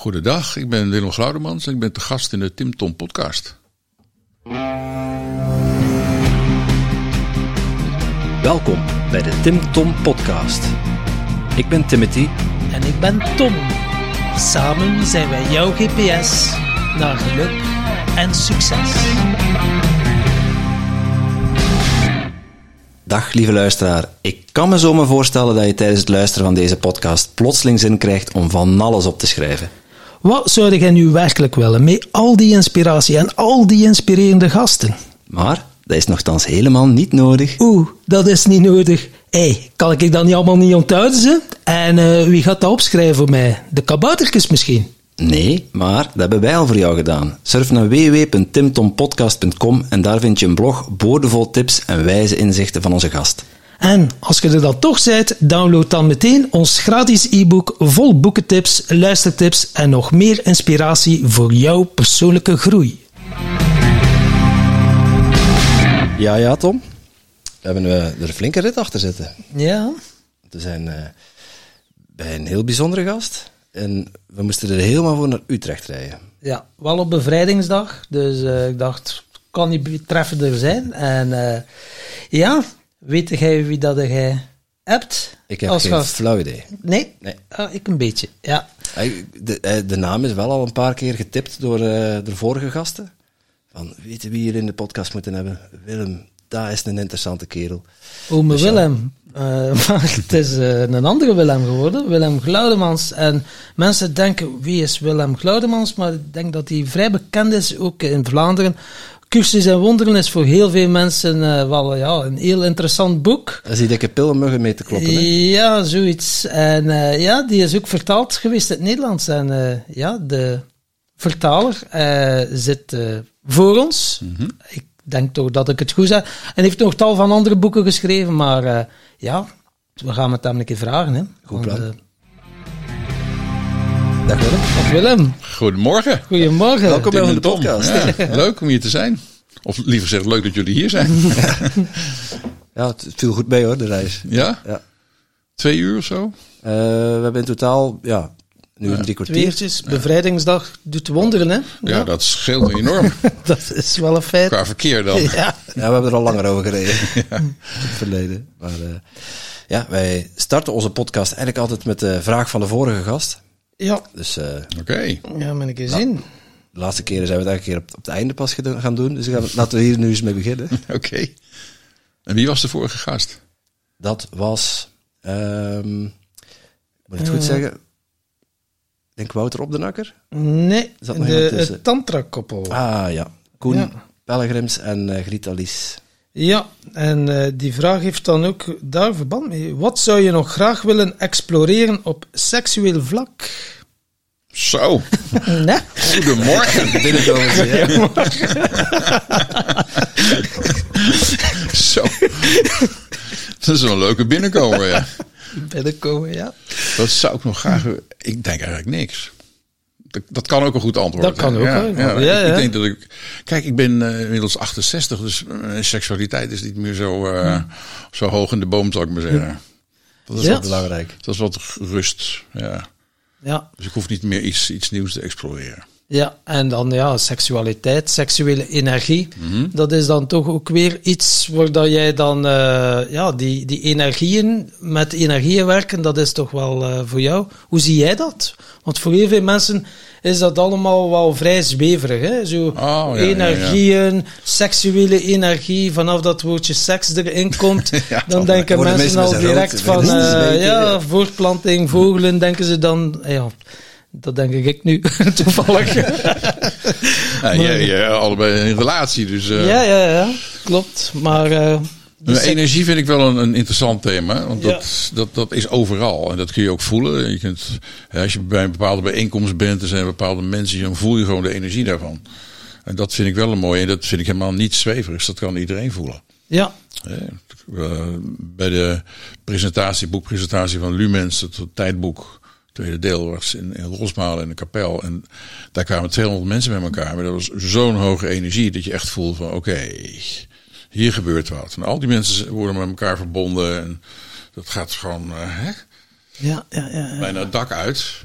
Goedendag, ik ben Willem Glaudemans en ik ben te gast in de Tim Tom podcast. Welkom bij de Tim Tom podcast. Ik ben Timothy. En ik ben Tom. Samen zijn wij jouw GPS naar geluk en succes. Dag lieve luisteraar. Ik kan me zomaar voorstellen dat je tijdens het luisteren van deze podcast plotseling zin krijgt om van alles op te schrijven. Wat zou jij nu werkelijk willen met al die inspiratie en al die inspirerende gasten? Maar dat is nogthans helemaal niet nodig. Oeh, dat is niet nodig. Hé, hey, kan ik dat niet allemaal niet onthouden? Ze? En uh, wie gaat dat opschrijven voor mij? De kaboutertjes misschien? Nee, maar dat hebben wij al voor jou gedaan. Surf naar www.timtompodcast.com en daar vind je een blog boordevol tips en wijze inzichten van onze gast. En als je er dan toch bent, download dan meteen ons gratis e-book vol boekentips, luistertips en nog meer inspiratie voor jouw persoonlijke groei. Ja, ja, Tom. We hebben uh, er een flinke rit achter zitten. Ja. We zijn uh, bij een heel bijzondere gast. En we moesten er helemaal voor naar Utrecht rijden. Ja, wel op bevrijdingsdag. Dus uh, ik dacht, kan niet treffender zijn. En ja, weet jij wie dat jij hebt? Ik heb als geen gast? flauw idee. Nee? nee. Ah, ik een beetje, ja. De, de naam is wel al een paar keer getipt door de vorige gasten. Van, weten wie hier in de podcast moeten hebben? Willem, daar is een interessante kerel. Ome dus Willem. Uh, maar het is uh, een andere Willem geworden, Willem Glaudemans. En mensen denken, wie is Willem Glaudemans? Maar ik denk dat hij vrij bekend is, ook in Vlaanderen. Cursus en Wonderen is voor heel veel mensen uh, wel ja, een heel interessant boek. Dat is die dikke pillenmuggen mee te kloppen, hè? Ja, zoiets. En ja, die is ook vertaald geweest in het Nederlands. En ja, de vertaler zit voor ons. Mm -hmm. Ik denk toch dat ik het goed zeg. En heeft nog tal van andere boeken geschreven, maar ja, we gaan het hem een keer vragen. Hè. Goed plan. Want, Dag Willem. Dag Willem. Goedemorgen. Goedemorgen. Welkom bij onze podcast. Ja, leuk om hier te zijn. Of liever gezegd, leuk dat jullie hier zijn. ja, het viel goed mee hoor, de reis. Ja? Ja. Twee uur of zo? Uh, we hebben in totaal ja, nu een drie kwartiertjes. Bevrijdingsdag doet wonderen, hè? Ja, ja. dat scheelt enorm. dat is wel een feit. Qua verkeer dan. Ja, ja we hebben er al langer over gereden. ja. In het verleden. Maar uh, ja, wij starten onze podcast eigenlijk altijd met de vraag van de vorige gast. Ja. Dus, uh, Oké. Okay. Ja, ben ik eens nou, in. De laatste keren zijn we het eigenlijk keer op, op het einde pas gaan doen. Dus gaan, laten we hier nu eens mee beginnen. Oké. Okay. En wie was de vorige gast? Dat was... Um, moet ik het goed uh, zeggen? denk Wouter op de Nakker? Nee, Zat nog de, het Tantra-koppel. Ah ja, Koen ja. Pelgrims en uh, Griet Alice. Ja, en uh, die vraag heeft dan ook daar verband mee. Wat zou je nog graag willen exploreren op seksueel vlak? Zo. nee? Goedemorgen. Binnenkomen ze, ja. Zo. Dat is wel een leuke binnenkomen, ja binnenkomen, ja. Dat zou ik nog graag... Ik denk eigenlijk niks. Dat, dat kan ook een goed antwoord Dat kan ook. Ja, ja, ja, ik denk dat ik... Kijk, ik ben uh, inmiddels 68, dus uh, seksualiteit is niet meer zo, uh, hmm. zo hoog in de boom, zou ik maar zeggen. Dat is wel belangrijk. Dat is wat rust, ja. ja. Dus ik hoef niet meer iets, iets nieuws te exploreren. Ja, en dan ja, seksualiteit, seksuele energie. Mm -hmm. Dat is dan toch ook weer iets waar dat jij dan, uh, ja, die, die energieën, met energieën werken, dat is toch wel uh, voor jou. Hoe zie jij dat? Want voor heel veel mensen is dat allemaal wel vrij zweverig. Hè? Zo oh, ja, energieën, ja, ja. seksuele energie, vanaf dat woordje seks erin komt, dan denken mensen al direct van, uh, ja, voortplanting, vogelen, denken ze dan, ja dat denk ik nu, toevallig. ja, jij, jij allebei in relatie, dus... Uh... Ja, ja, ja, klopt. Maar... Uh, dus energie vind ik wel een, een interessant thema, want dat, ja. dat, dat is overal en dat kun je ook voelen. Je kunt, als je bij een bepaalde bijeenkomst bent, er zijn bepaalde mensen, dan voel je gewoon de energie daarvan. En dat vind ik wel een mooie en dat vind ik helemaal niet zweverigs, dat kan iedereen voelen. Ja. Bij de presentatie, boekpresentatie van Lumens, het tijdboek tweede deel was in, in Rosmalen in de kapel. En daar kwamen 200 mensen bij elkaar. Maar dat was zo'n hoge energie dat je echt voelde van oké, okay, hier gebeurt wat. En al die mensen worden met elkaar verbonden. En dat gaat gewoon uh, hè? Ja, ja, ja, ja, bijna het dak uit.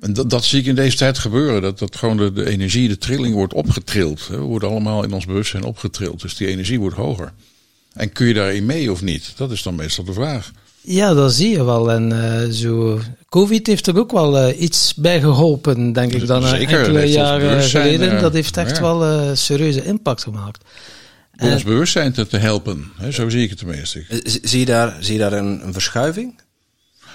En dat, dat zie ik in deze tijd gebeuren. Dat, dat gewoon de, de energie, de trilling wordt opgetrild. We worden allemaal in ons bewustzijn opgetrild. Dus die energie wordt hoger. En kun je daarin mee of niet? Dat is dan meestal de vraag. Ja, dat zie je wel. En uh, zo, COVID heeft er ook wel uh, iets bij geholpen, denk ik, dan Zeker, enkele jaren geleden. Uh, dat heeft echt ja. wel serieuze impact gemaakt. Om ons bewustzijn te, te helpen. Hè, zo zie ik het tenminste. Zie je daar, zie je daar een, een verschuiving?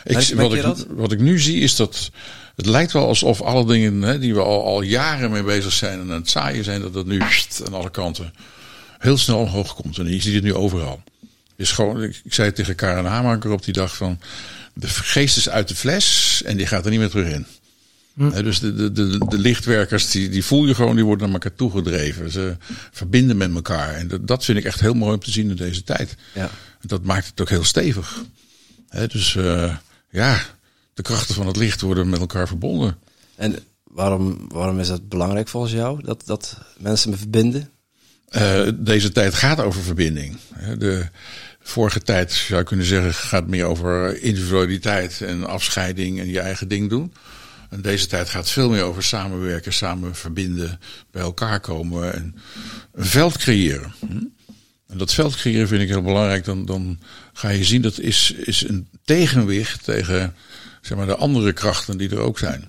Ik, wat, ik, wat ik nu zie is dat het lijkt wel alsof alle dingen hè, die we al, al jaren mee bezig zijn en aan het zaaien zijn, dat dat nu pst, aan alle kanten heel snel omhoog komt. En je ziet het nu overal. Is gewoon, ik, ik zei het tegen Karen Hamaker op die dag van, de geest is uit de fles en die gaat er niet meer terug in. Hè, dus de, de, de, de lichtwerkers, die, die voel je gewoon, die worden naar elkaar toegedreven. Ze verbinden met elkaar. En dat, dat vind ik echt heel mooi om te zien in deze tijd. Ja. Dat maakt het ook heel stevig. Dus eh, ja, de krachten van het licht worden met elkaar verbonden. En waarom, waarom is dat belangrijk volgens jou, dat, dat mensen me verbinden? Eh, deze tijd gaat over verbinding. De vorige tijd zou je kunnen zeggen gaat meer over individualiteit en afscheiding en je eigen ding doen. En deze tijd gaat veel meer over samenwerken, samen verbinden, bij elkaar komen en een veld creëren. Hm? En dat veld creëren vind ik heel belangrijk. Dan, dan ga je zien dat is, is een tegenwicht tegen zeg maar, de andere krachten die er ook zijn.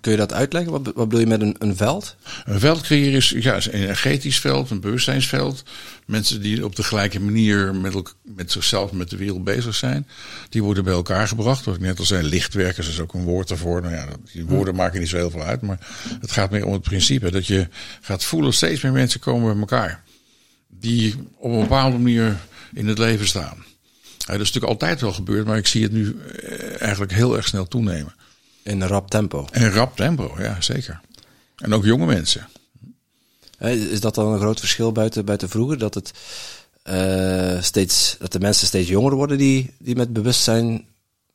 Kun je dat uitleggen? Wat, wat bedoel je met een, een veld? Een veld creëren is, ja, is een energetisch veld, een bewustzijnsveld. Mensen die op de gelijke manier met, met zichzelf, met de wereld bezig zijn, die worden bij elkaar gebracht. Wat ik net al zei, lichtwerkers is ook een woord ervoor. Nou ja, die woorden maken niet zo heel veel uit, maar het gaat meer om het principe dat je gaat voelen, steeds meer mensen komen bij elkaar. Die op een bepaalde manier in het leven staan. Ja, dat is natuurlijk altijd wel gebeurd, maar ik zie het nu eh, eigenlijk heel erg snel toenemen. In een rap tempo. En rap tempo, ja, zeker. En ook jonge mensen. Is dat dan een groot verschil buiten, buiten vroeger? Dat, het, eh, steeds, dat de mensen steeds jonger worden die, die met bewustzijn,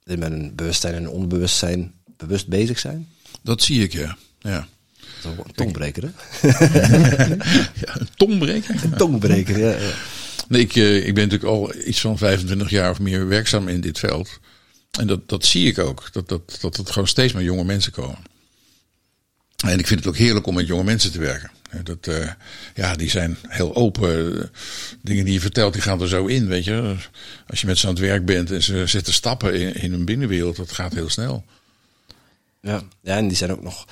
die met een bewustzijn en onbewustzijn bewust bezig zijn? Dat zie ik, ja. ja. Dat is een tongbreker, hè? ja een tongbreker? Een tongbreker, ja. ja. Nee, ik, eh, ik ben natuurlijk al iets van 25 jaar of meer werkzaam in dit veld. En dat, dat zie ik ook. Dat, dat, dat het gewoon steeds meer jonge mensen komen. En ik vind het ook heerlijk om met jonge mensen te werken. Dat, eh, ja, die zijn heel open. Dingen die je vertelt, die gaan er zo in, weet je. Als je met ze aan het werk bent en ze zetten stappen in, in hun binnenwereld, dat gaat heel snel. Ja, ja, en die zijn ook nog,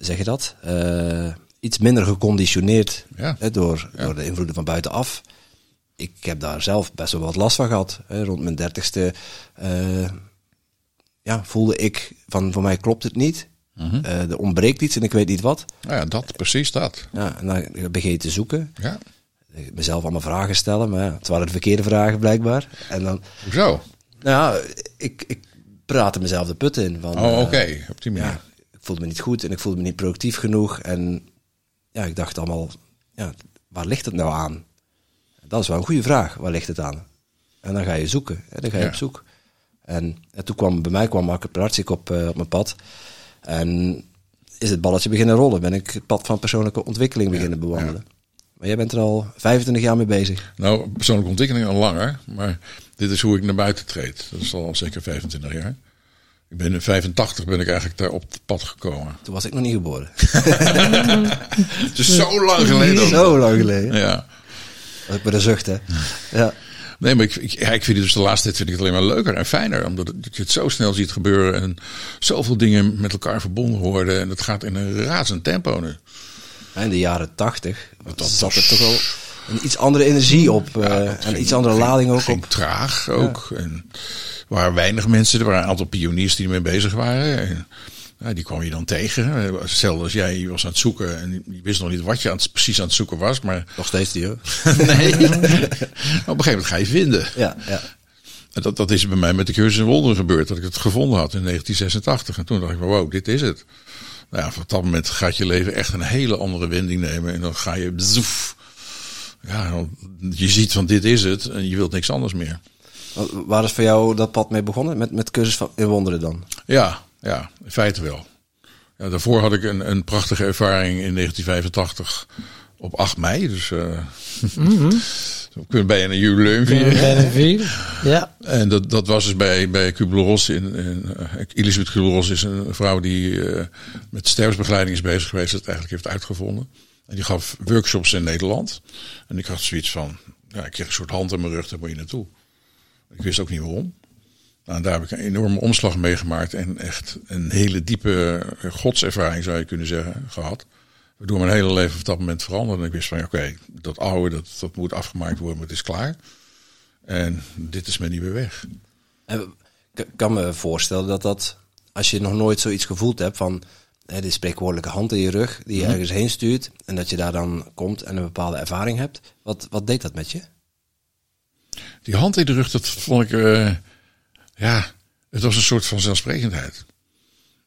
zeg je dat, eh, iets minder geconditioneerd Ja. hè, door, door de invloeden van buitenaf. Ik heb daar zelf best wel wat last van gehad. Hè. Rond mijn dertigste eh, ja, voelde ik van, voor mij klopt het niet. Eh, er ontbreekt iets en ik weet niet wat. Nou ja, dat, precies dat. Ja, en dan begin je te zoeken. Ja, Ik mezelf allemaal vragen stellen, maar ja, het waren de verkeerde vragen blijkbaar. En dan, hoezo? nou ja, ik, ik praatte mezelf de put in. Van, Oh, eh, oké, op die manier. ja, ik voelde me niet goed en ik voelde me niet productief genoeg. En ja, ik dacht allemaal, ja, waar ligt het nou aan? Dat is wel een goede vraag, waar ligt het aan? En dan ga je zoeken, en dan ga je op zoek. En, en toen kwam bij mij kwam Marco Pratzik op, eh, op mijn pad. En is het balletje beginnen rollen. Ben ik het pad van persoonlijke ontwikkeling beginnen bewandelen. Maar jij bent er al 25 jaar mee bezig. Nou, persoonlijke ontwikkeling al langer, maar dit is hoe ik naar buiten treed. Dat is al zeker 25 jaar. Ik ben in 85 ben ik eigenlijk daar op het pad gekomen. Toen was ik nog niet geboren. Het is zo lang geleden. Zo lang geleden. Ja. Ik met een zucht, hè. Ja. Nee, maar ik, ik, ja, ik vind het dus de laatste tijd vind ik het alleen maar leuker en fijner. Omdat het- je het zo snel ziet gebeuren. En zoveel dingen met elkaar verbonden worden. En dat gaat in een razend tempo nu. In de jaren tachtig zat er toch wel een iets andere energie op. eh, en ging- iets andere ging- lading ook ging op. traag ook. En er waren weinig mensen. Er waren een aantal pioniers die ermee bezig waren. En, ja, die kwam je dan tegen. Hetzelfde als jij, was aan het zoeken. En je wist nog niet wat je aan het- precies aan het zoeken was. Maar Nog steeds die, hoor. nee. op een gegeven moment ga je vinden. Ja, ja. En dat, dat is bij mij met de cursus in wonderen gebeurd. Dat ik het gevonden had in 1986. En toen dacht ik, wow, dit is het. Nou ja, op dat moment gaat je leven echt een hele andere wending nemen. En dan ga je zoef. Ja, je ziet van dit is het. En je wilt niks anders meer. Wa- Waar is voor jou dat pad mee begonnen? Met, met cursus van, in wonderen dan? Ja, ja, in feite wel. Ja, daarvoor had ik een, een prachtige ervaring in 1985 op 8 mei. Dus, eh, We kunnen bijna een jubileum vieren. Ja. En dat, dat was dus bij, bij Kubler-Ross. In, in, uh, Elisabeth Kubler-Ross is een vrouw die uh, met sterfsbegeleiding is bezig geweest. Dat eigenlijk heeft uitgevonden. En die gaf workshops in Nederland. En ik had zoiets van, ja, ik kreeg een soort hand in mijn rug, daar moet je naartoe. Ik wist ook niet waarom. Nou, daar heb ik een enorme omslag meegemaakt en echt een hele diepe godservaring zou je kunnen zeggen gehad. Waardoor mijn hele leven op dat moment veranderde. En ik wist van, oké, okay, dat oude, dat, dat moet afgemaakt worden, maar het is klaar. En dit is mijn nieuwe weg. Ik kan me voorstellen dat dat, als je nog nooit zoiets gevoeld hebt van hè, die spreekwoordelijke hand in je rug, die je mm -hmm. ergens heen stuurt, en dat je daar dan komt en een bepaalde ervaring hebt. Wat, wat deed dat met je? Die hand in de rug, dat vond ik, uh, ja, het was een soort van zelfsprekendheid.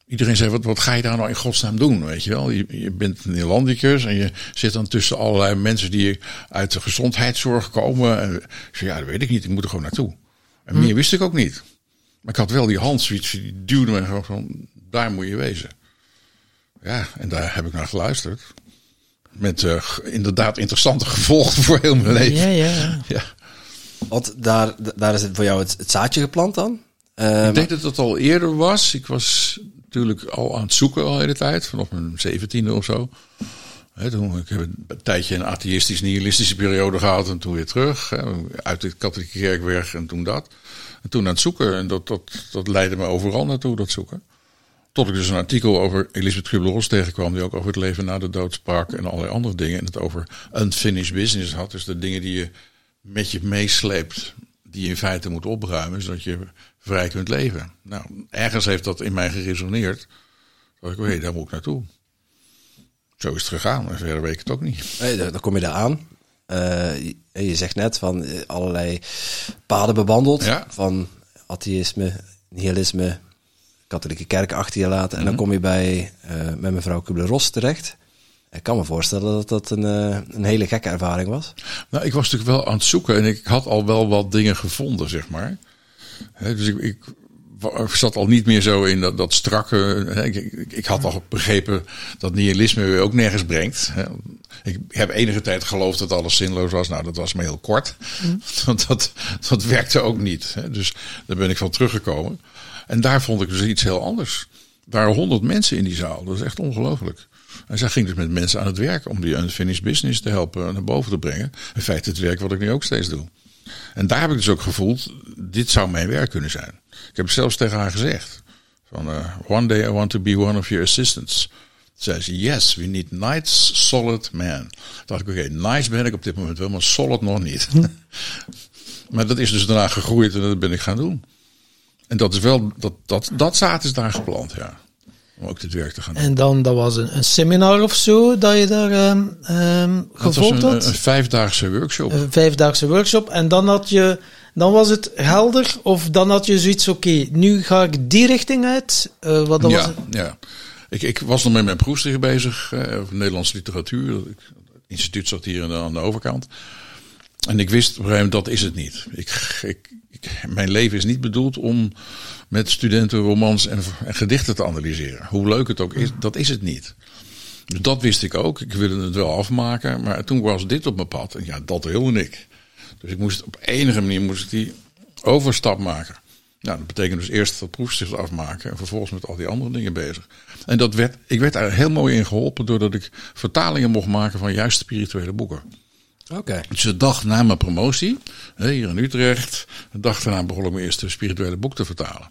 Iedereen zei, wat, wat ga je daar nou in godsnaam doen, weet je wel? Je, je bent een Nederlandicus en je zit dan tussen allerlei mensen die uit de gezondheidszorg komen. En zei, ja, dat weet ik niet, ik moet er gewoon naartoe. En meer wist ik ook niet. Maar ik had wel die hand, die duwde me gewoon van, daar moet je wezen. Ja, en daar heb ik naar geluisterd. Met uh, inderdaad interessante gevolgen voor heel mijn leven. Ja, ja. ja. Want daar, daar is het voor jou het, zaadje geplant dan? Uh, ik denk dat het al eerder was. Ik was natuurlijk al aan het zoeken al de hele tijd. Vanaf mijn zeventiende of zo. Toen, ik heb een tijdje een atheïstisch nihilistische periode gehad. En toen weer terug. Uit de katholieke kerk weg en toen dat. En toen aan het zoeken. En dat, dat, dat leidde me overal naartoe, dat zoeken. Tot ik dus een artikel over Elisabeth Kubler-Ross tegenkwam. Die ook over het leven na de dood sprak. En allerlei andere dingen. En het over unfinished business had. Dus de dingen die je met je meesleept. Die je in feite moet opruimen. Zodat je vrij kunt leven. Nou, ergens heeft dat in mij geresoneerd. Dat ik, hé, daar moet ik naartoe. Zo is het gegaan. En verder weet ik het ook niet. Nee, dan kom je daar aan. Uh, je zegt net van allerlei paden bewandeld. Ja. Van atheïsme, nihilisme, katholieke kerk achter je laten. En dan kom je bij uh, met mevrouw Kubler-Ross terecht. Ik kan me voorstellen dat dat een, uh, een hele gekke ervaring was. Nou, ik was natuurlijk wel aan het zoeken en ik had al wel wat dingen gevonden, zeg maar. He, dus ik, ik, zat al niet meer zo in dat, dat strakke. Ik, ik, ik, had al begrepen dat nihilisme ook nergens brengt. Ik heb enige tijd geloofd dat alles zinloos was. Nou, dat was maar heel kort. Mm. Want dat, dat werkte ook niet. Dus daar ben ik van teruggekomen. En daar vond ik dus iets heel anders. Er waren honderd mensen in die zaal. Dat is echt ongelooflijk. En zij ging dus met mensen aan het werk om die unfinished business te helpen naar boven te brengen. In feite het werk wat ik nu ook steeds doe. En daar heb ik dus ook gevoeld, dit zou mijn werk kunnen zijn. Ik heb zelfs tegen haar gezegd, van uh, one day I want to be one of your assistants. Zei ze, yes, we need nice, solid man. Toen dacht ik, oké, okay, nice ben ik op dit moment wel, maar solid nog niet. maar dat is dus daarna gegroeid en dat ben ik gaan doen. En dat is wel, dat, dat, dat zaad is daar geplant, ja. Om ook dit werk te gaan doen. En dan, dat was een, een seminar of zo, dat je daar um, um, gevolgd had? Een, een vijfdaagse workshop. Een vijfdaagse workshop. En dan had je, dan was het helder, of dan had je zoiets, oké, okay, nu ga ik die richting uit. Uh, wat dat ja, was ja. Ik, ik was nog met mijn proefsticht bezig, uh, over Nederlandse literatuur. Het instituut zat hier aan de, aan de overkant. En ik wist op een gegeven moment, dat is het niet. Ik, ik, mijn leven is niet bedoeld om met studenten romans en, en, gedichten te analyseren. Hoe leuk het ook is, dat is het niet. Dus dat wist ik ook. Ik wilde het wel afmaken. Maar toen was dit op mijn pad. En ja, dat wilde ik. Dus ik moest op enige manier moest ik die overstap maken. Nou, dat betekent dus eerst dat proefschrift afmaken en vervolgens met al die andere dingen bezig. En dat werd, ik werd daar heel mooi in geholpen doordat ik vertalingen mocht maken van juist spirituele boeken. Oké. Okay. Dus de dag na mijn promotie, hier in Utrecht, de dag daarna begon ik mijn eerste spirituele boek te vertalen.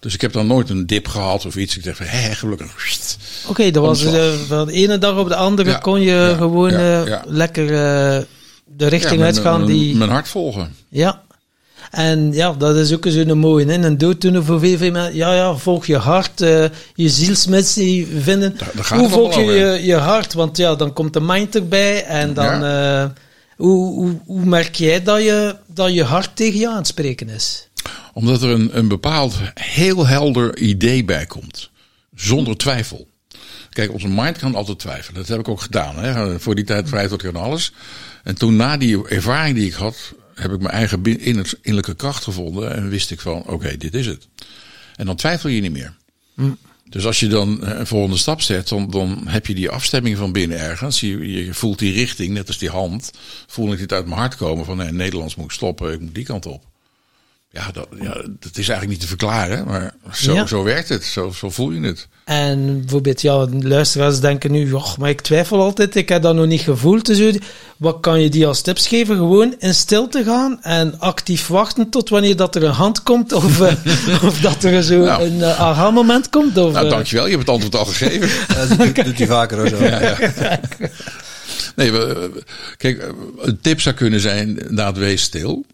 Dus ik heb dan nooit een dip gehad of iets. Ik dacht van, hé, gelukkig. Oké, okay, dat was de, van de ene dag op de andere ja, kon je ja, gewoon ja, uh, lekker uh, de richting uitgaan mijn, die... Mijn hart volgen. Ja. En ja, dat is ook zo'n mooie. Hè? Een dooddoener voor veel, veel mensen. Ja, ja, volg je hart, uh, je zielsmissie vinden. Hoe volg je, je je hart? Want ja, dan komt de mind erbij en dan... Ja. Hoe, hoe, hoe, merk jij dat je, dat je hart tegen je aanspreken is? Omdat er een, een bepaald heel helder idee bij komt. Zonder twijfel. Kijk, onze mind kan altijd twijfelen. Dat heb ik ook gedaan. Hè. Voor die tijd twijfelde ik aan alles. En toen na die ervaring die ik had, heb ik mijn eigen innerlijke kracht gevonden. En wist ik van, oké, okay, dit is het. En dan twijfel je niet meer. Hm. Dus als je dan een volgende stap zet, dan, dan heb je die afstemming van binnen ergens. Je, je voelt die richting, net als die hand. Voel ik dit uit mijn hart komen van nee, Nederlands moet ik stoppen, ik moet die kant op. Ja dat, ja, dat is eigenlijk niet te verklaren, maar zo, Ja. zo werkt het. Zo, zo voel je het. En bijvoorbeeld, ja, luisteraars denken nu, "Och, maar ik twijfel altijd, ik heb dat nog niet gevoeld. Dus hoe- wat kan je die als tips geven? Gewoon in stilte gaan en actief wachten tot wanneer dat er een hand komt of, eh, of dat er zo Nou. een uh, aha-moment komt. Of, Nou, eh, dankjewel, je hebt het antwoord al gegeven. Dat doet, doet hij vaker ook zo. Nee, we- we- kijk, een tip zou kunnen zijn, inderdaad, wees stil.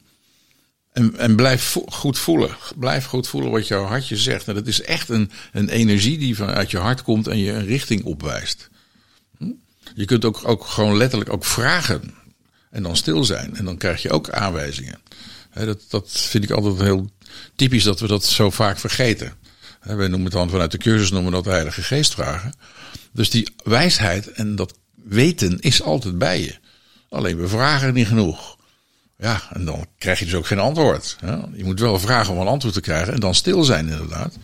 En, en blijf goed voelen. Blijf goed voelen wat jouw hartje zegt. En dat is echt een, een energie die vanuit je hart komt en je een richting opwijst. Hm? Je kunt ook, ook gewoon letterlijk ook vragen. En dan stil zijn. En dan krijg je ook aanwijzingen. Dat, dat vind ik altijd heel typisch dat we dat zo vaak vergeten. Hè, wij noemen het dan vanuit de cursus noemen dat de Heilige Geest vragen. Dus die wijsheid en dat weten is altijd bij je. Alleen we vragen niet genoeg. Ja, en dan krijg je dus ook geen antwoord. Je moet wel vragen om een antwoord te krijgen en dan stil zijn inderdaad.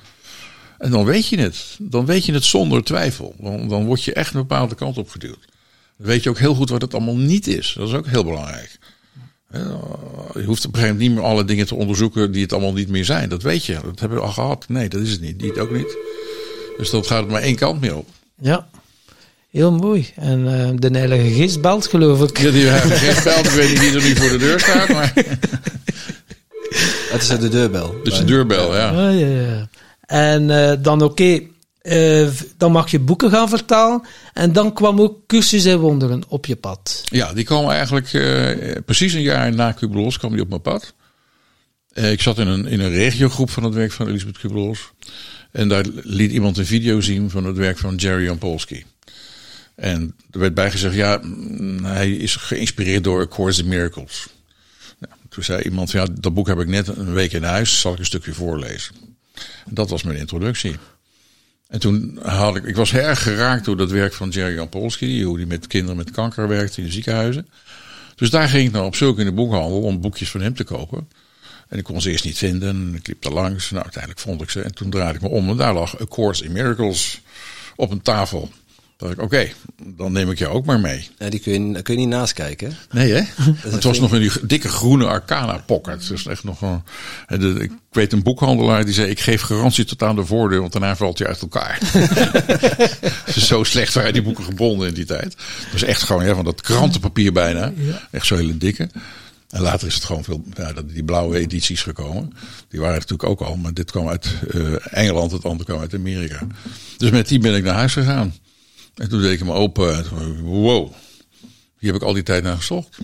En dan weet je het. Dan weet je het zonder twijfel. Dan, word je echt een bepaalde kant op geduwd. Dan weet je ook heel goed wat het allemaal niet is. Dat is ook heel belangrijk. Je hoeft op een gegeven moment niet meer alle dingen te onderzoeken die het allemaal niet meer zijn. Dat weet je. Dat hebben we al gehad. Nee, dat is het niet. Die ook niet. Dus dat gaat maar één kant meer op. Ja, heel mooi. En eh, de Heilige Geest belt, geloof ik. Ja, die hebben geen belt. Ik weet niet wie er nu voor de deur staat. Maar Het is de deurbel. dus de deurbel, ja. Ah, ja, ja. En eh, dan oké, eh, dan mag je boeken gaan vertalen. En dan kwam ook Cursus in Wonderen op je pad. Ja, die kwam eigenlijk eh, precies een jaar na Kubler-Ross kwam die op mijn pad. Eh, ik zat in een, in een regiogroep van het werk van Elisabeth Kubler-Ross. En daar liet iemand een video zien van het werk van Jerry Jampolsky. En er werd bijgezegd, ja, mm, hij is geïnspireerd door A Course in Miracles. Nou, toen zei iemand, ja, dat boek heb ik net een week in huis, zal ik een stukje voorlezen. En dat was mijn introductie. En toen had ik, ik was erg geraakt door dat werk van Jerry Jampolsky, hoe hij met kinderen met kanker werkt in de ziekenhuizen. Dus daar ging ik nou op zoek in de boekhandel om boekjes van hem te kopen. En ik kon ze eerst niet vinden. En ik liep er langs. Nou, uiteindelijk vond ik ze. En toen draaide ik me om. En daar lag A Course in Miracles op een tafel. Dacht ik, oké, dan neem ik jou ook maar mee. Ja, die kun je, daar kun je niet naast kijken. Nee, hè? het was nog in die dikke groene Arcana pocket. Dus echt nog een, en de- ik weet een boekhandelaar die zei: Ik geef garantie tot aan de voordeur, want daarna valt hij uit elkaar. Dus Zo slecht waren die boeken gebonden in die tijd. Het was echt gewoon ja, van dat krantenpapier bijna. Echt zo hele dikke. En later is het gewoon veel, ja, dat- die blauwe edities gekomen. Die waren er natuurlijk ook al, maar dit kwam uit eh, Engeland, het andere kwam uit Amerika. Dus met die ben ik naar huis gegaan. En toen deed ik hem open. En toen, wow, hier heb ik al die tijd naar gezocht.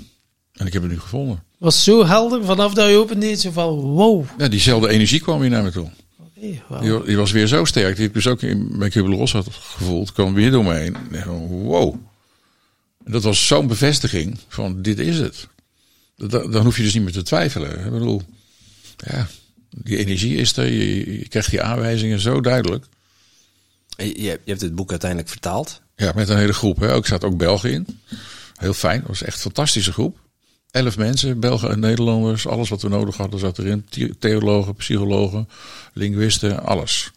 En ik heb het nu gevonden. was zo helder vanaf dat je opende. Zo van, wow. Ja, diezelfde energie kwam hier naar me toe. Oké, wauw. Die, wa- die was weer zo sterk. Die ik dus ook in, bij Kubler-Ross had gevoeld. kwam weer door me heen. Wow. En dat was zo'n bevestiging van dit is het. Dat- Dan hoef je dus niet meer te twijfelen. Ik bedoel, ja, die energie is er. Je, je krijgt die aanwijzingen zo duidelijk. Je, je hebt het boek uiteindelijk vertaald. Ja, met een hele groep. Hè. Ook zat ook Belgen in. Heel fijn. Dat was echt een fantastische groep. Elf mensen, Belgen en Nederlanders. Alles wat we nodig hadden zat erin. The- Theologen, psychologen, linguisten, alles.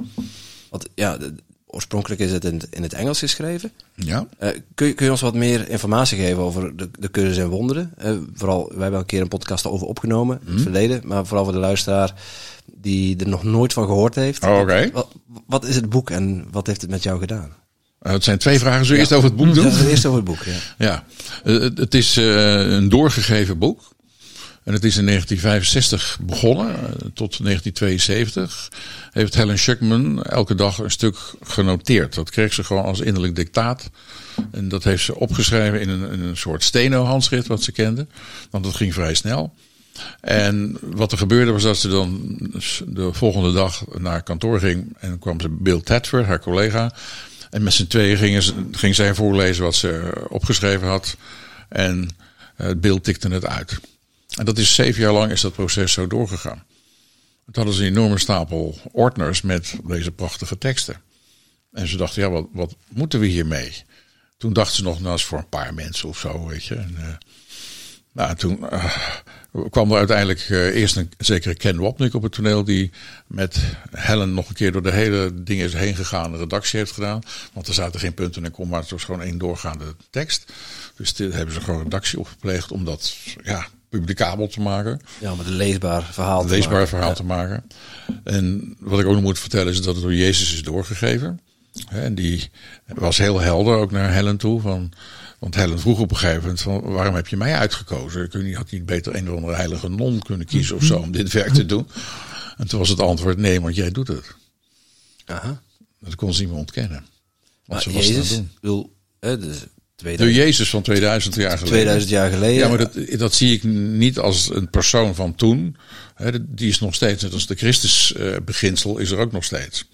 Want ja, de- oorspronkelijk is het in, het- in het Engels geschreven. Ja. Eh, kun, je, kun je ons wat meer informatie geven over de, de cursus en wonderen? Eh, vooral, wij hebben een keer een podcast over opgenomen in het verleden. Maar vooral voor de luisteraar die er nog nooit van gehoord heeft. Oh, oké. Wat, wat is het boek en wat heeft het met jou gedaan? Uh, het zijn twee vragen. Zullen we eerst over het boek doen? Ja, eerst over het boek, ja. Ja, Eh, het, is eh, een doorgegeven boek. En het is in 1965 begonnen, eh, tot 1972. Heeft Helen Schuckman elke dag een stuk genoteerd. Dat kreeg ze gewoon als innerlijk dictaat. En dat heeft ze opgeschreven in een, in een soort steno-handschrift wat ze kende. Want dat ging vrij snel. En wat er gebeurde was dat ze dan de volgende dag naar kantoor ging. En kwam ze Bill Tedford, haar collega. En met z'n tweeën gingen ze, ging zij voorlezen wat ze opgeschreven had. En uh, Bill tikte het uit. En dat is zeven jaar lang is dat proces zo doorgegaan. Toen hadden ze een enorme stapel ordners met deze prachtige teksten. En ze dachten, ja, wat, wat moeten we hiermee? Toen dachten ze nog, nou, is voor een paar mensen of zo, weet je. En, uh, Nou, toen uh, kwam er uiteindelijk uh, eerst een zekere Ken Wapnick op het toneel. Die met Helen nog een keer door de hele dingen is heen gegaan. Een redactie heeft gedaan. Want er zaten geen punten en komma's. Het was gewoon één doorgaande tekst. Dus dit hebben ze gewoon redactie opgepleegd. Om dat ja, publicabel te maken. Ja, met een leesbaar verhaal een te leesbaar maken. verhaal ja. te maken. En wat ik ook nog moet vertellen is dat het door Jezus is doorgegeven. En die was heel helder ook naar Helen toe. Van, want Helen vroeg op een gegeven moment van waarom heb je mij uitgekozen? Kun je had niet beter een of andere heilige non kunnen kiezen of zo om dit werk te doen? En toen was het antwoord nee, want jij doet het. Aha. Dat kon ze niet meer ontkennen. Want maar ze Jezus, wil, dus 2000, de Jezus van 2000 jaar geleden. 2000 jaar geleden. Ja, maar dat, dat zie ik niet als een persoon van toen. Die is nog steeds, net als de Christus beginsel, is er ook nog steeds.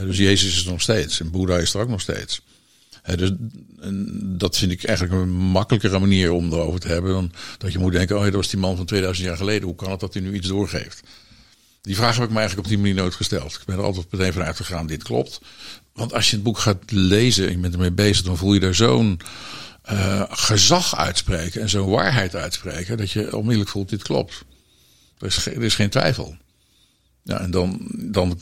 Dus Jezus is er nog steeds. En Boeddha is er ook nog steeds. Dus dat vind ik eigenlijk een makkelijkere manier om erover te hebben. Dan dat je moet denken, oh dat was die man van 2000 jaar geleden. Hoe kan het dat hij nu iets doorgeeft? Die vraag heb ik me eigenlijk op die manier nooit gesteld. Ik ben er altijd meteen van uitgegaan, dit klopt. Want als je het boek gaat lezen en je bent ermee bezig, dan voel je daar zo'n uh, gezag uitspreken en zo'n waarheid uitspreken, dat je onmiddellijk voelt, dit klopt. Er is geen twijfel. Ja, en dan, dan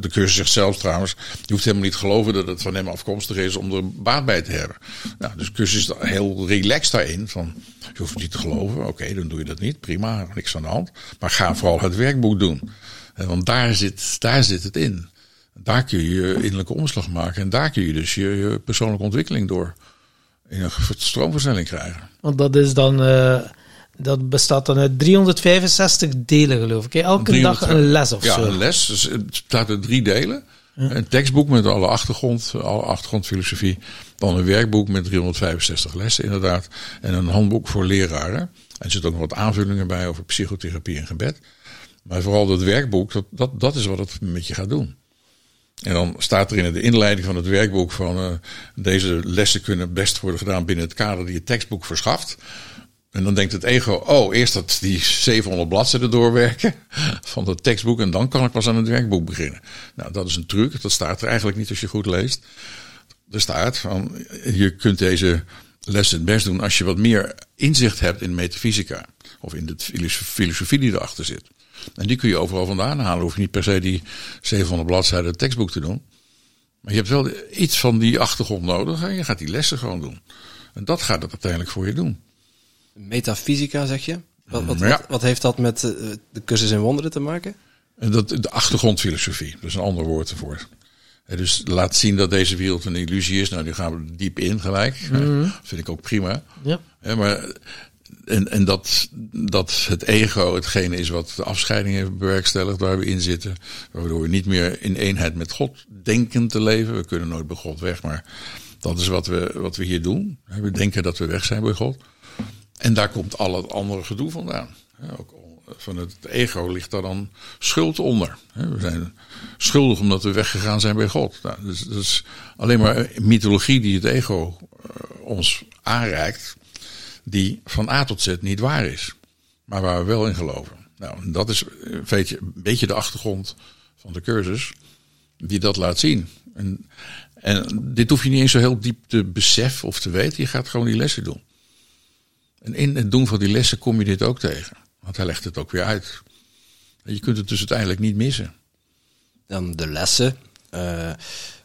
de cursus zegt zelf trouwens, je hoeft helemaal niet geloven dat het van hem afkomstig is om er baat bij te hebben. Nou, dus cursus is heel relaxed daarin. Van, je hoeft niet te geloven, oké, dan doe je dat niet, prima, niks aan de hand. Maar ga vooral het werkboek doen. Want daar zit, daar zit het in. Daar kun je je innerlijke omslag maken en daar kun je dus je, persoonlijke ontwikkeling door in een stroomversnelling krijgen. Want dat is dan... Uh dat bestaat dan uit 365 delen, geloof ik. Elke dag een les of ja, zo. Ja, een les. Dus het bestaat uit drie delen. Een tekstboek met alle achtergrond, alle achtergrondfilosofie. Dan een werkboek met 365 lessen, inderdaad. En een handboek voor leraren. En er zitten ook nog wat aanvullingen bij over psychotherapie en gebed. Maar vooral dat werkboek, dat, dat, dat is wat het met je gaat doen. En dan staat er in de inleiding van het werkboek van uh, deze lessen kunnen best worden gedaan binnen het kader die je tekstboek verschaft. En dan denkt het ego, oh, eerst dat die 700 bladzijden doorwerken van het tekstboek en dan kan ik pas aan het werkboek beginnen. Nou, dat is een truc. Dat staat er eigenlijk niet als je goed leest. Er staat van, je kunt deze les het best doen als je wat meer inzicht hebt in metafysica. Of in de filosofie die erachter zit. En die kun je overal vandaan halen. Hoef je niet per se die 700 bladzijden tekstboek te doen. Maar je hebt wel iets van die achtergrond nodig en je gaat die lessen gewoon doen. En dat gaat het uiteindelijk voor je doen. Metafysica, zeg je? Wat, wat, wat, wat heeft dat met uh, de cursus in wonderen te maken? Dat, de achtergrondfilosofie, dat is een ander woord ervoor. Dus laat zien dat deze wereld een illusie is. Nou, nu gaan we diep in gelijk. Mm -hmm. vind ik ook prima. Ja. maar, en en dat, dat het ego hetgene is wat de afscheiding heeft bewerkstelligd, waar we in zitten. Waardoor we niet meer in eenheid met God denken te leven. We kunnen nooit bij God weg, maar dat is wat we, wat we hier doen. We denken dat we weg zijn bij God. En daar komt al het andere gedoe vandaan. Ook van het ego ligt daar dan schuld onder. We zijn schuldig omdat we weggegaan zijn bij God. Nou, dus, dat is alleen maar mythologie die het ego uh, ons aanreikt, die van A tot Z niet waar is, maar waar we wel in geloven. Nou, dat is een beetje de achtergrond van de cursus, die dat laat zien. En, en dit hoef je niet eens zo heel diep te beseffen of te weten, je gaat gewoon die lessen doen. En in het doen van die lessen kom je dit ook tegen. Want hij legt het ook weer uit. En je kunt het dus uiteindelijk niet missen. Dan de lessen. Uh,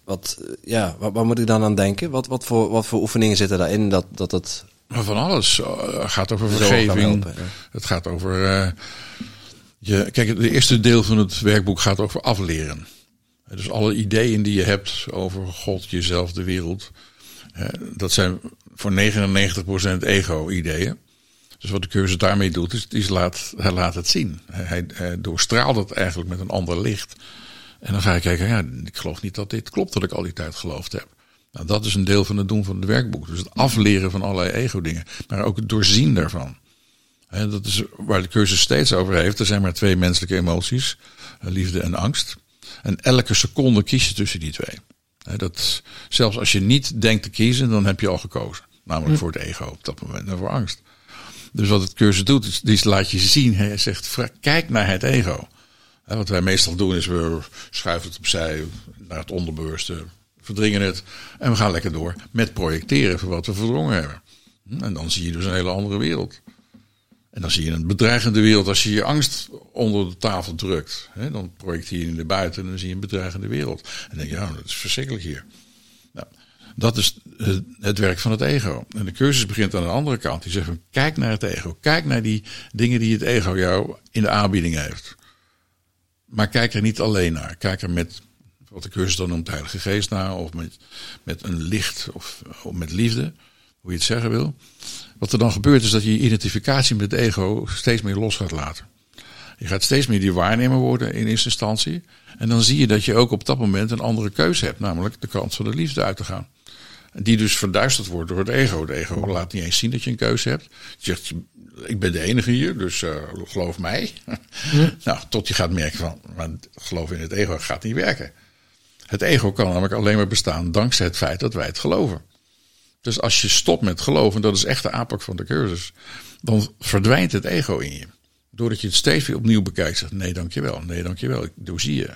wat, ja, wat, wat, moet ik dan aan denken? Wat, wat, voor, wat voor oefeningen zitten daarin dat, dat het... Van alles. Het gaat over vergeving. Het gaat over... Uh, je, kijk, het eerste deel van het werkboek gaat over afleren. Dus alle ideeën die je hebt over God, jezelf, de wereld. Dat zijn voor 99% ego-ideeën. Dus wat de cursus daarmee doet, is, laat, hij laat het zien. Hij, doorstraalt het eigenlijk met een ander licht. En dan ga je kijken, ja, ik geloof niet dat dit klopt dat ik al die tijd geloofd heb. Nou, dat is een deel van het doen van het werkboek. Dus het afleren van allerlei ego-dingen, maar ook het doorzien daarvan. Dat is waar de cursus steeds over heeft. Er zijn maar twee menselijke emoties, liefde en angst. En elke seconde kies je tussen die twee. Dat, zelfs als je niet denkt te kiezen, dan heb je al gekozen. Namelijk hm. voor het ego op dat moment en voor angst. Dus wat het cursus doet, is, is laat je zien. Hij zegt, kijk naar het ego. wat wij meestal doen is, we schuiven het opzij naar het onderbewuste, verdringen het en we gaan lekker door met projecteren voor wat we verdrongen hebben. Hm, en dan zie je dus een hele andere wereld. En dan zie je een bedreigende wereld. Als je je angst onder de tafel drukt, hè, dan projecteer je naar buiten en dan zie je een bedreigende wereld. En dan denk je, ja, dat is verschrikkelijk hier. Nou, dat is het, het, werk van het ego. En de cursus begint aan de andere kant. Die zegt van, kijk naar het ego. Kijk naar die dingen die het ego jou in de aanbieding heeft. Maar kijk er niet alleen naar. Kijk er met, wat de cursus dan noemt, Heilige Geest naar. Of met, met een licht of, of met liefde. Hoe je het zeggen wil. Wat er dan gebeurt is dat je je identificatie met het ego steeds meer los gaat laten. Je gaat steeds meer die waarnemer worden in eerste instantie. En dan zie je dat je ook op dat moment een andere keuze hebt. Namelijk de kant van de liefde uit te gaan. Die dus verduisterd wordt door het ego. Het ego laat niet eens zien dat je een keuze hebt. Je zegt, ik ben de enige hier, dus uh, geloof mij. nou, tot je gaat merken van, maar geloof in het ego gaat niet werken. Het ego kan namelijk alleen maar bestaan dankzij het feit dat wij het geloven. Dus als je stopt met geloven, dat is echt de aanpak van de cursus, dan verdwijnt het ego in je. Doordat je het steeds weer opnieuw bekijkt, zegt nee dankjewel, nee dankjewel, doe zie je,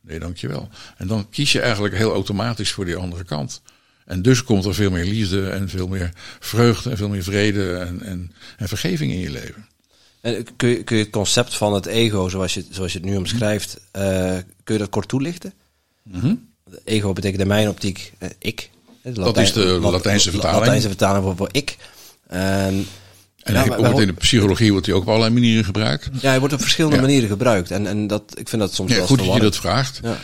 nee dankjewel. En dan kies je eigenlijk heel automatisch voor die andere kant. En dus komt er veel meer liefde en veel meer vreugde en veel meer vrede en, en, en vergeving in je leven. En kun je, kun je het concept van het ego, zoals je, zoals je het nu omschrijft, uh, kun je dat kort toelichten? Mm -hmm. Ego betekent in mijn optiek uh, ik. Dat is de Latijnse vertaling. Latijnse vertaling voor, voor ik. En, en hij wordt in de psychologie wordt hij ook op allerlei manieren gebruikt. Ja, hij wordt op verschillende ja. manieren gebruikt. En, en dat, ik vind dat soms ja, wel goed dat je dat vraagt. Ja.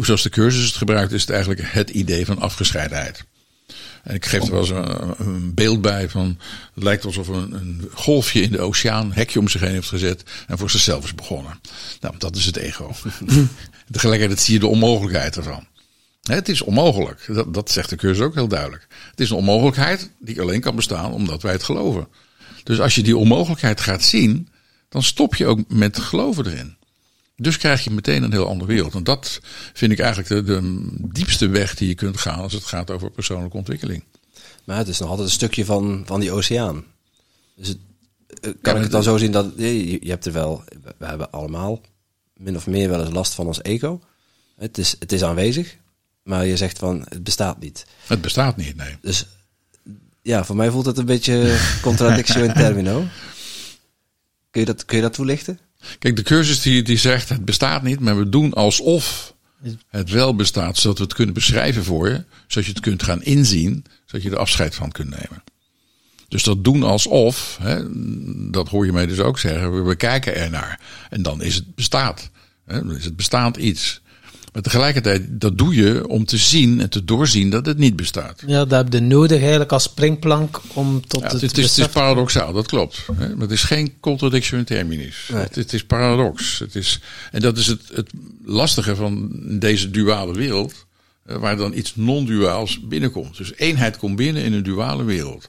Zoals de cursus het gebruikt, is het eigenlijk het idee van afgescheidenheid. En ik geef er wel eens een, een, beeld bij van. Het lijkt alsof een, een golfje in de oceaan hekje om zich heen heeft gezet. en voor zichzelf is begonnen. Nou, dat is het ego. Tegelijkertijd zie je de onmogelijkheid ervan. Het is onmogelijk. Dat, dat zegt de cursus ook heel duidelijk. Het is een onmogelijkheid die alleen kan bestaan omdat wij het geloven. Dus als je die onmogelijkheid gaat zien, dan stop je ook met geloven erin. Dus krijg je meteen een heel andere wereld. En dat vind ik eigenlijk de, de diepste weg die je kunt gaan als het gaat over persoonlijke ontwikkeling. Maar het is nog altijd een stukje van, van die oceaan. Dus het, kan ja, ik het dan zo zien dat je, je hebt er wel, we hebben allemaal min of meer wel eens last van ons ego. Het is, het is aanwezig, maar je zegt van het bestaat niet. Het bestaat niet, nee. Dus ja, voor mij voelt het een beetje contradictio in termino. Kun je dat, kun je dat toelichten? Kijk, de cursus die, die zegt het bestaat niet, maar we doen alsof het wel bestaat, zodat we het kunnen beschrijven voor je, zodat je het kunt gaan inzien, zodat je er afscheid van kunt nemen. Dus dat doen alsof, hè, dat hoor je mij dus ook zeggen, we kijken ernaar. En dan is het bestaat. Hè, dan is het bestaand iets. Maar tegelijkertijd, dat doe je om te zien en te doorzien dat het niet bestaat. Ja, dat heb je nodig eigenlijk als springplank om tot ja, het, het, is, het is paradoxaal, dat klopt. Hè? Maar het is geen contradiction in terminis. Nee. Het, het, is paradox. Het is, en dat is het, het lastige van deze duale wereld, waar dan iets non-duaals binnenkomt. Dus eenheid komt binnen in een duale wereld.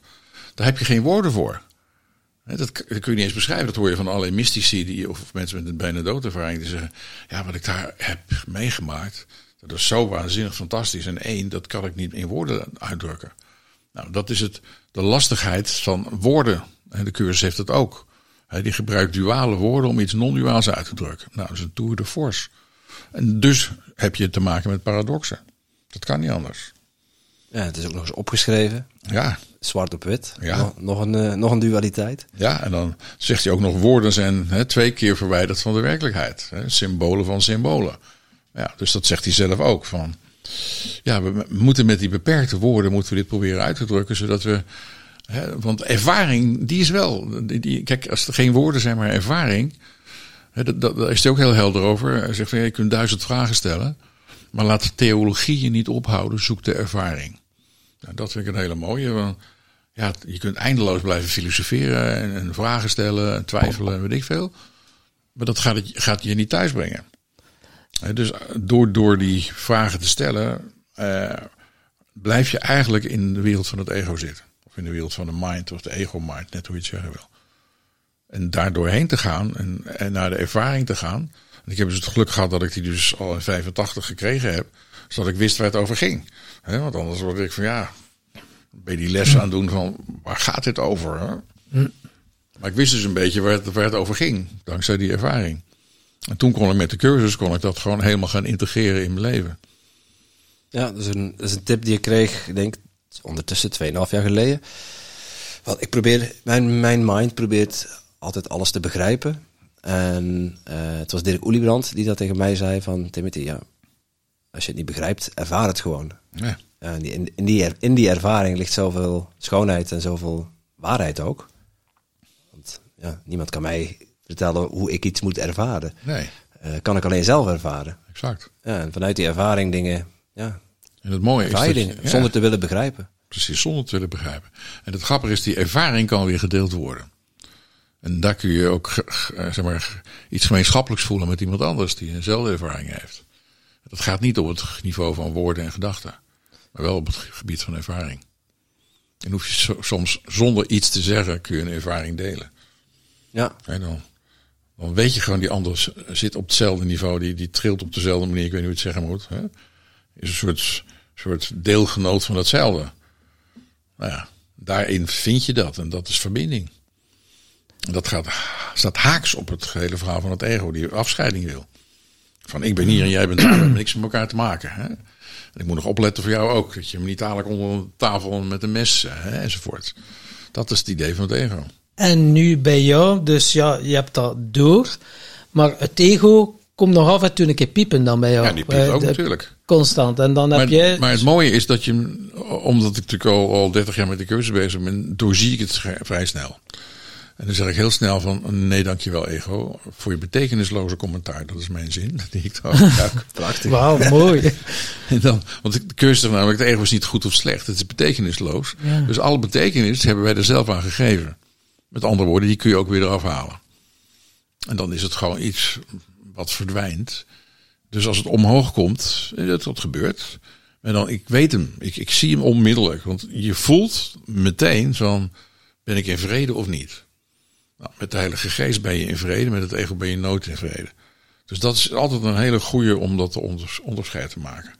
Daar heb je geen woorden voor. Dat, dat, kun je niet eens beschrijven. Dat hoor je van allerlei mystici die, of mensen met een bijna doodervaring die zeggen: Ja, wat ik daar heb meegemaakt, dat is zo waanzinnig fantastisch. En één, dat kan ik niet in woorden uitdrukken. Nou, dat is het, de lastigheid van woorden. En de cursus heeft het ook. Die gebruikt duale woorden om iets non-duaals uit te drukken. Nou, dat is een tour de force. En dus heb je te maken met paradoxen. Dat kan niet anders. Ja, het is ook nog eens opgeschreven. Ja. Zwart op wit. Ja. Nog, nog een, uh, nog een dualiteit. Ja, en dan zegt hij ook nog woorden zijn hè, twee keer verwijderd van de werkelijkheid. Hè, symbolen van symbolen. Ja, dus dat zegt hij zelf ook. Van, ja, we moeten met die beperkte woorden moeten we dit proberen uit te drukken, zodat we. Hè, want ervaring, die is wel. Die, die, kijk, als er geen woorden zijn, maar ervaring. Hè, dat, dat, daar is hij ook heel helder over. Hij zegt van ja, je kunt duizend vragen stellen. Maar laat theologie je niet ophouden, zoek de ervaring. Nou, dat vind ik een hele mooie. Ja, je kunt eindeloos blijven filosoferen en, en vragen stellen en twijfelen en weet ik veel. Maar dat gaat, gaat je niet thuis brengen. dus door, door die vragen te stellen, uh, blijf je eigenlijk in de wereld van het ego zitten. Of in de wereld van de mind of de ego-mind, net hoe je het zeggen wil. En daar doorheen te gaan en, en naar de ervaring te gaan. Ik heb dus het geluk gehad dat ik die dus al in 85 gekregen heb. Zodat ik wist waar het over ging. Want anders word ik van ja, ben je die les aan doen van waar gaat dit over? Hè? Maar ik wist dus een beetje waar het, waar het over ging, dankzij die ervaring. En toen kon ik met de cursus kon ik dat gewoon helemaal gaan integreren in mijn leven. Ja, dat is een, dat is een tip die ik kreeg, ik denk ondertussen 2,5 jaar geleden. Want ik probeer, mijn, mijn mind probeert altijd alles te begrijpen. En eh, het was Dirk Oeliebrand die dat tegen mij zei van... Timothy, ja, als je het niet begrijpt, ervaar het gewoon. Ja. Ja, in, die, in, in die, er- in die ervaring ligt zoveel schoonheid en zoveel waarheid ook. Want ja, niemand kan mij vertellen hoe ik iets moet ervaren. Nee, Eh, kan ik alleen zelf ervaren. exact. Ja, en vanuit die ervaring dingen, ja, En het mooie is dat dingen, ja, zonder te willen begrijpen. precies zonder te willen begrijpen. En het grappige is, die ervaring kan weer gedeeld worden. En daar kun je ook ge- zeg maar, iets gemeenschappelijks voelen met iemand anders die eenzelfde ervaring heeft. Dat gaat niet op het niveau van woorden en gedachten, maar wel op het gebied van ervaring. En hoef je so- soms zonder iets te zeggen, kun je een ervaring delen. Ja, En dan, dan weet je gewoon, die ander zit op hetzelfde niveau, die, die trilt op dezelfde manier, ik weet niet hoe je het zeggen moet. Hè? Is een soort, soort deelgenoot van hetzelfde. Nou ja, daarin vind je dat en dat is verbinding. Dat gaat, staat haaks op het hele verhaal van het ego, die afscheiding wil. Van ik ben hier en jij bent daar, we hebben niks met elkaar te maken. Hè? En ik moet nog opletten voor jou ook, dat je me niet dadelijk onder de tafel met een mes eh, hè, enzovoort. Dat is het idee van het ego. En nu bij jou, dus ja, je hebt dat door. Maar het ego komt nog af en toe een keer piepen dan bij jou. Ja, die piept Eh, ook de- natuurlijk. Constant. En dan heb Maar, je... maar het mooie is dat je, omdat ik natuurlijk al, al 30 jaar met de cursus bezig ben, doorzie ik het vrij snel. En dan zeg ik heel snel van, nee dankjewel ego, voor je betekenisloze commentaar. Dat is mijn zin, die ik dan gebruik. prachtig. Wauw, mooi. En dan, want de cursus zegt namelijk, het ego is niet goed of slecht, het is betekenisloos. Dus alle betekenis hebben wij er zelf aan gegeven. Met andere woorden, die kun je ook weer eraf halen. En dan is het gewoon iets wat verdwijnt. Dus als het omhoog komt, eh, dat, dat gebeurt. En dan, ik weet hem, ik, ik zie hem onmiddellijk. Want je voelt meteen van, ben ik in vrede of niet? Nou, met de Heilige Geest ben je in vrede, met het ego ben je nooit in vrede. Dus dat is altijd een hele goede om dat te onders- onderscheid te maken.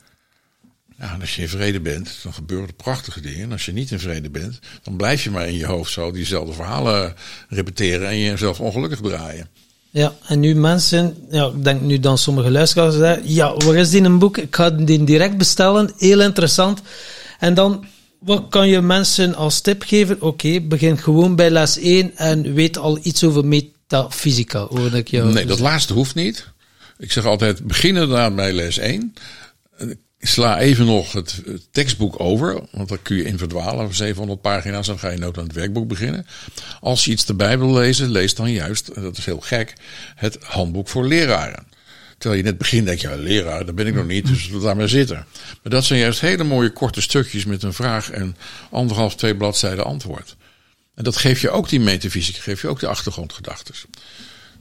Ja, en als je in vrede bent, dan gebeuren er prachtige dingen. En als je niet in vrede bent, dan blijf je maar in je hoofd zo diezelfde verhalen repeteren en jezelf ongelukkig draaien. Ja, en nu mensen, ja, ik denk nu dan sommige luisteraars ja, waar is die een boek? Ik ga die direct bestellen, heel interessant. En dan, wat kan je mensen als tip geven? Oké, begin gewoon bij les 1 en weet al iets over metafysica, hoorde ik jou. Nee, dat laatste hoeft niet. Ik zeg altijd, begin inderdaad bij les 1. Sla even nog het, tekstboek over, want dan kun je in verdwalen. 700 pagina's, dan ga je nooit aan het werkboek beginnen. Als je iets erbij wil lezen, lees dan juist, dat is heel gek, het handboek voor leraren. Terwijl je net begint, denk je, ja, leraar, daar ben ik nog niet, dus laat maar zitten. Maar dat zijn juist hele mooie korte stukjes met een vraag en anderhalf, twee bladzijden antwoord. En dat geeft je ook die metafysica, geeft je ook de achtergrondgedachten.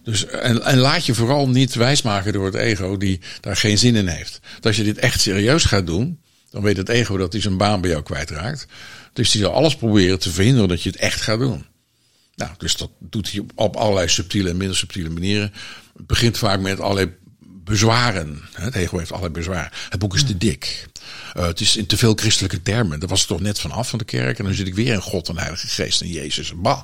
Dus, en, en laat je vooral niet wijsmaken door het ego die daar geen zin in heeft. Want als je dit echt serieus gaat doen, dan weet het ego dat hij zijn baan bij jou kwijtraakt. Dus die zal alles proberen te verhinderen dat je het echt gaat doen. Nou, dus dat doet hij op allerlei subtiele en minder subtiele manieren. Het begint vaak met allerlei bezwaren. Het ego heeft allerlei bezwaren. Het boek is te dik. Uh, het is in te veel christelijke termen. Daar was het toch net vanaf van de kerk. En dan zit ik weer in God en Heilige Geest en Jezus. Bah,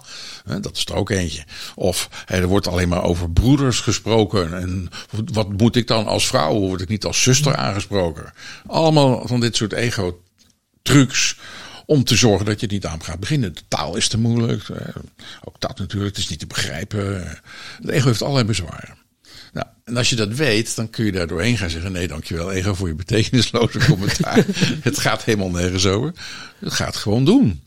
dat is er ook eentje. Of er wordt alleen maar over broeders gesproken. En wat moet ik dan als vrouw? Word ik niet als zuster aangesproken? Allemaal van dit soort ego-trucs om te zorgen dat je het niet aan gaat beginnen. De taal is te moeilijk. Ook dat natuurlijk, het is niet te begrijpen. Het ego heeft allerlei bezwaren. Nou, en als je dat weet, dan kun je daar doorheen gaan zeggen: nee, dankjewel, ego, voor je betekenisloze commentaar. het gaat helemaal nergens over. Het gaat gewoon doen.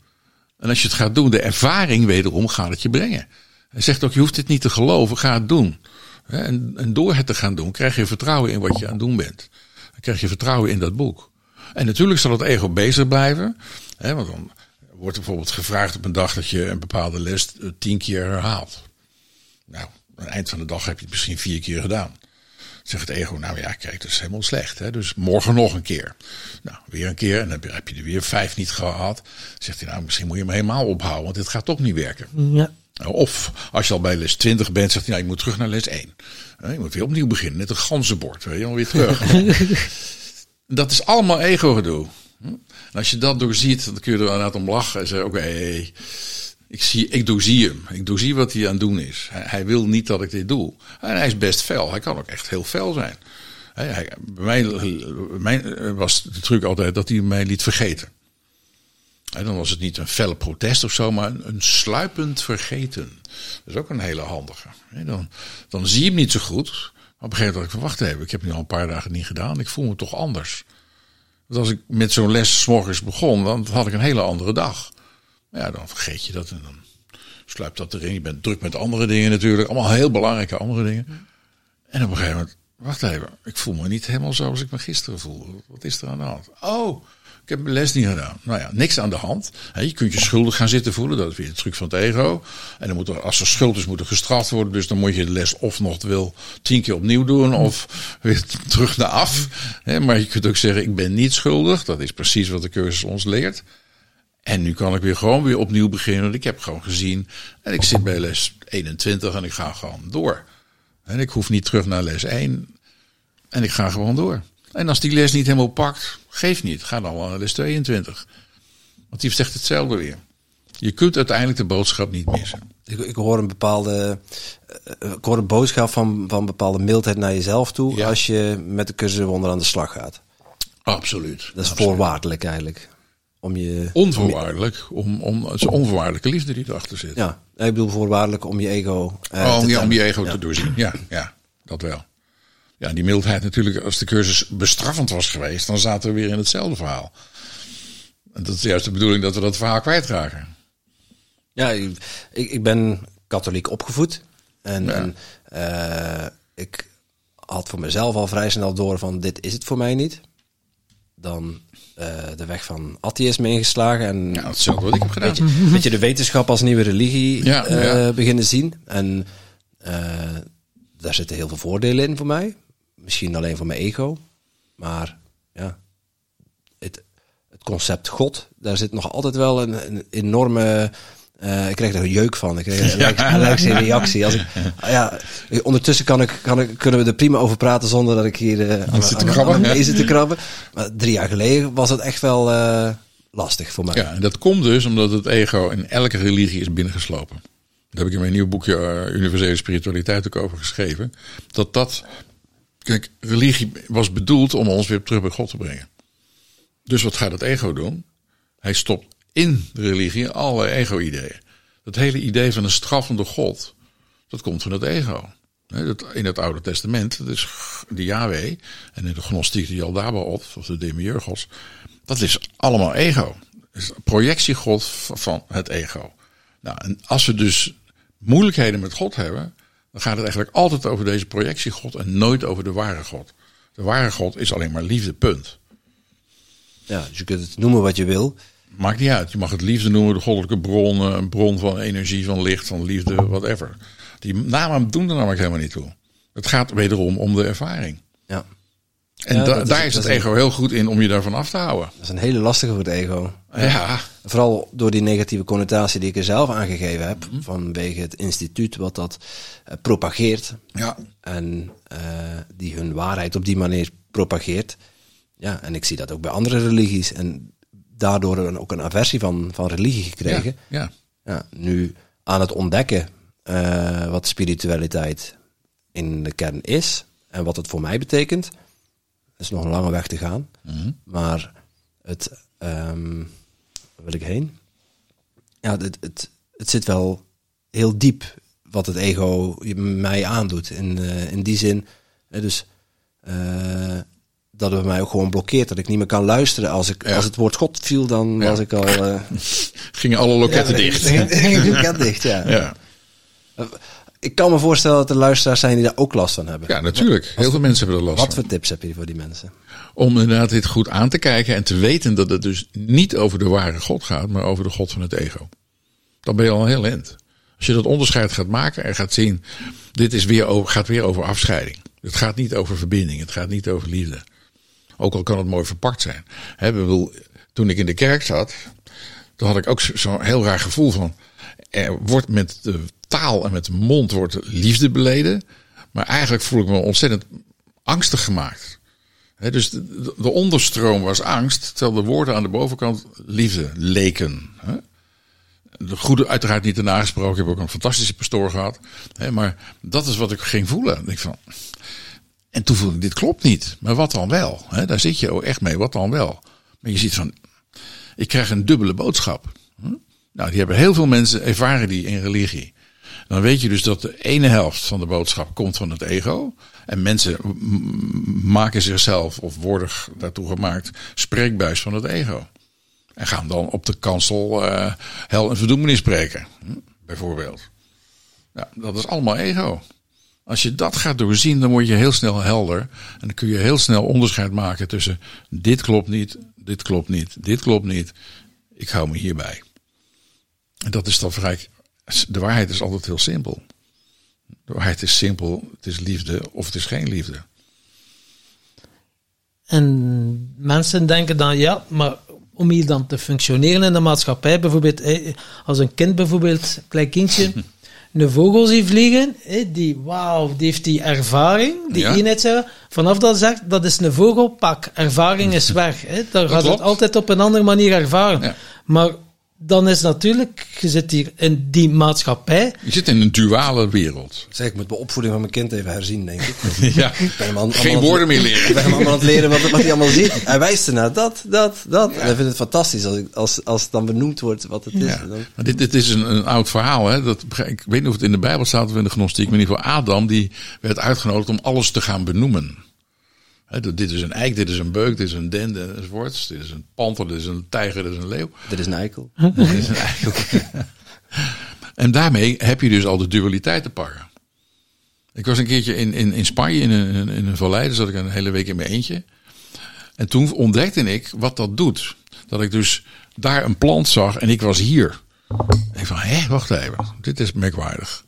En als je het gaat doen, de ervaring wederom gaat het je brengen. Hij zegt ook: je hoeft dit niet te geloven, ga het doen. En, en door het te gaan doen, krijg je vertrouwen in wat je aan het doen bent. Dan krijg je vertrouwen in dat boek. En natuurlijk zal het ego bezig blijven. Hè, want dan wordt bijvoorbeeld gevraagd op een dag dat je een bepaalde les tien keer herhaalt. Nou, aan het eind van de dag heb je het misschien vier keer gedaan. Zegt het ego, nou ja, kijk, dat is helemaal slecht. Hè? Dus morgen nog een keer. Nou, weer een keer. En dan heb je er weer vijf niet gehad. Zegt hij, nou, misschien moet je hem helemaal ophouden, want dit gaat toch niet werken. Ja. Of als je al bij les 20 bent, zegt hij, nou, je moet terug naar les 1. Je moet weer opnieuw beginnen, net een ganzenbord. Weet je, weer terug. dat is allemaal ego-gedoe. En als je dat doorziet, dan kun je er inderdaad om lachen en zeggen, oké, okay, ik, zie, ik doorzie hem. Ik doorzie wat hij aan het doen is. Hij, wil niet dat ik dit doe. En hij is best fel. Hij kan ook echt heel fel zijn. Hij, bij mij, was de truc altijd dat hij mij liet vergeten. En dan was het niet een felle protest of zo, maar een, sluipend vergeten. Dat is ook een hele handige. Dan, dan zie je hem niet zo goed. Maar op een gegeven moment ik van, wacht even, ik heb nu al een paar dagen niet gedaan. Ik voel me toch anders. Want als ik met zo'n les s morgens begon, dan had ik een hele andere dag. Maar ja, dan vergeet je dat en dan sluipt dat erin. Je bent druk met andere dingen natuurlijk. Allemaal heel belangrijke andere dingen. En op een gegeven moment, wacht even, ik voel me niet helemaal zoals ik me gisteren voelde. Wat is er aan de hand? Oh, ik heb mijn les niet gedaan. Nou ja, niks aan de hand. je kunt je schuldig gaan zitten voelen. Dat is weer de truc van het ego. En dan moet er, als er schuld is, moet er gestraft worden. Dus dan moet je de les of nog wil tien keer opnieuw doen. Of weer terug naar af. maar je kunt ook zeggen, ik ben niet schuldig. Dat is precies wat de cursus ons leert. En nu kan ik weer gewoon weer opnieuw beginnen. Want ik heb gewoon gezien. En ik zit bij les 21 en ik ga gewoon door. En ik hoef niet terug naar les 1. En ik ga gewoon door. En als die les niet helemaal pakt, geef niet. Ga dan wel naar les 22. Want die zegt hetzelfde weer. Je kunt uiteindelijk de boodschap niet missen. Ik, ik hoor een bepaalde. Eh, ik hoor een boodschap van, van bepaalde mildheid naar jezelf toe. als je met de cursus onder aan de slag gaat. Absoluut. Dat is voorwaardelijk eigenlijk. Om je, onvoorwaardelijk. Om, om, het is onvoorwaardelijke liefde die erachter zit. Ja, ik bedoel voorwaardelijk om je ego. Uh, oh, ja, om je ego te doorzien. Ja, ja, dat wel. Ja, die mildheid natuurlijk, als de cursus bestraffend was geweest, dan zaten we weer in hetzelfde verhaal. En dat is juist de bedoeling dat we dat verhaal kwijtraken. Ja, ik, ik ben katholiek opgevoed. En, en uh, ik had voor mezelf al vrij snel door van dit is het voor mij niet. Dan uh, de weg van atheïsme ingeslagen. En ja, hetzelfde wat ik heb gedaan. Beetje, beetje de wetenschap als nieuwe religie ja, uh, ja. beginnen zien. En daar zitten heel veel voordelen in voor mij misschien alleen voor mijn ego. Maar ja, het, het concept God, daar zit nog altijd wel een, een enorme. Uh, ik kreeg er een jeuk van. Ik kreeg een allergische reactie. Als ik, ja, ondertussen kan ik, kan ik, kunnen we er prima over praten zonder dat ik hier uh, aan, zit te krabben. Aan, te krabben. Maar drie jaar geleden was het echt wel uh, lastig voor mij. Ja, en dat komt dus omdat het ego in elke religie is binnengeslopen. Daar heb ik in mijn nieuw boekje Universele Spiritualiteit ook over geschreven. Dat dat Kijk, religie was bedoeld om ons weer terug bij God te brengen. Dus wat gaat het ego doen? Hij stopt in de religie alle ego-ideeën. Dat hele idee van een straffende God, dat komt van het ego. In het Oude Testament, dat is de Yahweh, en in de gnostiek de Yaldabaoth, of de Demiurgos, dat is allemaal ego. Dat is projectiegod van het ego. Nou, en als we dus moeilijkheden met God hebben, dan gaat het eigenlijk altijd over deze projectiegod en nooit over de ware God. De ware God is alleen maar liefde, punt. Ja, dus je kunt het noemen wat je wil. Maakt niet uit. Je mag het liefde noemen, de goddelijke bron, eh, een bron van energie, van licht, van liefde, whatever. Die namen doen er namelijk helemaal niet toe. Het gaat wederom om de ervaring. Ja. En daar is het ego heel goed in om je daarvan af te houden. Dat is een hele lastige voor het ego. Ja. Vooral door die negatieve connotatie die ik er zelf aangegeven heb. Mhm. Vanwege het instituut wat dat uh, propageert. Ja. En uh, die hun waarheid op die manier propageert. Ja, en ik zie dat ook bij andere religies. En daardoor ook een aversie van, van religie gekregen. Ja. ja. ja nu aan het ontdekken uh, wat spiritualiteit in de kern is. En wat het voor mij betekent is nog een lange weg te gaan. Mhm. Maar het, um, waar wil ik heen? Ja, het, het, het zit wel heel diep wat het ego mij aandoet. In, uh, in die zin, dus uh, dat het mij ook gewoon blokkeert. Dat ik niet meer kan luisteren. Als, ik, als het woord God viel, dan was ik al... Uh, Gingen alle loketten dicht. Gingen loket dicht, ja. ja ik kan me voorstellen dat er luisteraars zijn die daar ook last van hebben. Ja, natuurlijk. Heel veel mensen hebben er last wat van. Wat voor tips heb je voor die mensen? Om inderdaad dit goed aan te kijken en te weten dat het dus niet over de ware God gaat, maar over de God van het ego. Dan ben je al heel eind. Als je dat onderscheid gaat maken en gaat zien, dit is weer over, gaat weer over afscheiding. Het gaat niet over verbinding, het gaat niet over liefde. Ook al kan het mooi verpakt zijn. He, bedoel, toen ik in de kerk zat, toen had ik ook zo'n heel raar gevoel van. Er wordt met de taal en met de mond wordt liefde beleden. Maar eigenlijk voel ik me ontzettend angstig gemaakt. dus de, de, onderstroom was angst, terwijl de woorden aan de bovenkant liefde leken. De goede uiteraard niet erna gesproken. Ik heb ook een fantastische pastoor gehad. maar dat is wat ik ging voelen. Ik van, en toen voelde ik, dit klopt niet. Maar wat dan wel? daar zit je ook echt mee. Wat dan wel? Maar je ziet van, ik krijg een dubbele boodschap. Hm? Nou, die hebben heel veel mensen ervaren die in religie. Dan weet je dus dat de ene helft van de boodschap komt van het ego. En mensen maken zichzelf of worden daartoe gemaakt spreekbuis van het ego. En gaan dan op de kansel uh, hel en verdoemenis spreken. Hm? Bijvoorbeeld. Ja, dat is allemaal ego. Als je dat gaat doorzien, dan word je heel snel helder. En dan kun je heel snel onderscheid maken tussen dit klopt niet, dit klopt niet, dit klopt niet. Ik hou me hierbij. En dat is dan vrij. De waarheid is altijd heel simpel. De waarheid is simpel. Het is liefde of het is geen liefde. En mensen denken dan, ja, maar om hier dan te functioneren in de maatschappij, bijvoorbeeld als een kind bijvoorbeeld, klein kindje, een vogel ziet vliegen, die, wauw, die heeft die ervaring, die ja. eenheid, vanaf dat zegt, dat is een vogelpak, ervaring is weg. Hè. Dan gaat het altijd op een andere manier ervaren. Ja. Maar dan is natuurlijk, je zit hier in die maatschappij. Je zit in een duale wereld. Zeg, ik moet de opvoeding van mijn kind even herzien, denk ik. ja, geen woorden meer leren. Ik ben hem allemaal aan het leren wat, wat hij allemaal ziet. Hij wijst ernaar, dat, dat, dat. En ik vind het fantastisch als, als, als het dan benoemd wordt wat het is. Ja. Maar dit, dit is een, een oud verhaal. Hè? Dat, ik weet niet of het in de Bijbel staat of in de gnostiek. Maar in ieder geval Adam, die werd uitgenodigd om alles te gaan benoemen. He, dit is een eik, dit is een beuk, dit is een den, enzovoorts. Dit is een panter, dit is een tijger, dit is een leeuw. Dit is een eikel. dit is een eikel. en daarmee heb je dus al de dualiteit te pakken. Ik was een keertje in, in, in Spanje, in een, in een vallei, daar zat ik een hele week in mijn eentje. En toen ontdekte ik wat dat doet. Dat ik dus daar een plant zag en ik was hier. En ik van, hé, wacht even, dit is merkwaardig.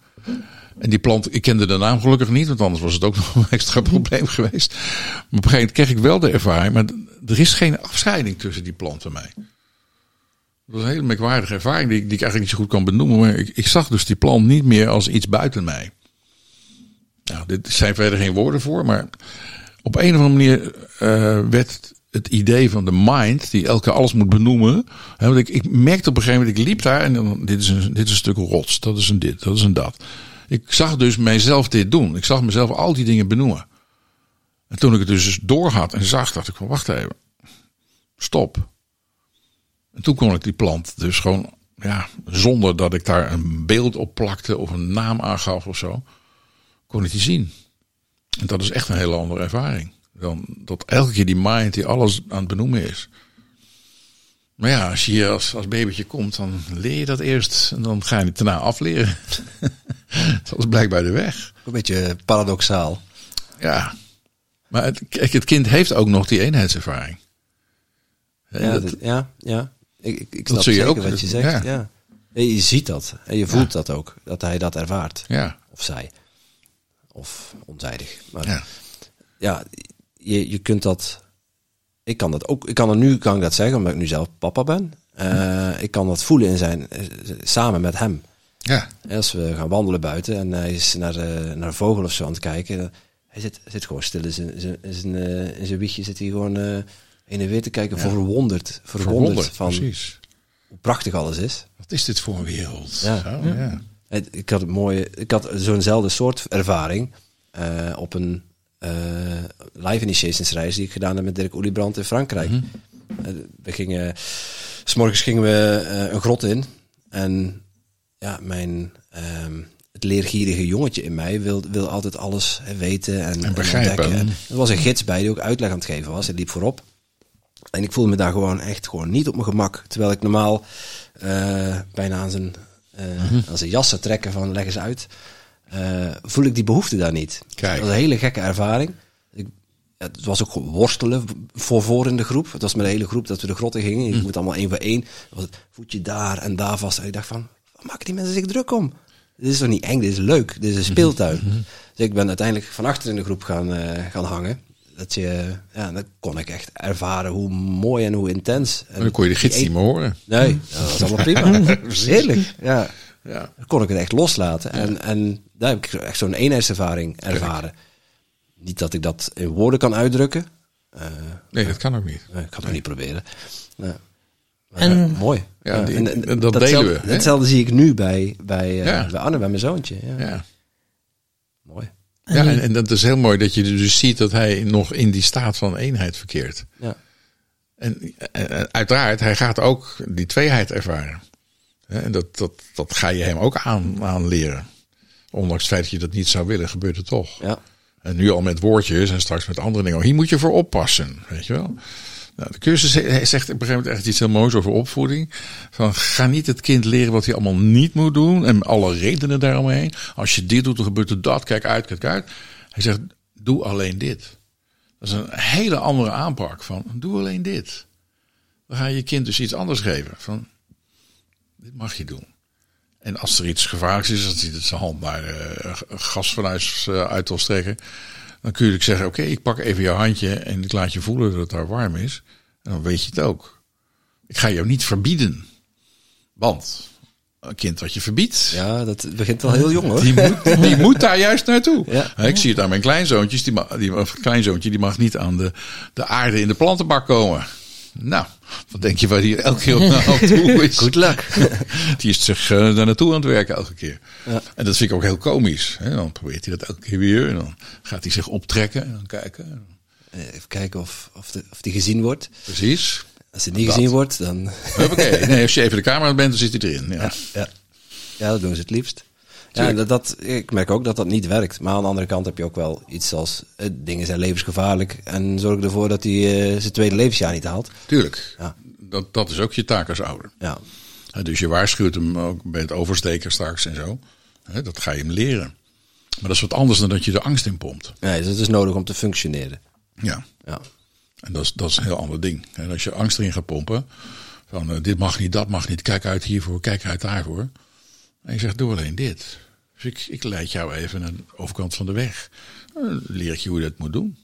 En die plant, ik kende de naam gelukkig niet, want anders was het ook nog een extra probleem geweest. Maar op een gegeven moment kreeg ik wel de ervaring, maar er is geen afscheiding tussen die plant en mij. Dat was een hele merkwaardige ervaring die, die ik eigenlijk niet zo goed kan benoemen. Maar ik, ik zag dus die plant niet meer als iets buiten mij. Nou, dit zijn verder geen woorden voor, maar op een of andere manier uh, werd het idee van de mind, die elke alles moet benoemen. Hè, want ik, ik merkte op een gegeven moment, ik liep daar en dan, dit is, een, dit is een stuk rots, dat is een dit, dat is een dat. Ik zag dus mijzelf dit doen. Ik zag mezelf al die dingen benoemen. En toen ik het dus door had en zag, dacht ik van wacht even. Stop. En toen kon ik die plant dus gewoon, ja, zonder dat ik daar een beeld op plakte of een naam aangaf of zo, kon ik die zien. En dat is echt een hele andere ervaring. Dan dat elke keer die mind die alles aan het benoemen is. Maar ja, als je hier als, als babytje komt, dan leer je dat eerst. En dan ga je het daarna afleren. dat is blijkbaar de weg. Een beetje paradoxaal. Ja. Maar het, het kind heeft ook nog die eenheidservaring. Ja, dat, ja, ja. Ik, ik, ik snap zeker ook, wat je zegt. Ja. ja. Je ziet dat. En je voelt dat ook. Dat hij dat ervaart. Ja. Of zij. Of onzijdig. Maar ja, ja je, je kunt dat ik kan dat ook. Ik kan er nu kan ik dat zeggen, omdat ik nu zelf papa ben. Uh, ik kan dat voelen in zijn, eh, samen met hem. Ja. Als we gaan wandelen buiten en hij is naar, uh, naar een vogel of zo aan het kijken. Hij zit, zit gewoon stil in zijn, in zijn, in zijn wiegje. Zit hij gewoon uh, in en weer te kijken. Ja. Verwonderd. Verwonderd, verwonderd van precies. hoe prachtig alles is. Wat is dit voor een wereld? Ja. Zo, ja. Ik had, het mooie, ik had zo'nzelfde soort ervaring uh, op een uh, live initiations reis die ik gedaan heb met Dirk Oliebrand in Frankrijk. Mm -hmm. we gingen, s'morgens gingen we uh, een grot in en ja, mijn, um, het leergierige jongetje in mij wil, wil altijd alles weten en, en begrijpen. En er was een gids bij die ook uitleg aan het geven was. Hij liep voorop. En ik voelde me daar gewoon echt gewoon niet op mijn gemak. Terwijl ik normaal uh, bijna aan zijn, uh, mm -hmm. aan zijn jas zou trekken van leg eens uit uh, voel ik die behoefte daar niet. Kijk. Dat was een hele gekke ervaring. Ik, het was ook worstelen voor voor in de groep. Het was met de hele groep dat we de grotten gingen. Je hm. moet allemaal één voor één. Was het voetje daar en daar vast. En ik dacht van, wat maken die mensen zich druk om? Dit is toch niet eng, dit is leuk. Dit is een hm. speeltuin. -hmm. Dus ik ben uiteindelijk van achter in de groep gaan, uh, gaan hangen. Dat je, ja, dan kon ik echt ervaren hoe mooi en hoe intens. En dan kon je de gids niet meer horen. Nee, dat was allemaal prima. Heerlijk, ja. Ja. Dan kon ik het echt loslaten. En, en daar heb ik echt zo'n eenheidservaring ervaren. Niet dat ik dat in woorden kan uitdrukken. Uh, nee, dat kan ook niet. ik kan het niet proberen. en, mooi. Ja, die, en, en, dat delen we. Hetzelfde zie ik nu bij, bij, uh, bij Anne, bij mijn zoontje. Ja. Mooi. Ja, en, en dat is heel mooi dat je dus ziet dat hij nog in die staat van eenheid verkeert. Ja. En, en uiteraard, hij gaat ook die tweeheid ervaren. En dat, dat, dat ga je hem ook aan, aan leren. Ondanks het feit dat je dat niet zou willen, gebeurt het toch. Ja. En nu al met woordjes en straks met andere dingen. Hier moet je voor oppassen, weet je wel. Nou, de cursus zegt op een gegeven moment echt iets heel moois over opvoeding. Van, ga niet het kind leren wat hij allemaal niet moet doen. En alle redenen daaromheen. Als je dit doet, dan gebeurt er dat. Kijk uit, kijk uit. Hij zegt, doe alleen dit. Dat is een hele andere aanpak van, doe alleen dit. Dan ga je je kind dus iets anders geven. Van, dit mag je doen. En als er iets gevaarlijks is, als hij het zijn hand naar uh, gas vanuit uh, uit wil strekken, dan kun je zeggen: Oké, ik pak even jouw handje en ik laat je voelen dat het daar warm is. En dan weet je het ook. Ik ga jou niet verbieden. Want een kind wat je verbiedt. Ja, dat begint al heel jong hoor. Die moet, die moet daar juist naartoe. Ja. Ik zie het aan mijn kleinzoontjes. Die, mag, die kleinzoontje die mag niet aan de, de aarde in de plantenbak komen. Nou, wat denk je waar hij elke keer op toe is? Goed luck. Die is zich uh, daar naartoe aan het werken elke keer. Ja. En dat vind ik ook heel komisch. Hè? Dan probeert hij dat elke keer weer. En dan gaat hij zich optrekken en dan kijken. Even kijken of, of, de, of die gezien wordt. Precies. Als hij niet dat. gezien wordt, dan... Oké, nee, als je even de camera bent, dan zit hij erin. Ja. Ja, ja. ja, dat doen ze het liefst. Ja, dat, dat, ik merk ook dat dat niet werkt. Maar aan de andere kant heb je ook wel iets als eh, dingen zijn levensgevaarlijk. En zorg ervoor dat hij uh, zijn tweede levensjaar niet haalt. Tuurlijk. Ja. Dat, dat is ook je taak als ouder. Ja. Dus je waarschuwt hem ook bij het oversteken straks en zo. Dat ga je hem leren. Maar dat is wat anders dan dat je de angst in pompt. Nee, dus het is nodig om te functioneren. Ja. ja. En dat is, dat is een heel ander ding. En als je angst erin gaat pompen. Van uh, dit mag niet, dat mag niet. Kijk uit hiervoor, kijk uit daarvoor. En je zegt, doe alleen dit. Dus ik, ik leid jou even naar de overkant van de weg. Dan leer ik je hoe je dat moet doen.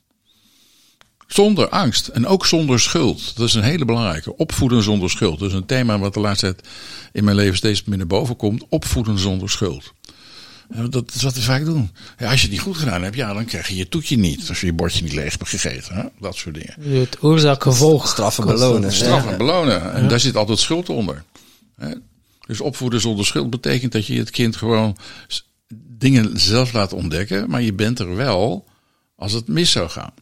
Zonder angst en ook zonder schuld. Dat is een hele belangrijke. Opvoeden zonder schuld. Dat is een thema wat de laatste tijd in mijn leven steeds meer naar boven komt. Opvoeden zonder schuld. Dat is wat we vaak doen. Ja, als je het niet goed gedaan hebt, ja, dan krijg je je toetje niet. Als je je bordje niet leeg hebt gegeten. Hè? Dat soort dingen. Het oorzaak-gevolg. Straffen belonen. Straffen belonen. En daar zit altijd schuld onder. Dus opvoeden zonder schuld betekent dat je het kind gewoon dingen zelf laat ontdekken. Maar je bent er wel als het mis zou gaan.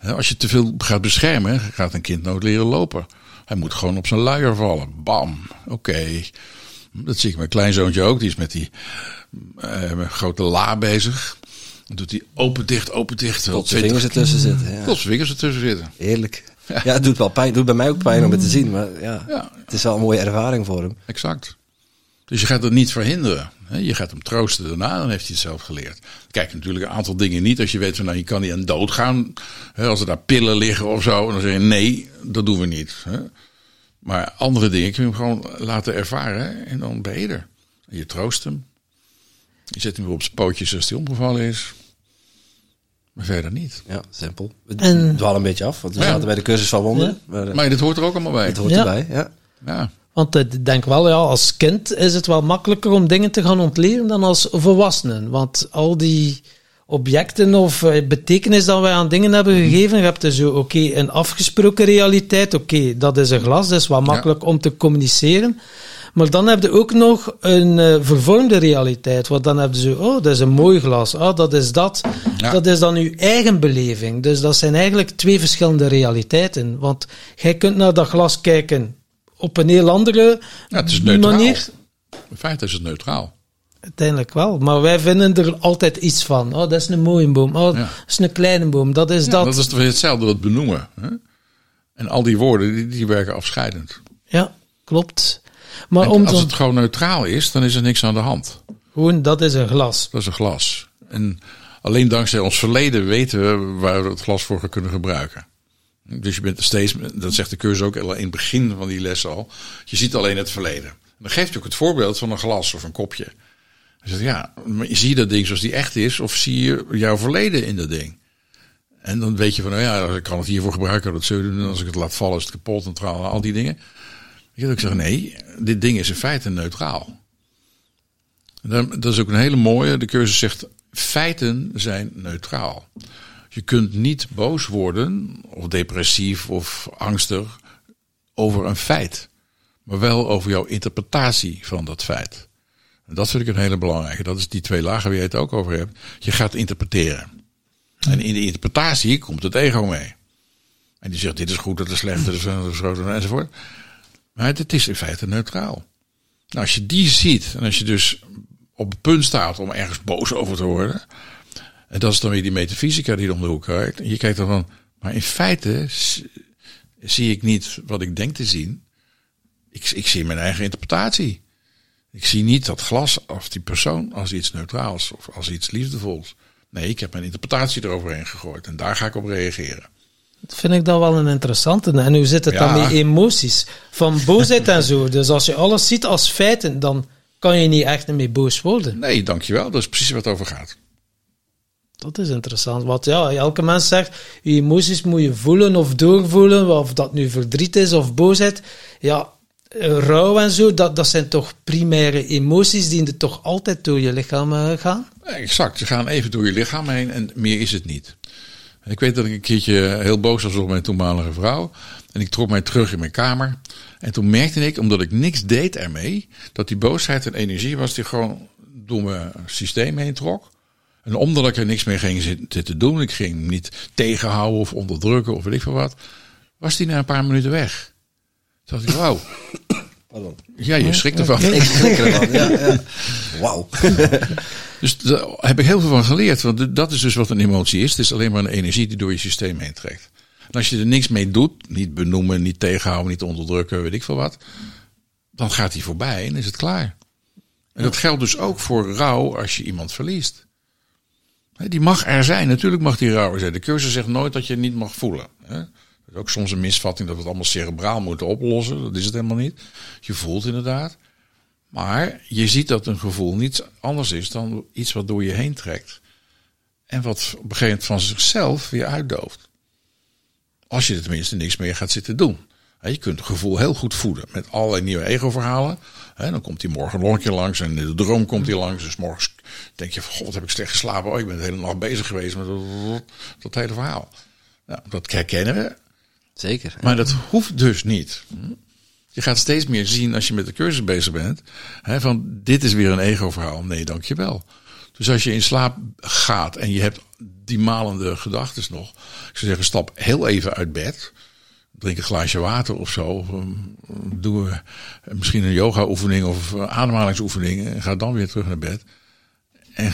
Als je te veel gaat beschermen, gaat een kind nooit leren lopen. Hij moet gewoon op zijn luier vallen. Bam. Oké. Dat zie ik mijn kleinzoontje ook. Die is met die uh, grote la bezig. Dan doet hij open, dicht, open, dicht. Tot zijn vingers ertussen zitten. Ja. Tot zijn vingers ertussen zitten. Heerlijk. Ja. ja, het doet wel pijn. Het doet bij mij ook pijn om het te zien. Maar ja, ja, het is wel een mooie ervaring voor hem. Exact. Dus je gaat het niet verhinderen. Je gaat hem troosten daarna, dan heeft hij het zelf geleerd. Kijk, natuurlijk een aantal dingen niet. Als je weet van nou, je kan niet aan dood gaan. Als er daar pillen liggen of zo. Dan zeg je nee, dat doen we niet. Maar andere dingen kun je hem gewoon laten ervaren. En dan ben je er. Je troost hem. Je zet hem weer op zijn pootjes als hij omgevallen is. Maar verder niet. Ja, simpel. We en... dwalen een beetje af, want we ja. zaten bij de cursus van wonderen. Ja. Maar, maar dit hoort er ook allemaal bij. Het hoort erbij, ja. ja. Want ik denk wel, ja, als kind is het wel makkelijker om dingen te gaan ontleren dan als volwassenen. Want al die objecten of betekenis dat wij aan dingen hebben gegeven, je hebt dus zo, oké, een afgesproken realiteit, oké, dat is een glas, dat is wel makkelijk om te communiceren. Maar dan heb je ook nog een uh, vervormde realiteit. Want dan heb je zo, oh, dat is een mooi glas. Oh, dat is dat. Ja. Dat is dan uw eigen beleving. Dus dat zijn eigenlijk twee verschillende realiteiten. Want jij kunt naar dat glas kijken op een heel andere ja, het is neutraal. manier. In feite is het neutraal. Uiteindelijk wel, maar wij vinden er altijd iets van. Oh, dat is een mooie boom. Oh, ja. dat is een kleine boom. Dat is ja, dat. Dat is hetzelfde wat benoemen. Hè? En al die woorden, die, die werken afscheidend. Ja, klopt. Maar om als het gewoon neutraal is, dan is er niks aan de hand. Gewoon, dat is een glas. Dat is een glas. En alleen dankzij ons verleden weten we waar we het glas voor kunnen gebruiken. Dus je bent steeds, dat zegt de cursus ook in het begin van die les al, je ziet alleen het verleden. Dan geeft je ook het voorbeeld van een glas of een kopje. Je zegt, ja, maar zie je dat ding zoals die echt is, of zie je jouw verleden in dat ding? En dan weet je van, nou ja, ik kan het hiervoor gebruiken, dat zullen doen. Als ik het laat vallen, is het kapot en al die dingen. Ik zeggen, nee, dit ding is in feite neutraal. Dat is ook een hele mooie. De cursus zegt, feiten zijn neutraal. Je kunt niet boos worden, of depressief of angstig, over een feit. Maar wel over jouw interpretatie van dat feit. En dat vind ik een hele belangrijke. Dat is die twee lagen waar je het ook over hebt. Je gaat interpreteren. En in de interpretatie komt het ego mee. En die zegt, dit is goed, dat is slecht, dat is, enzovoort. Maar het is in feite neutraal. Nou, als je die ziet, en als je dus op het punt staat om ergens boos over te worden. En dat is dan weer die metafysica die er om de hoek kijkt. En je kijkt dan van, maar in feite zie ik niet wat ik denk te zien. Ik, ik zie mijn eigen interpretatie. Ik zie niet dat glas of die persoon als iets neutraals of als iets liefdevols. Nee, ik heb mijn interpretatie eroverheen gegooid en daar ga ik op reageren. Dat vind ik dan wel een interessante. En hoe zit het dan met emoties? Van boosheid en zo. Dus als je alles ziet als feiten, dan kan je niet echt meer boos worden. Nee, dankjewel. Dat is precies wat het over gaat. Dat is interessant. Want ja, elke mens zegt, je emoties moet je voelen of doorvoelen, of dat nu verdriet is of boosheid. Ja, rouw en zo, dat, dat zijn toch primaire emoties die er toch altijd door je lichaam eh, gaan? Exact, ze gaan even door je lichaam heen en meer is het niet. Ik weet dat ik een keertje heel boos was op mijn toenmalige vrouw. En ik trok mij terug in mijn kamer. En toen merkte ik, omdat ik niks deed ermee, dat die boosheid een energie was die gewoon door mijn systeem heen trok. En omdat ik er niks mee ging zitten doen, ik ging niet tegenhouden of onderdrukken of weet ik veel wat, was die na een paar minuten weg. Toen dacht ik, wauw. Pardon. Ja, je schrikt ervan. Ik schrik ervan, ja. ja. Wauw. dus daar heb ik heel veel van geleerd. Want dat is dus wat een emotie is. Het is alleen maar een energie die door je systeem heen trekt. En als je er niks mee doet, niet benoemen, niet tegenhouden, niet onderdrukken, weet ik veel wat. Dan gaat die voorbij en is het klaar. En dat geldt dus ook voor rouw als je iemand verliest. Die mag er zijn. Natuurlijk mag die rouw er zijn. De cursus zegt nooit dat je het niet mag voelen. Ook soms een misvatting dat we het allemaal cerebraal moeten oplossen. Dat is het helemaal niet. Je voelt inderdaad. Maar je ziet dat een gevoel niets anders is dan iets wat door je heen trekt. En wat op een gegeven moment van zichzelf weer uitdooft. Als je tenminste niks meer gaat zitten doen. Je kunt het gevoel heel goed voeden met allerlei nieuwe ego-verhalen. Dan komt hij morgen nog een keer langs en de droom komt hij langs. Dus morgens denk je van, god, heb ik slecht geslapen. Oh, ik ben de hele nacht bezig geweest met dat, hele verhaal. Nou, dat herkennen we. Zeker. Maar dat hoeft dus niet. Je gaat steeds meer zien als je met de cursus bezig bent. Hè, van dit is weer een ego-verhaal. Nee, dankjewel. Dus als je in slaap gaat en je hebt die malende gedachten nog. Ik zou zeggen, stap heel even uit bed. Drink een glaasje water of zo. Um, doe misschien een yoga-oefening of ademhalingsoefening. En ga dan weer terug naar bed. En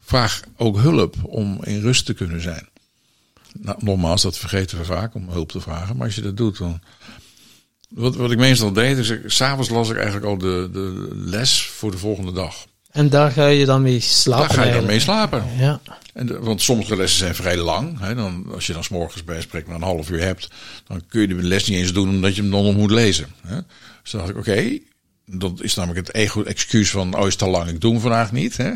vraag ook hulp om in rust te kunnen zijn. Nou, nogmaals, dat vergeten we vaak om hulp te vragen. Maar als je dat doet, dan. Wat, wat ik meestal deed, is. S'avonds las ik eigenlijk al de, de les voor de volgende dag. En daar ga je dan mee slapen? Daar ga je dan mee slapen. Ja. En want sommige lessen zijn vrij lang. Hè, dan, als je dan s morgens bij sprek maar een half uur hebt, dan kun je de les niet eens doen omdat je hem dan nog moet lezen. Hè. Dus dan dacht ik, oké, dat is namelijk het ego-excuus van, oh is te lang, ik doe hem vandaag niet. Hè.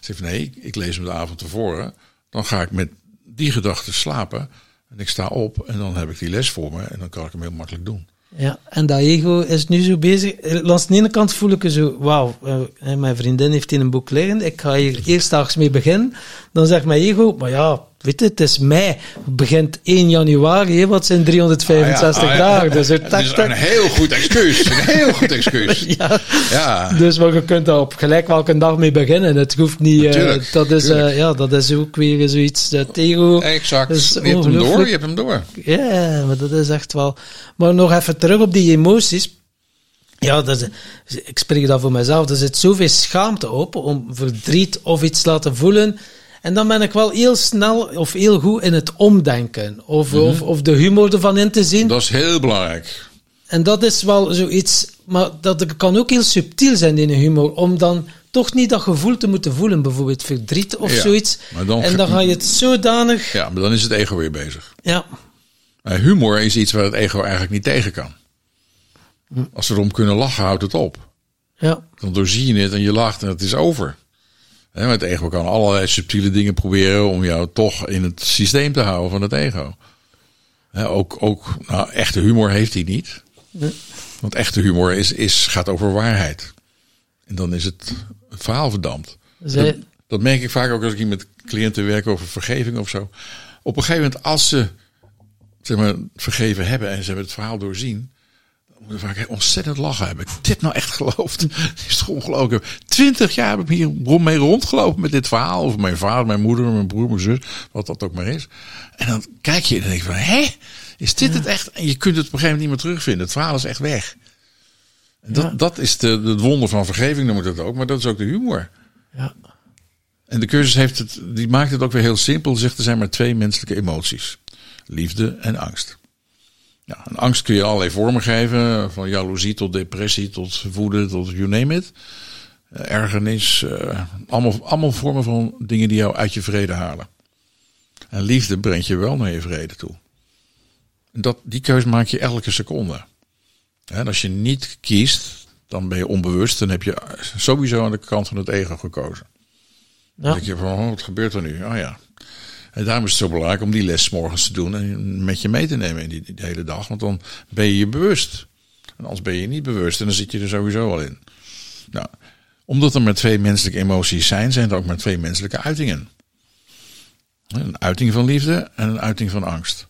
Dus ik nee, ik lees hem de avond tevoren. Dan ga ik met die gedachten slapen en ik sta op en dan heb ik die les voor me en dan kan ik hem heel makkelijk doen. Ja, en dat ego is nu zo bezig. Langs de ene kant voel ik zo, wauw, uh, mijn vriendin heeft in een boek liggen, ik ga hier eerstdaags mee beginnen. Dan zegt mijn ego, maar ja, weet je, het is mei. Het begint 1 januari, wat zijn 365 ah, ah, dagen. Dus het is een heel goed excuus. Een heel goed excuus. ja. ja. Dus maar je kunt daar op gelijk welke dag mee beginnen. Het hoeft niet, uh, dat, is, uh, ja, dat is ook weer zoiets, dat ego. Exact. Is je hebt hem door, je hebt hem door. Ja, maar dat is echt wel. Maar nog even terug op die emoties. Ja, dat is, ik spreek dat voor mezelf. Er zit zoveel schaamte op om verdriet of iets laten voelen en dan ben ik wel heel snel of heel goed in het omdenken. Of, mhm. of, of, de humor ervan in te zien. Dat is heel belangrijk. En dat is wel zoiets. Maar dat kan ook heel subtiel zijn in een humor. Om dan toch niet dat gevoel te moeten voelen. Bijvoorbeeld verdriet of zoiets. Dan en dan ga je het zodanig. Ja, maar dan is het ego weer bezig. Ja. humor is iets waar het ego eigenlijk niet tegen kan. Hm. Als ze erom kunnen lachen, houdt het op. Ja. Dan doorzie je het en je lacht en het is over. He, het ego kan allerlei subtiele dingen proberen om jou toch in het systeem te houden van het ego. ook, ook nou, echte humor heeft hij niet. Want echte humor is, is, gaat over waarheid. En dan is het, verhaal verdampt. Dat, dat, merk ik vaak ook als ik met cliënten werk over vergeving of zo. Op een gegeven moment, als ze zeg maar, vergeven hebben en ze hebben het verhaal doorzien, moet vaak ontzettend lachen. Heb ik dit nou echt geloofd? is toch ongelooflijk. Twintig jaar heb ik hier mee rondgelopen met dit verhaal. Over mijn vader, mijn moeder, mijn broer, mijn zus. Wat dat ook maar is. En dan kijk je en denk je van, hè? Is dit het echt? En je kunt het op een gegeven moment niet meer terugvinden. Het verhaal is echt weg. En dat, Ja. dat is de, het wonder van vergeving, noem ik dat ook. Maar dat is ook de humor. Ja. En de cursus heeft het, die maakt het ook weer heel simpel. Zegt er zijn maar twee menselijke emoties: liefde en angst. Ja, en angst kun je allerlei vormen geven, van jaloezie tot depressie, tot woede, tot you name it. Eh, ergernis, eh, allemaal, allemaal vormen van dingen die jou uit je vrede halen. En liefde brengt je wel naar je vrede toe. En dat, die keuze maak je elke seconde. En als je niet kiest, dan ben je onbewust. Dan heb je sowieso aan de kant van het ego gekozen. Dan Ja. denk je van, oh, wat gebeurt er nu? Oh ja. En daarom is het zo belangrijk om die les morgens te doen en met je mee te nemen in die, die hele dag. Want dan ben je je bewust. En anders ben je niet bewust en dan zit je er sowieso al in. Nou, omdat er maar twee menselijke emoties zijn, zijn er ook maar twee menselijke uitingen. Een uiting van liefde en een uiting van angst.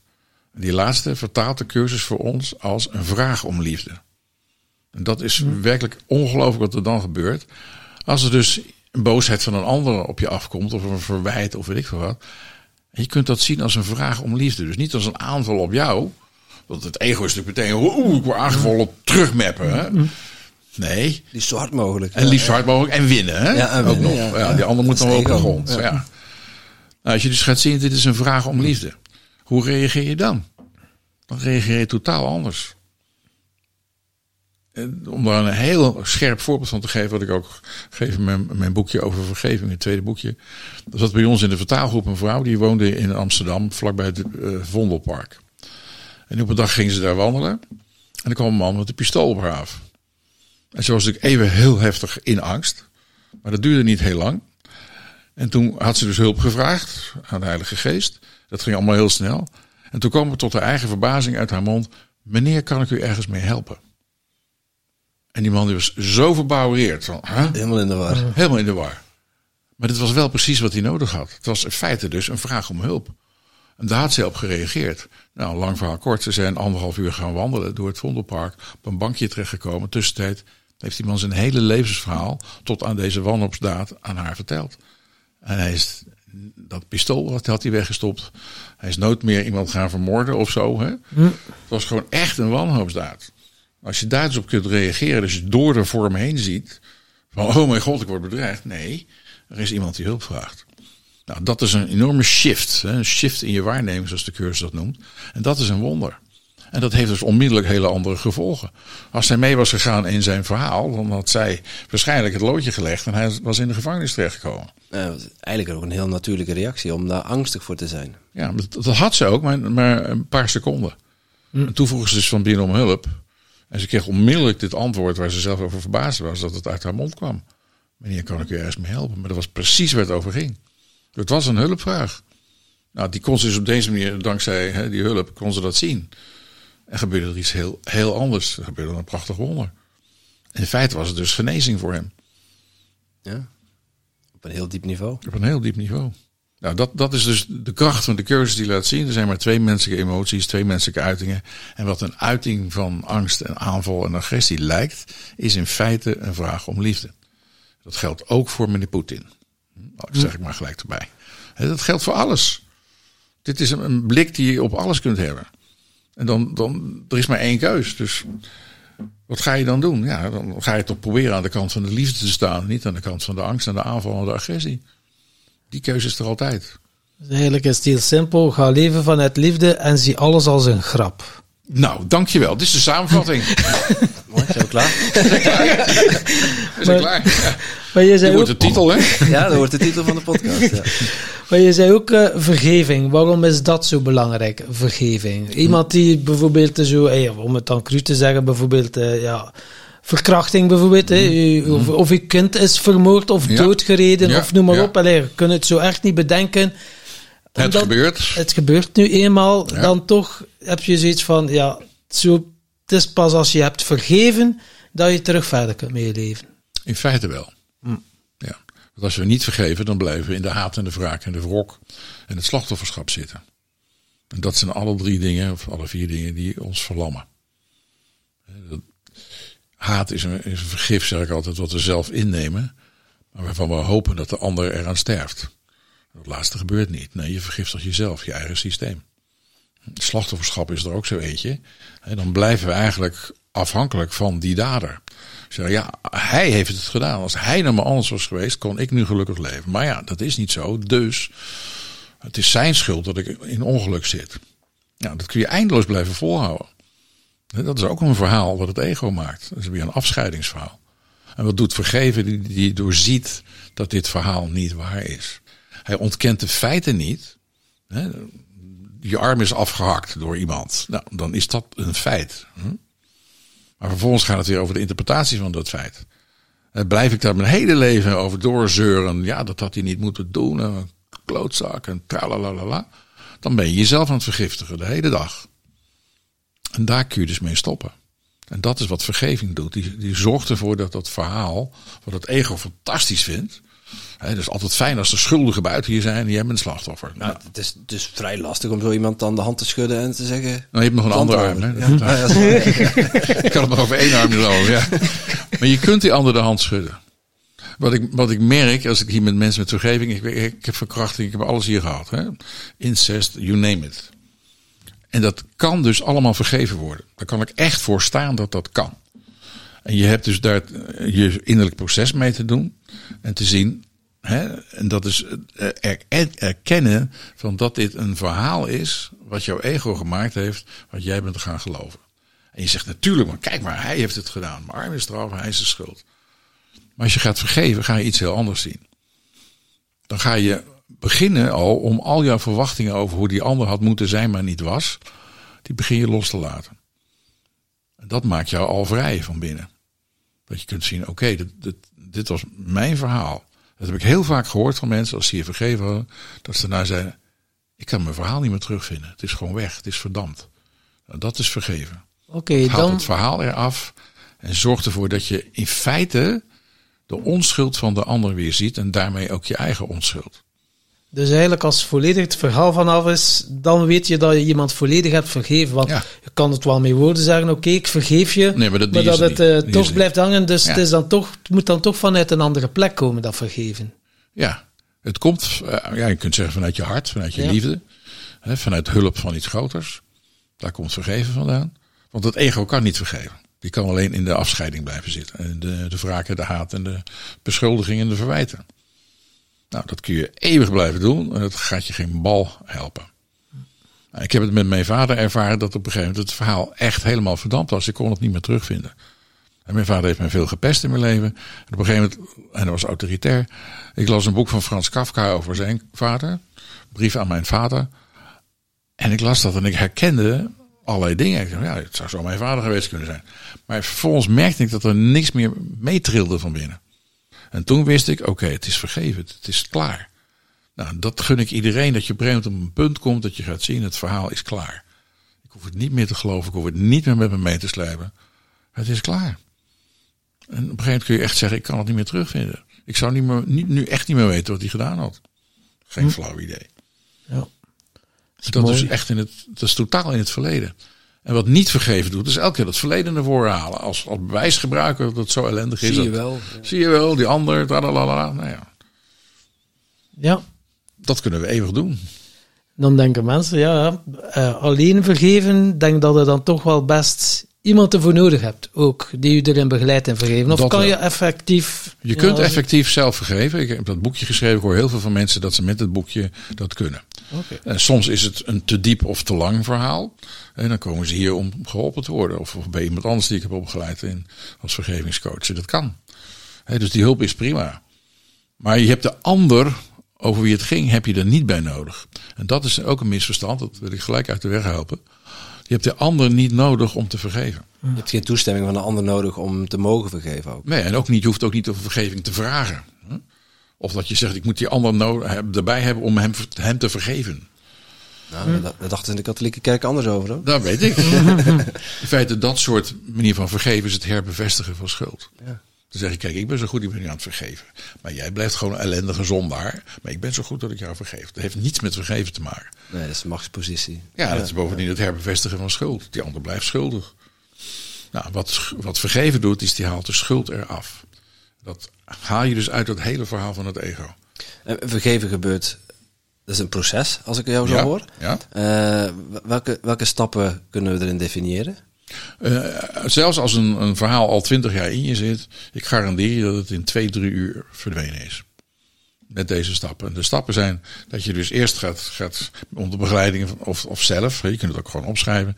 Die laatste vertaalt de cursus voor ons als een vraag om liefde. En dat is werkelijk ongelooflijk wat er dan gebeurt. Als er dus een boosheid van een ander op je afkomt, of een verwijt, of weet ik veel wat. En je kunt dat zien als een vraag om liefde. Dus niet als een aanval op jou. Want het ego is natuurlijk meteen, oeh, ik word aangevallen, terugmappen. Hè? Nee, Die zo hard mogelijk. en liefst zo hard mogelijk en winnen. Hè? Ja, en ook winnen, nog. ja. Ja, die ander moet dan op de grond. Ja. Ja. Nou, als je dus gaat zien, dit is een vraag om liefde. Hoe reageer je dan? Dan reageer je totaal anders. En Om daar een heel scherp voorbeeld van te geven, wat ik ook geef in mijn, boekje over vergeving, het tweede boekje. Er zat bij ons in de vertaalgroep een vrouw die woonde in Amsterdam, vlakbij het eh, Vondelpark. En op een dag ging ze daar wandelen. En er kwam een man met een pistool op haar af. En ze was natuurlijk even heel heftig in angst. Maar dat duurde niet heel lang. En toen had ze dus hulp gevraagd aan de Heilige Geest. Dat ging allemaal heel snel. En toen kwam er tot haar eigen verbazing uit haar mond: Meneer, kan ik u ergens mee helpen? En die man die was zo verbouwereerd. Van, huh? Helemaal in de war. Helemaal in de war. Maar dit was wel precies wat hij nodig had. Het was in feite dus een vraag om hulp. En daar had zij op gereageerd. Nou, lang verhaal kort. Ze zijn anderhalf uur gaan wandelen door het Vondelpark. Op een bankje terechtgekomen. Tussentijd heeft die man zijn hele levensverhaal tot aan deze wanhoopsdaad aan haar verteld. En hij is, dat pistool dat had hij weggestopt. Hij is nooit meer iemand gaan vermoorden of zo. Hè? Het was gewoon echt een wanhoopsdaad. Als je daar dus op kunt reageren, dus je door de vorm heen ziet. Van, oh mijn god, ik word bedreigd. Nee, er is iemand die hulp vraagt. Nou, dat is een enorme shift. Hè? Een shift in je waarneming, zoals de cursus dat noemt. En dat is een wonder. En dat heeft dus onmiddellijk hele andere gevolgen. Als hij mee was gegaan in zijn verhaal, dan had zij waarschijnlijk het loodje gelegd en hij was in de gevangenis terechtgekomen. Is eigenlijk ook een heel natuurlijke reactie om daar angstig voor te zijn. Ja, dat, had ze ook, maar, maar een paar seconden. En toen vroeg ze dus van binnen om hulp. En ze kreeg onmiddellijk dit antwoord waar ze zelf over verbaasd was, dat het uit haar mond kwam. Meneer, kan ik u ergens mee helpen? Maar dat was precies waar het over ging. Het was een hulpvraag. Nou, die kon ze dus op deze manier, dankzij hè, die hulp, kon ze dat zien. En gebeurde er iets heel, heel anders. Er gebeurde een prachtig wonder. In feite was het dus genezing voor hem. Ja. Op een heel diep niveau. Op een heel diep niveau. Nou, dat, dat is dus de kracht van de cursus die laat zien. Er zijn maar twee menselijke emoties, twee menselijke uitingen. En wat een uiting van angst en aanval en agressie lijkt, is in feite een vraag om liefde. Dat geldt ook voor meneer Poetin. Dat zeg ik maar gelijk erbij. Dat geldt voor alles. Dit is een blik die je op alles kunt hebben. En dan, dan, er is maar één keus. Dus wat ga je dan doen? Ja, dan ga je toch proberen aan de kant van de liefde te staan. Niet aan de kant van de angst en de aanval en de agressie. Die keuze is er altijd. Dus eigenlijk is het heel simpel. Ga leven vanuit liefde en zie alles als een grap. Nou, dankjewel. Dit is de samenvatting. Mooi, zijn we klaar? Is er klaar? Ja. Maar je zei ook, wordt de titel, hè? Ja, dat wordt de titel van de podcast. Ja. maar je zei ook eh, vergeving. Waarom is dat zo belangrijk, vergeving? Iemand die bijvoorbeeld zo, eh, om het dan cru te zeggen, bijvoorbeeld eh, ja, verkrachting bijvoorbeeld. hè, u- of, of uw kind is vermoord of Ja. doodgereden Ja, of noem maar op. Allee, je kunt het zo echt niet bedenken. Het gebeurt. Het gebeurt nu eenmaal. Dan toch heb je zoiets van, ja, zo, het is pas als je hebt vergeven dat je terug verder kunt met je leven. In feite wel. Ja. Want als we niet vergeven, dan blijven we in de haat en de wraak en de wrok en het slachtofferschap zitten. En dat zijn alle drie dingen, of alle vier dingen, die ons verlammen. Haat is een, een vergif, zeg ik altijd, wat we zelf innemen. Maar waarvan we hopen dat de ander eraan sterft. Dat laatste gebeurt niet. Nee, je vergiftigt jezelf, je eigen systeem. Slachtofferschap is er ook zo eentje. En dan blijven we eigenlijk afhankelijk van die dader. Zeg, ja, hij heeft het gedaan. Als hij naar me anders was geweest, kon ik nu gelukkig leven. Maar ja, dat is niet zo. Dus het is zijn schuld dat ik in ongeluk zit. Nou, dat kun je eindeloos blijven volhouden. Dat is ook een verhaal wat het ego maakt. Dat is weer een afscheidingsverhaal. En wat doet vergeven? Die, die doorziet dat dit verhaal niet waar is. Hij ontkent de feiten niet. Je arm is afgehakt door iemand. Nou, dan is dat een feit. Maar vervolgens gaat het weer over de interpretatie van dat feit. En blijf ik daar mijn hele leven over doorzeuren. Ja, dat had hij niet moeten doen. Een klootzak en tralalala. Dan ben je jezelf aan het vergiftigen de hele dag. En daar kun je dus mee stoppen. En dat is wat vergeving doet. Die, die zorgt ervoor dat dat verhaal, wat het ego fantastisch vindt. Het is altijd fijn als de schuldigen buiten hier zijn en jij bent een slachtoffer. Nou, het is dus vrij lastig om zo iemand dan de hand te schudden en te zeggen. Nou, je hebt nog een andere arm. Hè? Ja. ik kan het nog over één arm doen. Ja. Maar je kunt die ander de hand schudden. Wat ik, wat ik merk als ik hier met mensen met vergeving. Ik, ik heb verkrachting, ik heb alles hier gehad. Hè? Incest, you name it. En dat kan dus allemaal vergeven worden. Daar kan ik echt voor staan dat dat kan. En je hebt dus daar je innerlijk proces mee te doen. En te zien. Hè, en dat is eh, erkennen van dat dit een verhaal is. Wat jouw ego gemaakt heeft. Wat jij bent gaan geloven. En je zegt natuurlijk, maar kijk maar, hij heeft het gedaan. Maar arm is eraf, hij is de schuld. Maar als je gaat vergeven, ga je iets heel anders zien. Dan ga je beginnen al om al jouw verwachtingen over hoe die ander had moeten zijn, maar niet was. Die begin je los te laten. En dat maakt jou al vrij van binnen. Dat je kunt zien, oké, dit, dit, dit, was mijn verhaal. Dat heb ik heel vaak gehoord van mensen als ze je vergeven hadden. Dat ze daarna zeiden, ik kan mijn verhaal niet meer terugvinden. Het is gewoon weg, het is verdampt. Nou, dat is vergeven. Oké, Haal dan... het verhaal eraf en zorg ervoor dat je in feite de onschuld van de ander weer ziet en daarmee ook je eigen onschuld. Dus eigenlijk als volledig het verhaal vanaf is, dan weet je dat je iemand volledig hebt vergeven. Want je kan het wel met woorden zeggen, oké, ik vergeef je. Nee, maar dat, maar dat het uh, toch blijft hangen. Dus het, is dan toch, het moet dan toch vanuit een andere plek komen, dat vergeven. Ja, het komt, uh, ja, je kunt zeggen vanuit je hart, vanuit je liefde. Hè, vanuit hulp van iets groters. Daar komt vergeven vandaan. Want het ego kan niet vergeven. Die kan alleen in de afscheiding blijven zitten. En de, de wraken, de haat en de beschuldigingen en de verwijten. Nou, dat kun je eeuwig blijven doen en dat gaat je geen bal helpen. Nou, ik heb het met mijn vader ervaren dat op een gegeven moment het verhaal echt helemaal verdampt was. Ik kon het niet meer terugvinden. En mijn vader heeft mij veel gepest in mijn leven. En op een gegeven moment, en hij was autoritair. Ik las een boek van Frans Kafka over zijn vader. Brief aan mijn vader. En ik las dat en ik herkende allerlei dingen. Ik dacht, ja, het zou zo mijn vader geweest kunnen zijn. Maar vervolgens merkte ik dat er niks meer meetrilde van binnen. En toen wist ik, oké, het is vergeven, het is klaar. Nou, dat gun ik iedereen, dat je op een op een punt komt dat je gaat zien, het verhaal is klaar. Ik hoef het niet meer te geloven, ik hoef het niet meer met me mee te slijpen. Het is klaar. En op een gegeven moment kun je echt zeggen, ik kan het niet meer terugvinden. Ik zou niet meer, niet, nu echt niet meer weten wat hij gedaan had. Geen hm. flauw idee. Ja. Dat, is echt in het, dat is totaal in het verleden. En wat niet vergeven doet, is elke keer dat verleden ervoor halen. Als, als bewijs gebruiken dat het zo ellendig is. Zie je wel. Zie je wel, die ander, tralalala. Nou ja. Ja. Dat kunnen we eeuwig doen. Dan denken mensen, ja, uh, alleen vergeven, denk dat er dan toch wel best iemand ervoor nodig hebt, ook, die u erin begeleidt en vergeven? Of kan je effectief... Je kunt effectief zelf vergeven. Ik heb dat boekje geschreven. Ik hoor heel veel van mensen dat ze met het boekje dat kunnen. Okay. En soms is het een te diep of te lang verhaal. En dan komen ze hier om geholpen te worden. Of, of bij iemand anders die ik heb opgeleid in, als vergevingscoach. Dat kan. dus die hulp is prima. Maar je hebt de ander over wie het ging, heb je er niet bij nodig. En dat is ook een misverstand. Dat wil ik gelijk uit de weg helpen. Je hebt de ander niet nodig om te vergeven. Je hebt geen toestemming van de ander nodig om te mogen vergeven ook. Nee, en ook niet, je hoeft ook niet om vergeving te vragen. Of dat je zegt, ik moet die ander nodig, erbij hebben om hem, hem te vergeven. Nou, daar dachten in de katholieke kerk anders over. Hoor. Dat weet ik. in feite, dat soort manier van vergeven is het herbevestigen van schuld. Ja. Dan zeg je, kijk, ik ben zo goed, ik ben je aan het vergeven. Maar jij blijft gewoon een ellendige zondaar. Maar ik ben zo goed dat ik jou vergeef. Dat heeft niets met vergeven te maken. Nee, dat is machtspositie. Ja, dat is bovendien het herbevestigen van schuld. Die ander blijft schuldig. Nou, wat, wat vergeven doet, is die haalt de schuld eraf. Dat haal je dus uit dat hele verhaal van het ego. En vergeven gebeurt, dat is een proces, als ik jou zo Ja, hoor. ja. Eh, welke, welke stappen kunnen we erin definiëren? Eh, zelfs als een, een verhaal al twintig jaar in je zit, ik garandeer je dat het in twee, drie uur verdwenen is. Met deze stappen. De stappen zijn dat je dus eerst gaat, gaat onder begeleiding of, of zelf, je kunt het ook gewoon opschrijven,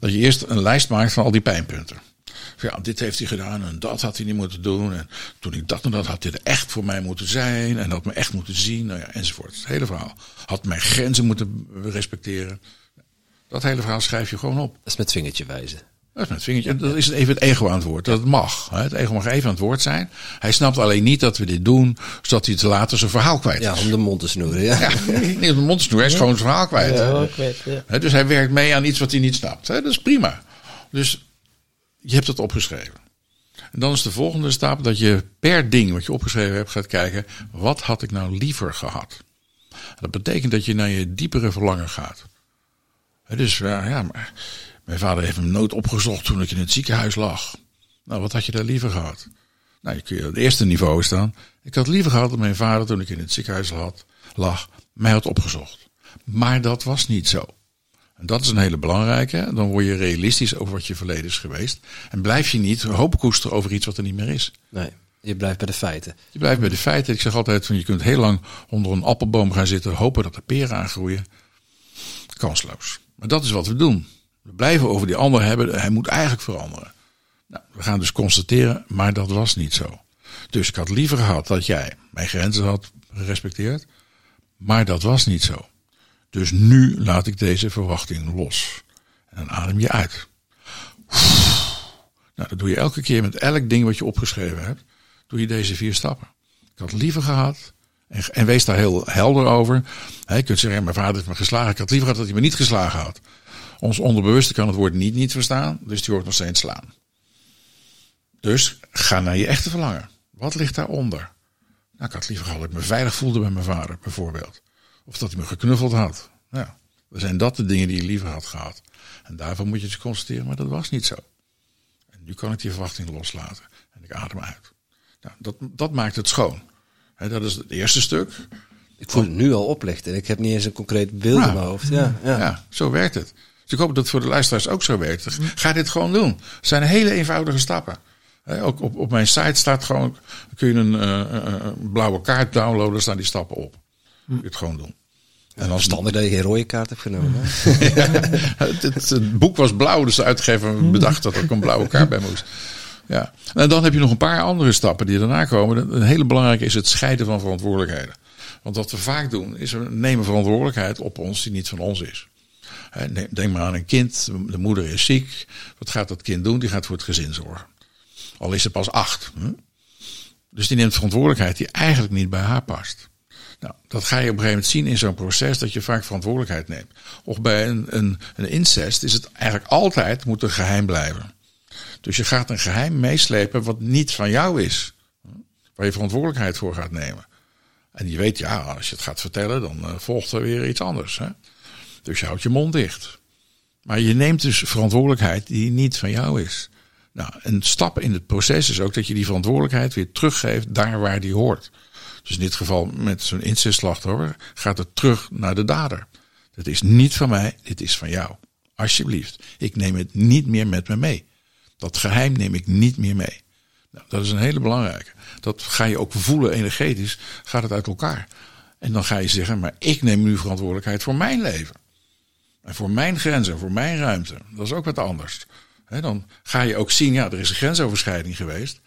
dat je eerst een lijst maakt van al die pijnpunten. Ja, dit heeft hij gedaan en dat had hij niet moeten doen. En toen ik dat en dat had dit echt voor mij moeten zijn. En had me echt moeten zien. Nou ja, enzovoort. Het hele verhaal. Had mijn grenzen moeten respecteren. Dat hele verhaal schrijf je gewoon op. Dat is met vingertje wijzen. Dat is met vingertje. Dat is even het ego aan het woord. Dat mag. hè. Het ego mag even aan het woord zijn. Hij snapt alleen niet dat we dit doen, zodat hij te later zijn verhaal kwijt Ja, is. om de mond te snoeren. Ja. Ja, niet op de mond te snoeren, hij is gewoon zijn verhaal kwijt. Ja, kwijt, ja. Dus hij werkt mee aan iets wat hij niet snapt. Hè, Dat is prima. Dus je hebt het opgeschreven. En dan is de volgende stap dat je per ding wat je opgeschreven hebt gaat kijken, wat had ik nou liever gehad? Dat betekent dat je naar je diepere verlangen gaat. Dus ja, ja, maar mijn vader heeft hem nooit opgezocht toen ik in het ziekenhuis lag. Nou, wat had je daar liever gehad? Nou, je kun je op het eerste niveau staan. Ik had liever gehad dat mijn vader toen ik in het ziekenhuis lag, mij had opgezocht. Maar dat was niet zo. En dat is een hele belangrijke. Dan word je realistisch over wat je verleden is geweest. En blijf je niet hoop koesteren over iets wat er niet meer is. Nee, je blijft bij de feiten. Je blijft bij de feiten. Ik zeg altijd, van, je kunt heel lang onder een appelboom gaan zitten, hopen dat er peren aangroeien. Kansloos. Maar dat is wat we doen. We blijven over die ander hebben. Hij moet eigenlijk veranderen. Nou, we gaan dus constateren, maar dat was niet zo. Dus ik had liever gehad dat jij mijn grenzen had gerespecteerd. Maar dat was niet zo. Dus nu laat ik deze verwachting los. En dan adem je uit. Nou, dat doe je elke keer met elk ding wat je opgeschreven hebt. Doe je deze vier stappen. Ik had liever gehad. En, en wees daar heel helder over. Hè, je kunt zeggen, mijn vader heeft me geslagen. Ik had liever gehad dat hij me niet geslagen had. Ons onderbewuste kan het woord niet niet verstaan. Dus die hoort nog steeds slaan. Dus ga naar je echte verlangen. Wat ligt daaronder? Nou, ik had liever gehad dat ik me veilig voelde bij mijn vader, bijvoorbeeld. Of dat hij me geknuffeld had. Nou, dan zijn dat de dingen die je liever had gehad. En daarvan moet je dus constateren, maar dat was niet zo. En nu kan ik die verwachting loslaten. En ik adem uit. Nou, dat, dat maakt het schoon. Dat is het eerste stuk. Ik voel het nu al oplichten. Ik heb niet eens een concreet beeld Nou, in mijn hoofd. Ja, ja. Ja, zo werkt het. Dus ik hoop dat het voor de luisteraars ook zo werkt. Ga dit gewoon doen. Het zijn hele eenvoudige stappen. Ook op, op mijn site staat gewoon, kun je een, eh, eh, een blauwe kaart downloaden, daar staan die stappen op. Kun je het gewoon doen. En als Verstandig dat je geen rode kaart hebt genomen. het, het, het boek was blauw, dus de uitgever bedacht dat er ook een blauwe kaart bij moest. Ja. En dan heb je nog een paar andere stappen die daarna komen. Een hele belangrijke is het scheiden van verantwoordelijkheden. Want wat we vaak doen, is we nemen verantwoordelijkheid op ons die niet van ons is. Denk maar aan een kind, de moeder is ziek. Wat gaat dat kind doen? Die gaat voor het gezin zorgen. Al is ze pas acht. Dus die neemt verantwoordelijkheid die eigenlijk niet bij haar past. Nou, dat ga je op een gegeven moment zien in zo'n proces dat je vaak verantwoordelijkheid neemt. Of bij een, een, een incest is het eigenlijk altijd moet een geheim blijven. Dus je gaat een geheim meeslepen wat niet van jou is. Waar je verantwoordelijkheid voor gaat nemen. En je weet, ja, als je het gaat vertellen, dan eh, volgt er weer iets anders. Hè? Dus je houdt je mond dicht. Maar je neemt dus verantwoordelijkheid die niet van jou is. Nou, een stap in het proces is ook dat je die verantwoordelijkheid weer teruggeeft daar waar die hoort. Dus in dit geval met zo'n incestslachtoffer gaat het terug naar de dader. Dat is niet van mij, dit is van jou. Alsjeblieft, ik neem het niet meer met me mee. Dat geheim neem ik niet meer mee. Nou, dat is een hele belangrijke. Dat ga je ook voelen energetisch, gaat het uit elkaar. En dan ga je zeggen, maar ik neem nu verantwoordelijkheid voor mijn leven. En voor mijn grenzen, en voor mijn ruimte. Dat is ook wat anders. Dan ga je ook zien, ja, er is een grensoverschrijding geweest.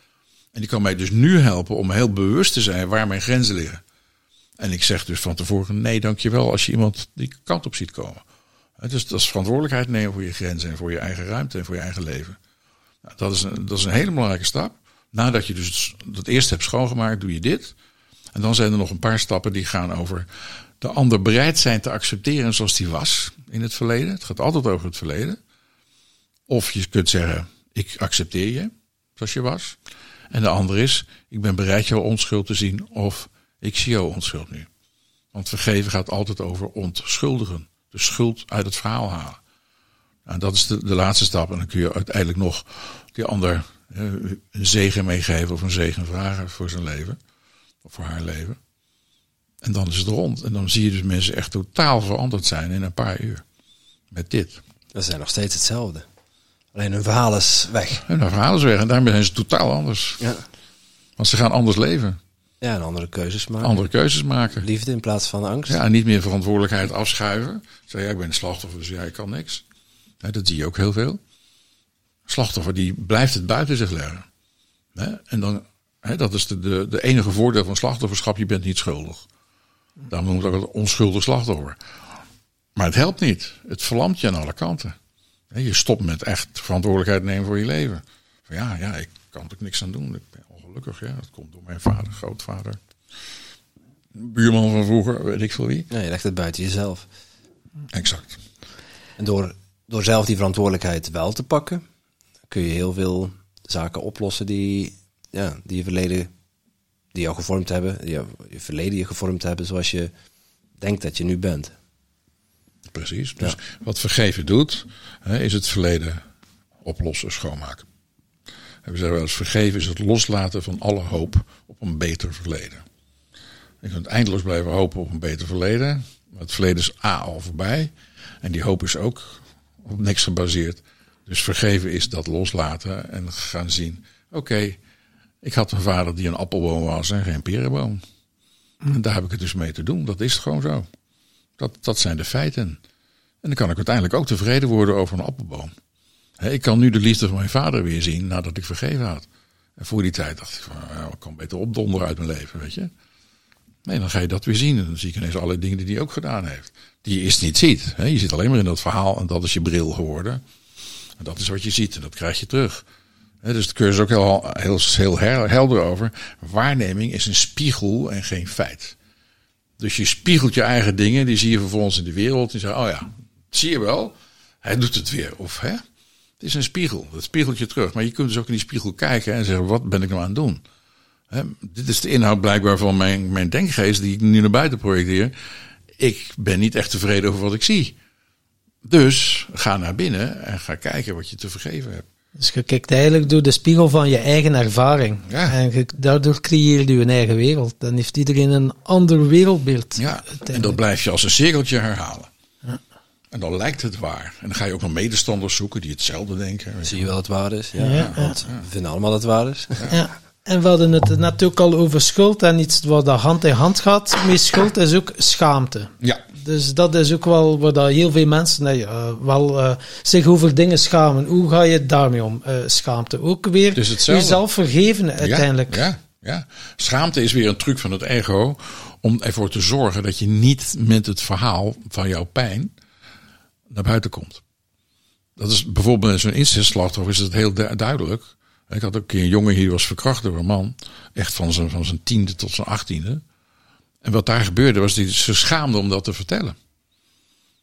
En die kan mij dus nu helpen om heel bewust te zijn waar mijn grenzen liggen. En ik zeg dus van tevoren, nee, dankjewel als je iemand die kant op ziet komen. Dus dat is verantwoordelijkheid nemen voor je grenzen en voor je eigen ruimte en voor je eigen leven. Nou, dat, is een, dat is een hele belangrijke stap. Nadat je dus dat eerst hebt schoongemaakt, doe je dit. En dan zijn er nog een paar stappen die gaan over de ander bereid zijn te accepteren zoals die was in het verleden. Het gaat altijd over het verleden. Of je kunt zeggen, ik accepteer je zoals je was. En de andere is, ik ben bereid jouw onschuld te zien of ik zie jouw onschuld nu. Want vergeven gaat altijd over ontschuldigen. De schuld uit het verhaal halen. En dat is de, de laatste stap. En dan kun je uiteindelijk nog die ander eh, een zegen meegeven of een zegen vragen voor zijn leven. Of voor haar leven. En dan is het rond. En dan zie je dus mensen echt totaal veranderd zijn in een paar uur. Met dit. Dat zijn nog steeds hetzelfde. Alleen hun verhaal is weg. Hun verhaal is weg. En daarmee zijn ze totaal anders. Ja. Want ze gaan anders leven. Ja, en andere keuzes maken. Andere keuzes maken. Liefde in plaats van angst. Ja, en niet meer verantwoordelijkheid afschuiven. Zeg, ja, ik ben slachtoffer, dus ja, ik kan niks. Dat zie je ook heel veel. Slachtoffer, die blijft het buiten zich leggen. Hè, en dan, hè, dat is de, de, de enige voordeel van slachtofferschap, je bent niet schuldig. Daarom noemt het ook het onschuldig slachtoffer. Maar het helpt niet. Het verlamt je aan alle kanten. Hè, Je stopt met echt verantwoordelijkheid nemen voor je leven. Van ja, ja, ik kan er niks aan doen. Ik ben ongelukkig. Ja. Dat komt door mijn vader, grootvader. Buurman van vroeger, weet ik veel wie. Ja, je legt het buiten jezelf. Exact. En door, door zelf die verantwoordelijkheid wel te pakken, kun je heel veel zaken oplossen die, ja, die je verleden, die jou gevormd hebben, die jou, je verleden je gevormd hebben zoals je denkt dat je nu bent. Precies. Dus wat vergeven doet, hè, is het verleden oplossen, schoonmaken. En we zeggen wel eens, vergeven is het loslaten van alle hoop op een beter verleden. Je kunt eindeloos blijven hopen op een beter verleden. Maar het verleden is A al voorbij. En die hoop is ook op niks gebaseerd. Dus vergeven is dat loslaten en gaan zien. Oké, ik had een vader die een appelboom was en geen perenboom. En daar heb ik het dus mee te doen. Dat is gewoon zo. Dat, dat zijn de feiten. En dan kan ik uiteindelijk ook tevreden worden over een appelboom. Ik kan nu de liefde van mijn vader weer zien nadat ik vergeven had. En voor die tijd dacht ik van, ja, ik kan beter opdonderen uit mijn leven, weet je. Nee, dan ga je dat weer zien. En dan zie ik ineens alle dingen die hij ook gedaan heeft. Die je eerst niet ziet. Je zit alleen maar in dat verhaal en dat is je bril geworden. En dat is wat je ziet en dat krijg je terug. Dus je dus ook heel, heel, heel helder over. Waarneming is een spiegel en geen feit. Dus je spiegelt je eigen dingen, die zie je vervolgens in de wereld. En je zegt, oh ja, zie je wel, hij doet het weer. Of hè, het is een spiegel, dat spiegelt je terug. Maar je kunt dus ook in die spiegel kijken en zeggen, wat ben ik nou aan het doen? Hè, dit is de inhoud blijkbaar van mijn, mijn denkgeest die ik nu naar buiten projecteer. Ik ben niet echt tevreden over wat ik zie. Dus ga naar binnen en ga kijken wat je te vergeven hebt. Dus je kijkt eigenlijk door de spiegel van je eigen ervaring. Ja. En je, daardoor creëer je een eigen wereld. Dan heeft iedereen een ander wereldbeeld. Ja, en dat blijf je als een cirkeltje herhalen. En dan lijkt het waar. En dan ga je ook nog medestanders zoeken die hetzelfde denken. Zie je wel dat het waar is? Ja, Ja, ja. want we vinden allemaal dat het waar is. Ja. En we hadden het net ook al over schuld. En iets wat dat hand in hand gaat met schuld is ook schaamte. Ja, Dus dat is ook wel waar dat heel veel mensen nee, eh, wel eh, zich over dingen schamen. Hoe ga je daarmee om? Eh, schaamte. Ook weer Dus hetzelfde. jezelf vergeven uiteindelijk. Ja, ja, ja. Schaamte is weer een truc van het ego om ervoor te zorgen dat je niet met het verhaal van jouw pijn naar buiten komt. Dat is bijvoorbeeld in zo'n incestslachtoffer is het heel du- duidelijk. Ik had ook een jongen hier die was verkracht door een man. Echt van zijn, van zijn tiende tot zijn achttiende. En wat daar gebeurde was, die ze schaamde om dat te vertellen.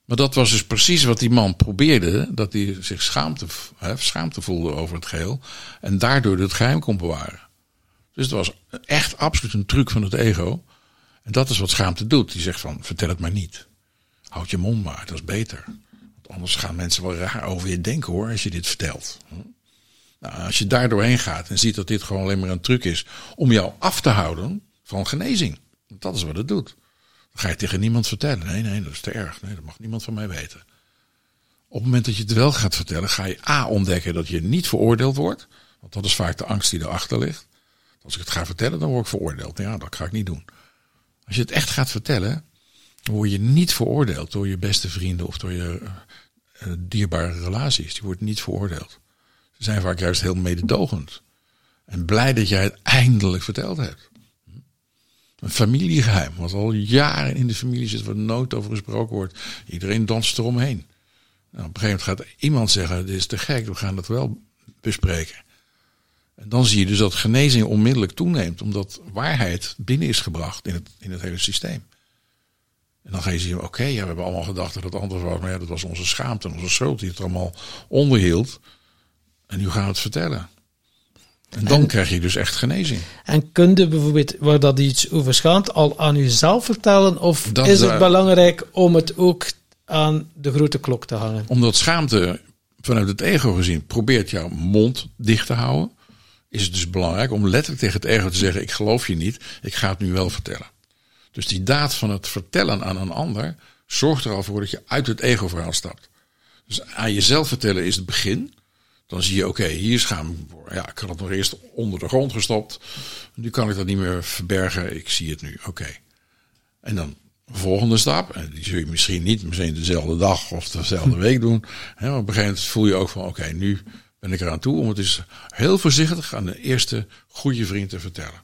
Maar dat was dus precies wat die man probeerde. Dat hij zich schaamte, hè, schaamte voelde over het geheel. En daardoor het geheim kon bewaren. Dus het was echt absoluut een truc van het ego. En dat is wat schaamte doet. Die zegt van, vertel het maar niet. Houd je mond maar, dat is beter. Want anders gaan mensen wel raar over je denken hoor, als je dit vertelt. Nou, als je daar doorheen gaat en ziet dat dit gewoon alleen maar een truc is om jou af te houden van genezing. Dat is wat het doet. Dan ga je tegen niemand vertellen. Nee, nee, dat is te erg. Nee, dat mag niemand van mij weten. Op het moment dat je het wel gaat vertellen, ga je A ontdekken dat je niet veroordeeld wordt. Want dat is vaak de angst die erachter ligt. Als ik het ga vertellen, dan word ik veroordeeld. Ja, dat ga ik niet doen. Als je het echt gaat vertellen, dan word je niet veroordeeld door je beste vrienden of door je eh, dierbare relaties. Die wordt niet veroordeeld. Ze zijn vaak juist heel mededogend. En blij dat jij het eindelijk verteld hebt. Een familiegeheim, wat al jaren in de familie zit, waar nooit over gesproken wordt. Iedereen danst eromheen. Nou, op een gegeven moment gaat iemand zeggen, dit is te gek, we gaan dat wel bespreken. En dan zie je dus dat genezing onmiddellijk toeneemt, omdat waarheid binnen is gebracht in het, in het hele systeem. En dan ga je zien, oké, ja, we hebben allemaal gedacht dat het anders was, maar ja, dat was onze schaamte en onze schuld die het allemaal onderhield. En nu gaan we het vertellen. En dan krijg je dus echt genezing. En kun je bijvoorbeeld, waar dat iets over schaamt, al aan jezelf vertellen? Of Dat is het belangrijk om het ook aan de grote klok te hangen? Omdat schaamte vanuit het ego gezien probeert jouw mond dicht te houden, is het dus belangrijk om letterlijk tegen het ego te zeggen: Ik geloof je niet, ik ga het nu wel vertellen. Dus die daad van het vertellen aan een ander zorgt er al voor dat je uit het ego-verhaal stapt. Dus aan jezelf vertellen is het begin. Dan zie je, oké, hier is schaam voor. Ja, ik had het nog eerst onder de grond gestopt. Nu kan ik dat niet meer verbergen. Ik zie het nu. Oké. En dan volgende stap. En die zul je misschien niet meteen dezelfde dag of dezelfde week doen. Hè, maar op een gegeven moment voel je ook van, oké, nu ben ik eraan toe om het eens heel voorzichtig aan de eerste goede vriend te vertellen.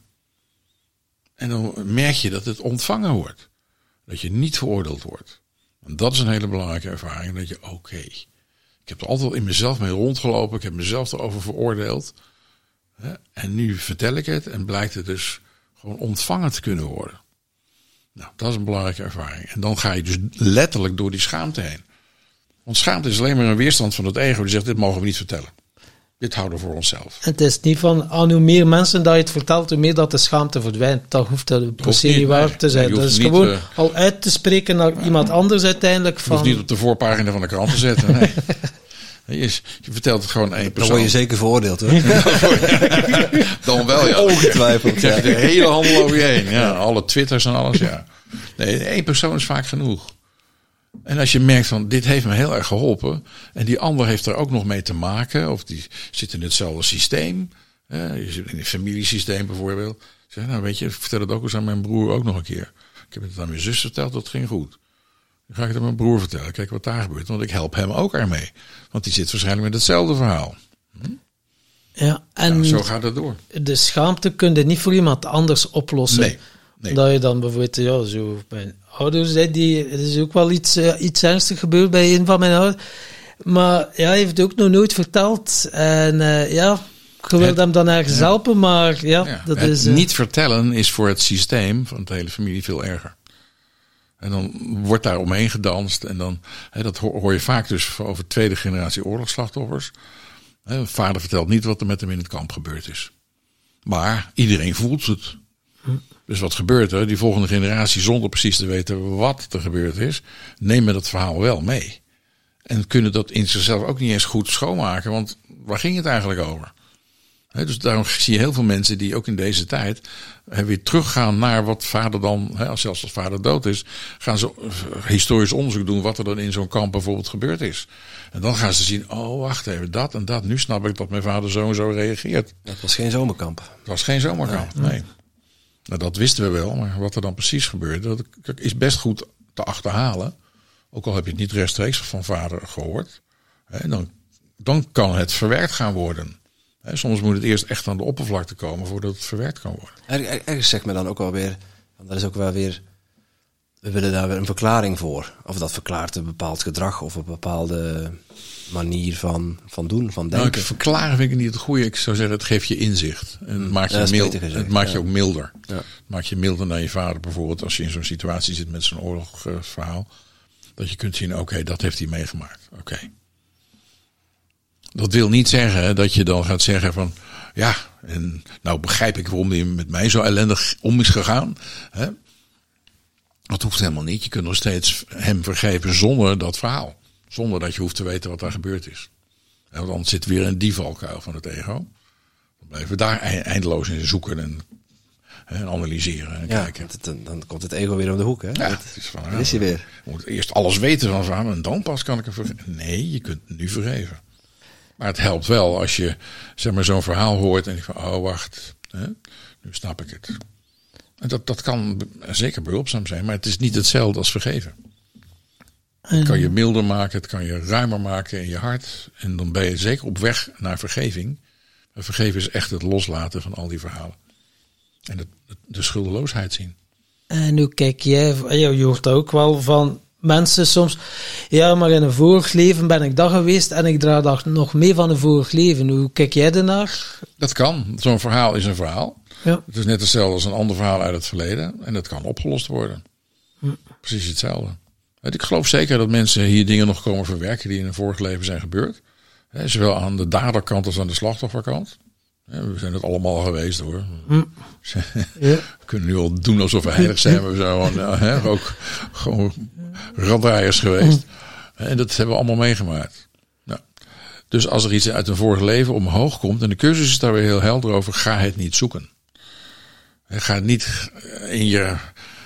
En dan merk je dat het ontvangen wordt. Dat je niet veroordeeld wordt. En dat is een hele belangrijke ervaring. Dat je, oké, ik heb er altijd in mezelf mee rondgelopen. Ik heb mezelf erover veroordeeld. En nu vertel ik het en blijkt het dus gewoon ontvangen te kunnen worden. Nou, dat is een belangrijke ervaring. En dan ga je dus letterlijk door die schaamte heen. Want schaamte is alleen maar een weerstand van het ego die zegt: dit mogen we niet vertellen. Dit houden we voor onszelf. Het is niet van, aan hoe meer mensen dat je het vertelt, hoe meer dat de schaamte verdwijnt. Dat hoeft dat per se niet waar te zijn. Dat is gewoon uh, al uit te spreken naar uh, iemand anders uiteindelijk. Van... Je hoeft niet op de voorpagina van de krant te zetten. Nee. Je, je, vertelt het gewoon één persoon. Dan word je zeker veroordeeld hoor. Dan wel ja. Ongetwijfeld. krijg je de hele handel over je heen. Ja, alle twitters en alles. Ja. Nee, één persoon is vaak genoeg. En als je merkt van dit heeft me heel erg geholpen. En die ander heeft er ook nog mee te maken. Of die zit in hetzelfde systeem. je zit in een familiesysteem bijvoorbeeld. Zeg, nou weet je, ik vertel het ook eens aan mijn broer ook nog een keer. Ik heb het aan mijn zus verteld, dat ging goed. Dan ga ik het aan mijn broer vertellen. Kijk wat daar gebeurt. Want ik help hem ook ermee. Want die zit waarschijnlijk met hetzelfde verhaal. Hm? Ja, en nou, zo gaat het door. De schaamte kun je niet voor iemand anders oplossen. Nee. Nee. Dat je dan bijvoorbeeld, ja, zo mijn ouders, die, er is ook wel iets, uh, iets ernstig gebeurd bij een van mijn ouders. Maar ja, hij heeft ook nog nooit verteld. En uh, ja, je wilt hem dan ergens ja. helpen, maar ja, ja. dat het is... Uh, niet vertellen is voor het systeem van de hele familie veel erger. En dan wordt daar omheen gedanst. En dan, hè, dat hoor je vaak dus over tweede generatie oorlogsslachtoffers. Hè, vader vertelt niet wat er met hem in het kamp gebeurd is. Maar iedereen voelt het. Dus wat gebeurt er? Die volgende generatie, zonder precies te weten wat er gebeurd is, nemen dat verhaal wel mee. En kunnen dat in zichzelf ook niet eens goed schoonmaken, want waar ging het eigenlijk over? He, dus daarom zie je heel veel mensen die ook in deze tijd he, weer teruggaan naar wat vader dan, he, zelfs als vader dood is, gaan ze historisch onderzoek doen wat er dan in zo'n kamp bijvoorbeeld gebeurd is. En dan gaan ze zien, oh wacht even, dat en dat. Nu snap ik dat mijn vader zo en zo reageert. Dat was geen zomerkamp. Dat was geen zomerkamp, nee. nee. Nou, dat wisten we wel, maar wat er dan precies gebeurde, dat is best goed te achterhalen. Ook al heb je het niet rechtstreeks van vader gehoord. Hè, dan, dan kan het verwerkt gaan worden. Hè, soms moet het eerst echt aan de oppervlakte komen voordat het verwerkt kan worden. Er, ergens zegt me dan ook wel weer, dat is ook wel weer, we willen daar weer een verklaring voor. Of dat verklaart een bepaald gedrag of een bepaalde manier van, van doen, van denken. Nou, ik verklaren vind ik niet het goede. Ik zou zeggen, het geeft je inzicht. En het maakt je, ja, mild, gezegd, het maakt ja. je ook milder. Ja. Het maakt je milder naar je vader bijvoorbeeld. Als je in zo'n situatie zit met zo'n oorlogsverhaal. Dat je kunt zien, oké, okay, dat heeft hij meegemaakt. Oké. Okay. Dat wil niet zeggen dat je dan gaat zeggen van... Ja, en nou begrijp ik waarom hij met mij zo ellendig om is gegaan. Hè? Dat hoeft helemaal niet. Je kunt nog steeds hem vergeven zonder dat verhaal. Zonder dat je hoeft te weten wat daar gebeurd is. En dan zit weer een die valkuil van het ego. Dan blijven we daar eindeloos in zoeken en, en analyseren en ja, kijken. Dan, dan, komt het ego weer om de hoek, hè? Ja, het is van, Dan is hij weer. Je moet eerst alles weten van van en dan pas kan ik er vergeven. Nee, je kunt nu vergeven. Maar het helpt wel als je zeg maar, zo'n verhaal hoort en je van, oh wacht, hè, nu snap ik het. Dat, dat kan zeker behulpzaam zijn, maar het is niet hetzelfde als vergeven. Het kan je milder maken, het kan je ruimer maken in je hart. En dan ben je zeker op weg naar vergeving. Maar vergeven is echt het loslaten van al die verhalen. En het, de schuldeloosheid zien. En hoe kijk jij, je hoort ook wel van mensen soms, ja, maar in een vorig leven ben ik dat geweest en ik draag daar nog mee van een vorig leven. Hoe kijk jij ernaar? Dat kan. Zo'n verhaal is een verhaal. Ja. Het is net hetzelfde als een ander verhaal uit het verleden. En dat kan opgelost worden. Hm. Precies hetzelfde. Ik geloof zeker dat mensen hier dingen nog komen verwerken die in een vorig leven zijn gebeurd. Zowel aan de daderkant als aan de slachtofferkant. We zijn het allemaal geweest hoor. Hm. We kunnen nu al doen alsof we heilig zijn. We zijn gewoon, hè, ook gewoon raddraaiers geweest. En dat hebben we allemaal meegemaakt. Nou, Dus als er iets uit een vorig leven omhoog komt, en de cursus is daar weer heel helder over, ga het niet zoeken. Ga niet in je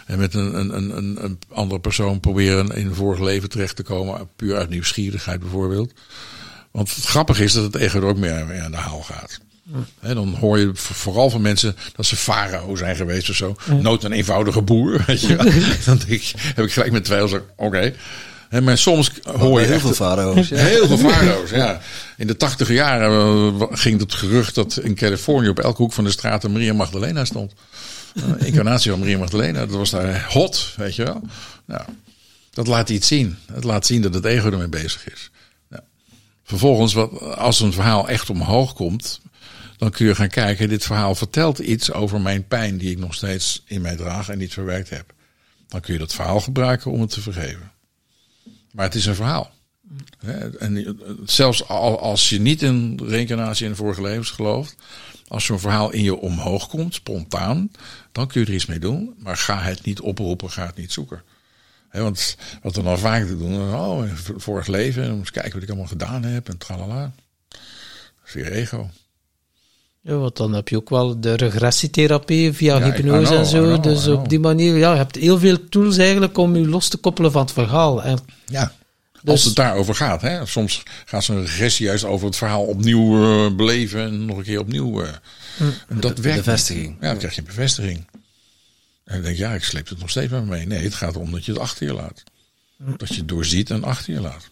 en met een, een, een, een andere persoon proberen in een vorig leven terecht te komen, puur uit nieuwsgierigheid bijvoorbeeld. Want het grappige is dat het ego er ook meer, aan de haal gaat. dan hoor je vooral van mensen dat ze farao zijn geweest of zo. Nood een eenvoudige boer. Weet je. dan denk ik, heb ik gelijk met twijfels. Oké. Maar soms hoor je heel veel farao's. Ja. Heel veel farao's, ja. In de tachtige jaren eh, ging het gerucht dat in Californië op elke hoek van de straat een Maria Magdalena stond. Een incarnatie van Maria Magdalena. Dat was daar hot, weet je wel. Nou, dat laat iets zien. Het laat zien dat het ego ermee bezig is. Nou, vervolgens, wat, als een verhaal echt omhoog komt, dan kun je gaan kijken. Dit verhaal vertelt iets over mijn pijn die ik nog steeds in mij draag en niet verwerkt heb. Dan kun je dat verhaal gebruiken om het te vergeven. Maar het is een verhaal. En zelfs als je niet in reïncarnatie in vorige levens gelooft, als zo'n verhaal in je omhoog komt, spontaan, dan kun je er iets mee doen. Maar ga het niet oproepen, ga het niet zoeken. want wat we dan vaak doen, oh, vorig leven, eens kijken wat ik allemaal gedaan heb en tralala. Dat is weer ego. Ja, want dan heb je ook wel de regressietherapie via hypnose en zo. dus op die manier, ja, je hebt heel veel tools eigenlijk om je los te koppelen van het verhaal. En ja. Dus, Als het daarover gaat. Hè? Soms gaat zo'n regressie juist over het verhaal opnieuw uh, beleven en nog een keer opnieuw. Uh, en dat werkt. Bevestiging. Ja, dan krijg je een bevestiging. En dan denk je, ja, ik sleep het nog steeds met me mee. Nee, het gaat erom dat je het achter je laat. Dat je het doorziet en achter je laat.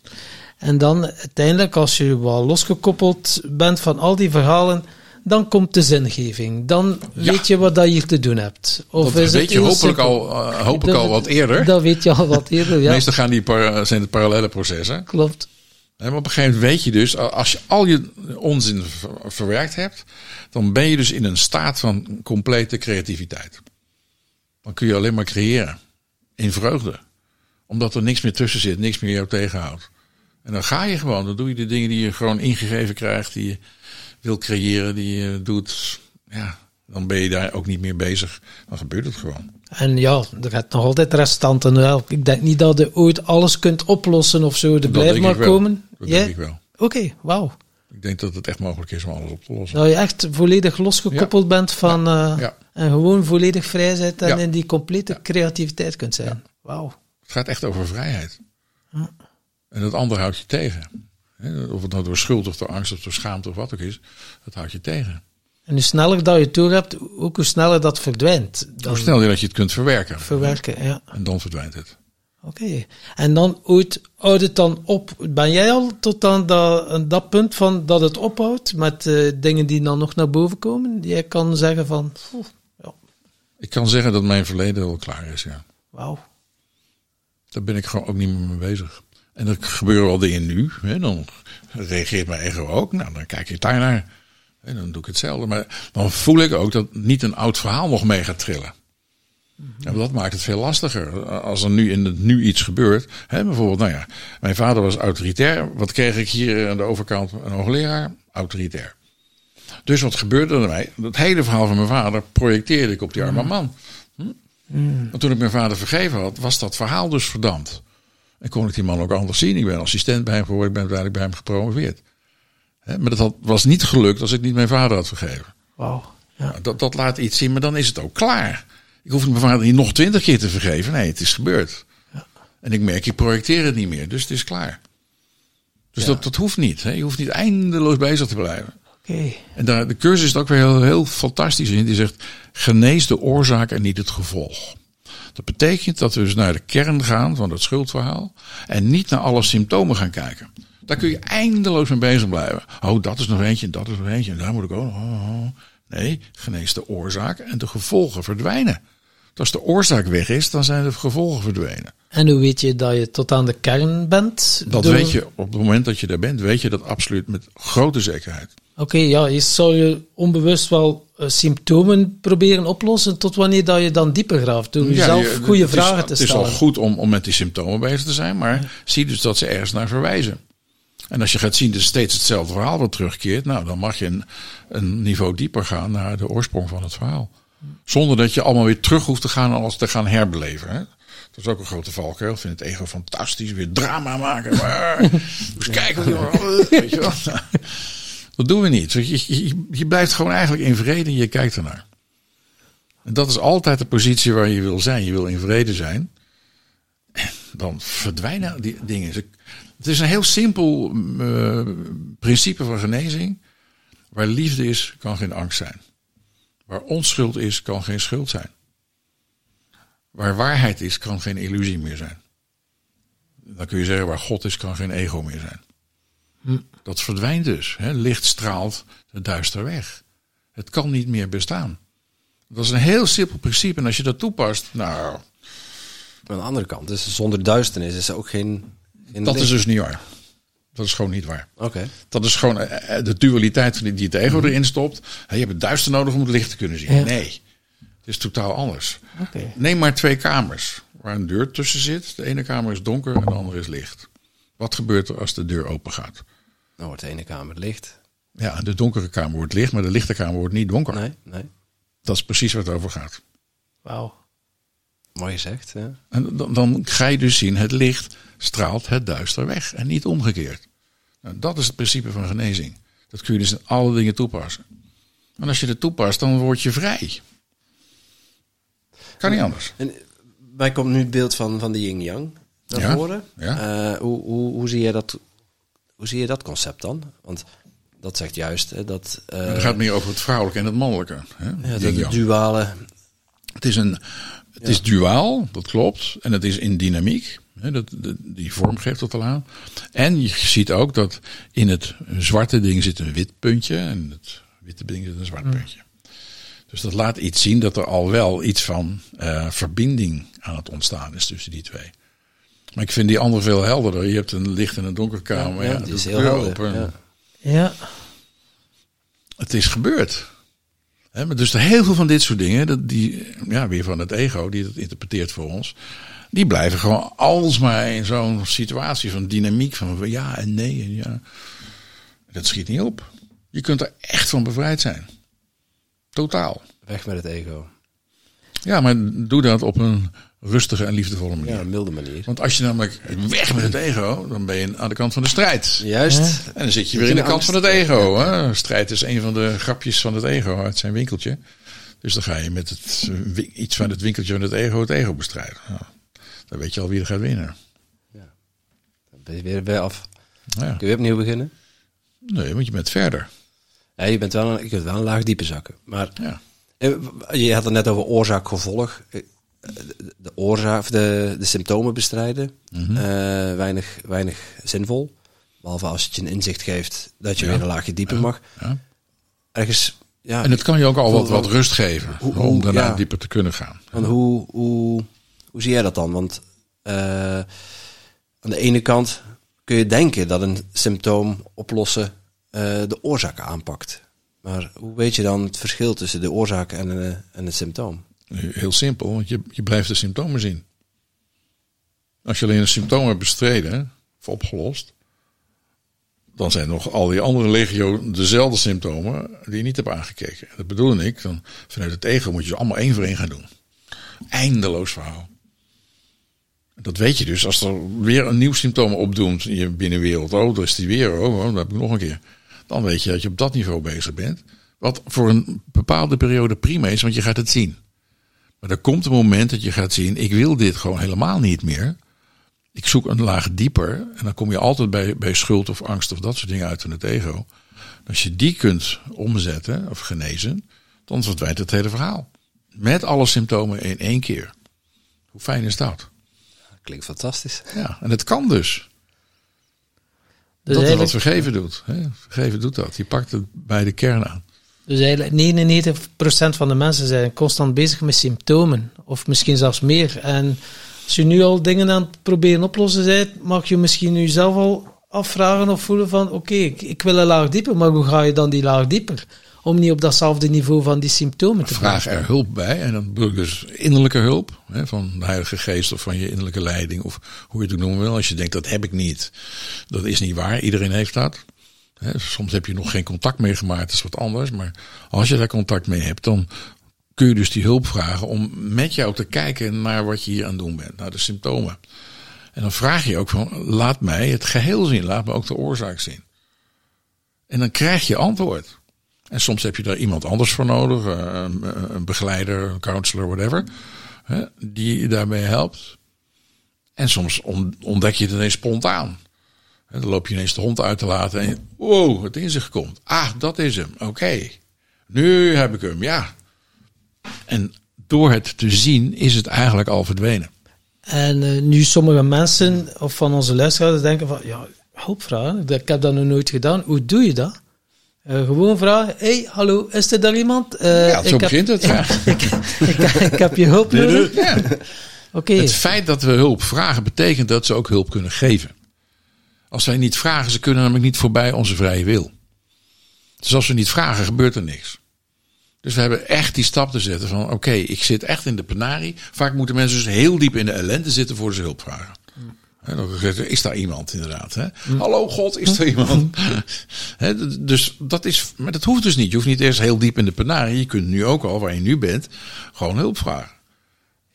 En dan uiteindelijk, als je wel losgekoppeld bent van al die verhalen, dan komt de zingeving. Dan weet je wat dat je hier te doen hebt. Of dat weet je hopelijk al, uh, hoop ik al wat eerder. Dat weet je al wat eerder, ja. Meestal gaan die par, zijn het parallele processen. Klopt. En op een gegeven moment weet je dus, als je al je onzin verwerkt hebt, dan ben je dus in een staat van complete creativiteit. Dan kun je alleen maar creëren. In vreugde. Omdat er niks meer tussen zit, niks meer jou tegenhoudt. En dan ga je gewoon, dan doe je de dingen die je gewoon ingegeven krijgt, die je wil creëren, die je doet, ja, dan ben je daar ook niet meer bezig. Dan gebeurt het gewoon. En ja, er gaat nog altijd restanten. Wel. Ik denk niet dat je ooit alles kunt oplossen of zo. Er blijft maar komen. Dat denk ik wel. Oké, okay, wauw. Ik denk dat het echt mogelijk is om alles op te lossen. Dat je echt volledig losgekoppeld bent van... Uh, ja. En gewoon volledig vrij bent en in die complete creativiteit kunt zijn. Wauw. Het gaat echt over vrijheid. En het andere houdt je tegen. Of het nou door schuld of door angst of door schaamte of wat ook is, dat houdt je tegen. En hoe sneller dat je door hebt, ook hoe sneller dat verdwijnt. Dan hoe sneller dat je het kunt verwerken. Verwerken, ja. En dan verdwijnt het. Oké. En dan ooit houdt het dan op. Ben jij al tot aan dat, dat punt van dat het ophoudt met uh, dingen die dan nog naar boven komen? Jij kan zeggen van. ja. Ik kan zeggen dat mijn verleden al klaar is, ja. Wauw. Daar ben ik gewoon ook niet meer mee bezig. En er gebeuren wel dingen nu. Hè, dan reageert mijn ego ook. Nou, dan kijk ik daar naar. En dan doe ik hetzelfde. Maar dan voel ik ook dat niet een oud verhaal nog mee gaat trillen. En dat maakt het veel lastiger. Als er nu in het nu iets gebeurt. Hè, bijvoorbeeld, nou ja, mijn vader was autoritair. Wat kreeg ik hier aan de overkant? Een hoogleraar, autoritair. Dus wat gebeurde er mij? Dat hele verhaal van mijn vader projecteerde ik op die arme man. Hm? Mm. toen ik mijn vader vergeven had, was dat verhaal dus verdampt. En kon ik die man ook anders zien. Ik ben assistent bij hem geworden, ik ben uiteindelijk bij hem gepromoveerd. maar dat had, was niet gelukt als ik niet mijn vader had vergeven. Wow. Ja. Dat, dat laat iets zien, maar dan is het ook klaar. Ik hoef mijn vader niet nog twintig keer te vergeven. Nee, het is gebeurd. Ja. En ik merk, ik projecteer het niet meer, dus het is klaar. Dus dat, dat hoeft niet. Je hoeft niet eindeloos bezig te blijven. Okay. En daar, de cursus is ook weer heel, heel fantastisch in. Die zegt, genees de oorzaak en niet het gevolg. Dat betekent dat we dus naar de kern gaan van het schuldverhaal en niet naar alle symptomen gaan kijken. Daar kun je eindeloos mee bezig blijven. Oh, dat is nog eentje, dat is nog eentje, en daar moet ik ook nog. Oh, oh. Nee, genees de oorzaak en de gevolgen verdwijnen. Als de oorzaak weg is, dan zijn de gevolgen verdwenen. En hoe weet je dat je tot aan de kern bent? Dat weet je op het moment dat je daar bent, weet je dat absoluut met grote zekerheid. Oké, ja, je zou je onbewust wel uh, symptomen proberen oplossen tot wanneer dat je dan dieper graaft. Door jezelf goede vragen te stellen. Het is al goed om, om met die symptomen bezig te zijn, maar zie dus dat ze ergens naar verwijzen. En als je gaat zien dat steeds hetzelfde verhaal wat terugkeert, nou, dan mag je een, een niveau dieper gaan naar de oorsprong van het verhaal. Zonder dat je allemaal weer terug hoeft te gaan en alles te gaan herbeleven. Hè? Dat is ook een grote valkuil. Ik vind het ego fantastisch. Weer drama maken. Maar, dus kijken. Weet je wel. Dat doen we niet. Je, blijft gewoon eigenlijk in vrede en je kijkt ernaar. En dat is altijd de positie waar je wil zijn. Je wil in vrede zijn. Dan verdwijnen die dingen. Het is een heel simpel uh, principe van genezing. Waar liefde is, kan geen angst zijn. Waar onschuld is, kan geen schuld zijn. Waar waarheid is, kan geen illusie meer zijn. Dan kun je zeggen, waar God is, kan geen ego meer zijn. Hm. Dat verdwijnt dus. Hè? Licht straalt het duister weg. Het kan niet meer bestaan. Dat is een heel simpel principe. En als je dat toepast, nou. Aan de andere kant, dus zonder duisternis is er ook geen. geen dat is dus niet waar. Dat is gewoon niet waar. Oké. Dat is gewoon eh, eh, de dualiteit van die het ego erin stopt. Je hebt het duister nodig om het licht te kunnen zien. Nee, het is totaal anders. Okay. Neem maar twee kamers waar een deur tussen zit. De ene kamer is donker en de andere is licht. Wat gebeurt er als de deur open gaat? Dan wordt de ene kamer licht. Ja, de donkere kamer wordt licht, maar de lichte kamer wordt niet donker. Nee, nee. Dat is precies waar het over gaat. Wauw. Mooi gezegd, ja. En dan, dan, ga je dus zien, het licht straalt het duister weg en niet omgekeerd. Nou, dat is het principe van genezing. Dat kun je dus in alle dingen toepassen. En als je het toepast, dan word je vrij. Kan niet anders. En mij komt nu het beeld van, van de yin-yang naar Ja, voren. ja. Eh, hoe, hoe, hoe, zie je dat, hoe zie je dat concept dan? Want dat zegt juist hè, dat... eh, Het gaat meer over het vrouwelijke en het mannelijke. Hè? ja, dat de duale... Het is, een, het is duaal, dat klopt. En het is in dynamiek. Hè, dat, de- die vorm geeft dat al aan. En je ziet ook dat in het zwarte ding zit een wit puntje. En het witte ding zit een zwart puntje. Dus dat laat iets zien dat er al wel iets van eh, verbinding aan het ontstaan is tussen die twee. Maar ik vind die andere veel helderder. Je hebt een licht en een donkere kamer. Ja, Ja, die is heel helder, open. ja. Ja. Het is gebeurd. Hè, maar dus er heel veel van dit soort dingen, dat die, ja, weer van het ego, die dat interpreteert voor ons, die blijven gewoon alsmaar in zo'n situatie van dynamiek van ja en nee en ja. Dat schiet niet op. Je kunt er echt van bevrijd zijn. Totaal. Weg met het ego. Ja, maar doe dat op een rustige en liefdevolle manier. Ja, een milde manier. Want als je namelijk weg met het ego, dan ben je aan de kant van de strijd. Juist. En dan zit je weer in de kant van het ego. Hè? Strijd is een van de grapjes van het ego uit zijn winkeltje. Dus dan ga je met het, eh, iets van het winkeltje van het ego het ego bestrijden. Nou, dan weet je al wie er gaat winnen. Dan ben je weer, weer af. Ja. Kun je weer opnieuw beginnen? Nee, want je bent verder. Ja, je, bent wel een, je kunt wel een laag dieper zakken. Maar Ja. eh, je had het net over oorzaak-gevolg. De, oorzaak, of de, de symptomen bestrijden. Eh, weinig, weinig zinvol. Behalve als het je een inzicht geeft dat je Ja. weer een laagje dieper mag. Ja. Ergens, ja, En het kan je ook al wat, wat rust geven. hoe- om daarna dieper te kunnen gaan. Want hoe, hoe, hoe zie jij dat dan? Want eh, aan de ene kant kun je denken dat een symptoom oplossen eh, de oorzaak aanpakt. Maar hoe weet je dan het verschil tussen de oorzaak en, en het symptoom? Heel simpel, want je, je blijft de symptomen zien. Als je alleen een symptoom hebt bestreden of opgelost, dan zijn nog al die andere legio dezelfde symptomen die je niet hebt aangekeken. Dat bedoel ik, dan vanuit het ego moet je ze allemaal één voor één gaan doen. Eindeloos verhaal. Dat weet je dus als er weer een nieuw symptoom opdoemt in je binnenwereld. Oh, daar is die weer. Oh, oh, dat heb ik nog een keer. Dan weet je dat je op dat niveau bezig bent. Wat voor een bepaalde periode prima is, want je gaat het zien. Maar er komt een moment dat je gaat zien, ik wil dit gewoon helemaal niet meer. Ik zoek een laag dieper. En dan kom je altijd bij, bij schuld of angst of dat soort dingen uit in het ego. Als je die kunt omzetten of genezen, dan verdwijnt het hele verhaal. Met alle symptomen in één keer. Hoe fijn is dat? Klinkt fantastisch. Ja, en het kan dus. Dus dat is wat vergeven doet. Hè? Vergeven doet dat. Je pakt het bij de kern aan. Dus eigenlijk 99% van de mensen zijn constant bezig met symptomen. Of misschien zelfs meer. En als je nu al dingen aan het proberen oplossen bent, mag je misschien nu zelf al afvragen of voelen van oké, ik, ik wil een laag dieper, maar hoe ga je dan die laag dieper? Om niet op datzelfde niveau van die symptomen te Vraag er hulp bij. En dan dus innerlijke hulp. Hè, van de Heilige Geest of van je innerlijke leiding. Of hoe je het ook noemen wil. Als je denkt dat heb ik niet. Dat is niet waar. Iedereen heeft dat. Soms heb je nog geen contact mee gemaakt. Dat is wat anders. Maar als je daar contact mee hebt. Dan kun je dus die hulp vragen om met jou te kijken naar wat je hier aan het doen bent, naar de symptomen. En dan vraag je ook van, laat mij het geheel zien, laat me ook de oorzaak zien. En dan krijg je antwoord. En soms heb je daar iemand anders voor nodig, eh, een, begeleider, een counselor, whatever, die je daarbij helpt. En soms ontdek je het ineens spontaan. En dan loop je ineens de hond uit te laten en je, wow, het inzicht komt. Ah, dat is hem. Oké, nu heb ik hem, ja. En door het te zien is het eigenlijk al verdwenen. En uh, nu sommige mensen of van onze luisteraars denken van, ja, hulpvragen, ik heb dat nog nooit gedaan. Hoe doe je dat? Uh, gewoon vragen, hey, hallo, is er daar iemand? Uh, ja, zo begint het. Ja. ik, ik, ik, heb je hulp nodig. Ja. Okay. Het feit dat we hulp vragen betekent dat ze ook hulp kunnen geven. Als wij niet vragen, ze kunnen namelijk niet voorbij onze vrije wil. Dus als we niet vragen, gebeurt er niks. Dus we hebben echt die stap te zetten van oké, ik zit echt in de penarie. Vaak moeten mensen dus heel diep in de ellende zitten voor ze hulp vragen. Is daar iemand inderdaad. Hè? Hallo God, is er iemand? dus dat is, maar dat hoeft dus niet. Je hoeft niet eerst heel diep in de penarie. Je kunt nu ook al, waar je nu bent, gewoon hulp vragen.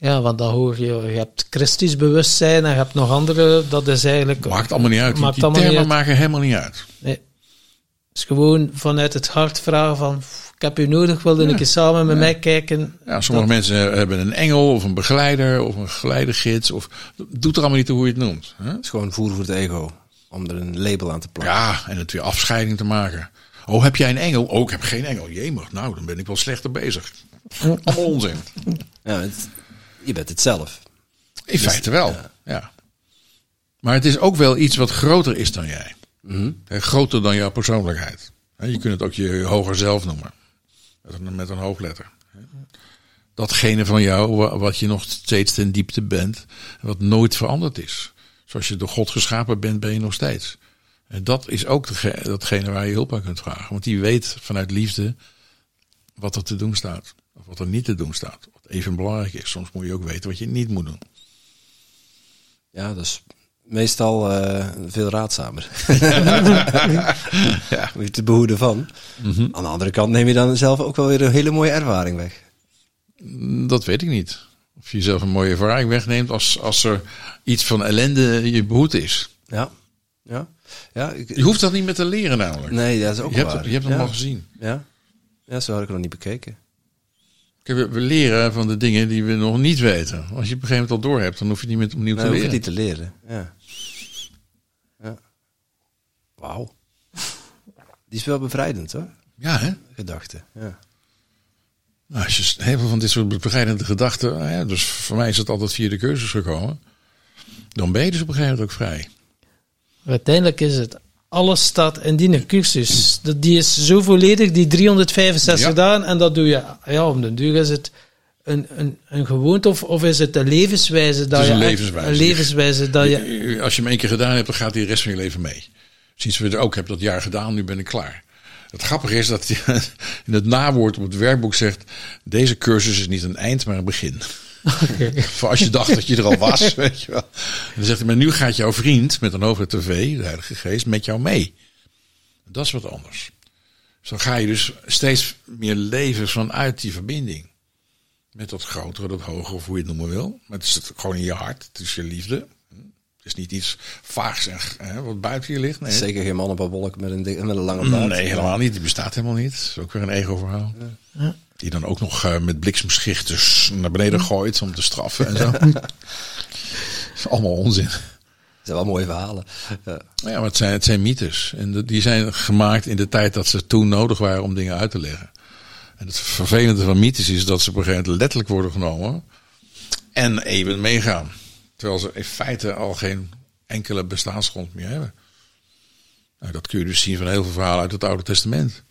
Ja, want dan hoor je, je hebt christisch bewustzijn en je hebt nog andere, dat is eigenlijk... Maakt allemaal niet uit, maakt die termen uit. maken helemaal niet uit. Nee. Het is gewoon vanuit het hart vragen van, ik heb u nodig, wilde ja. een keer samen met mij kijken. Ja, sommige mensen hebben een engel of een begeleider of een geleidegids. Of, doet er allemaal niet toe hoe je het noemt. Hè? Het is gewoon voeren voor het ego, om er een label aan te plakken. Ja, en het weer afscheiding te maken. Oh, heb jij een engel? Oh, ik heb geen engel. Jemig, nou, dan ben ik wel slechter bezig. Allemaal onzin. Ja, het, je bent het zelf. In dus, feite wel, ja. Maar het is ook wel iets wat groter is dan jij. Mm Groter dan jouw persoonlijkheid. Je kunt het ook je hoger zelf noemen. Met een hoofdletter. Datgene van jou wat je nog steeds ten diepte bent. Wat nooit veranderd is. Zoals je door God geschapen bent, ben je nog steeds. En dat is ook datgene waar je hulp aan kunt vragen. Want die weet vanuit liefde wat er te doen staat. Of wat er niet te doen staat even belangrijk is. Soms moet je ook weten wat je niet moet doen. Ja, dus meestal uh, veel raadzamer. ja. Moet je te behoeden van. Mhm. Aan de andere kant neem je dan zelf ook wel weer een hele mooie ervaring weg. Dat weet ik niet. Of je zelf een mooie ervaring wegneemt als, als er iets van ellende je behoed is. Ja. Ja. ja ik, je hoeft dat niet meer te leren namelijk. Nee, dat is ook je waar. Hebt, je hebt het al gezien. Ja. ja, zo had ik nog niet bekeken. We leren van de dingen die we nog niet weten. Als je op een gegeven moment al door hebt, dan hoef je niet meer opnieuw te leren. hoef je niet te leren. Ja. ja. Wauw. Die is wel bevrijdend hoor. Ja, hè? Gedachte. Ja. Nou, als je heel veel van dit soort bevrijdende gedachten. Nou ja, dus voor mij is het altijd via de cursus gekomen. Dan ben je dus op een gegeven moment ook vrij. Uiteindelijk is het alles staat in die cursus. Die is zo volledig, die 365 dagen. En dat doe je, ja, om de duur is het een, een, een gewoonte of, of is het een levenswijze? Dat het is een je levenswijze. Een levenswijze dat je... Als je hem één keer gedaan hebt, dan gaat hij de rest van je leven mee. Sinds we het ook heb dat jaar gedaan, nu ben ik klaar. Het grappige is dat hij in het nawoord op het werkboek zegt: deze cursus is niet een eind, maar een begin. Okay. Voor als je dacht dat je er al was, weet je wel. En dan zegt hij, maar nu gaat jouw vriend met een hoofd tv, de Heilige Geest, met jou mee. Dat is wat anders. Dan ga je dus steeds meer leven vanuit die verbinding. Met dat grotere, dat hogere, of hoe je het noemen wil. Maar het is gewoon in je hart, het is je liefde. Het is niet iets vaags en hè, wat buiten je ligt. Nee. Zeker geen man op een wolk met een, met een lange baard. Nee, helemaal niet. Die bestaat helemaal niet. Dat is ook weer een ego-verhaal. Ja. Die dan ook nog uh, met bliksemschichters naar beneden gooit om te straffen en zo. is allemaal onzin. Dat zijn wel mooie verhalen. Ja, ja maar het zijn, het zijn mythes. En die zijn gemaakt in de tijd dat ze toen nodig waren om dingen uit te leggen. En het vervelende van mythes is dat ze op een gegeven moment letterlijk worden genomen. En even meegaan. Terwijl ze in feite al geen enkele bestaansgrond meer hebben. Nou, dat kun je dus zien van heel veel verhalen uit het Oude Testament.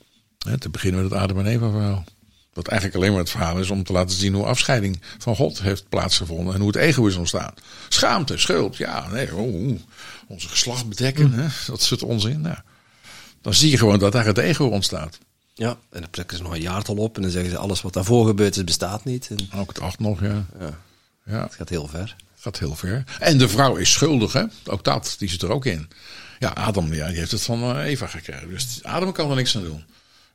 te beginnen met het Adam en Eva verhaal. Wat eigenlijk alleen maar het verhaal is om te laten zien hoe afscheiding van God heeft plaatsgevonden. En hoe het ego is ontstaan. Schaamte, schuld, ja, nee, oh, onze geslacht bedekken, mm. hè, dat soort onzin. Nou, dan zie je gewoon dat daar het ego ontstaat. Ja, en dan plekken ze nog een jaartal op en dan zeggen ze alles wat daarvoor gebeurd is bestaat niet. En... Ook het acht nog, ja. ja. ja. Het gaat heel ver. Het gaat heel ver. En de vrouw is schuldig, hè? Ook dat, die zit er ook in. Ja, Adam, ja, die heeft het van eh, Eva gekregen. Dus Adam kan er niks aan doen.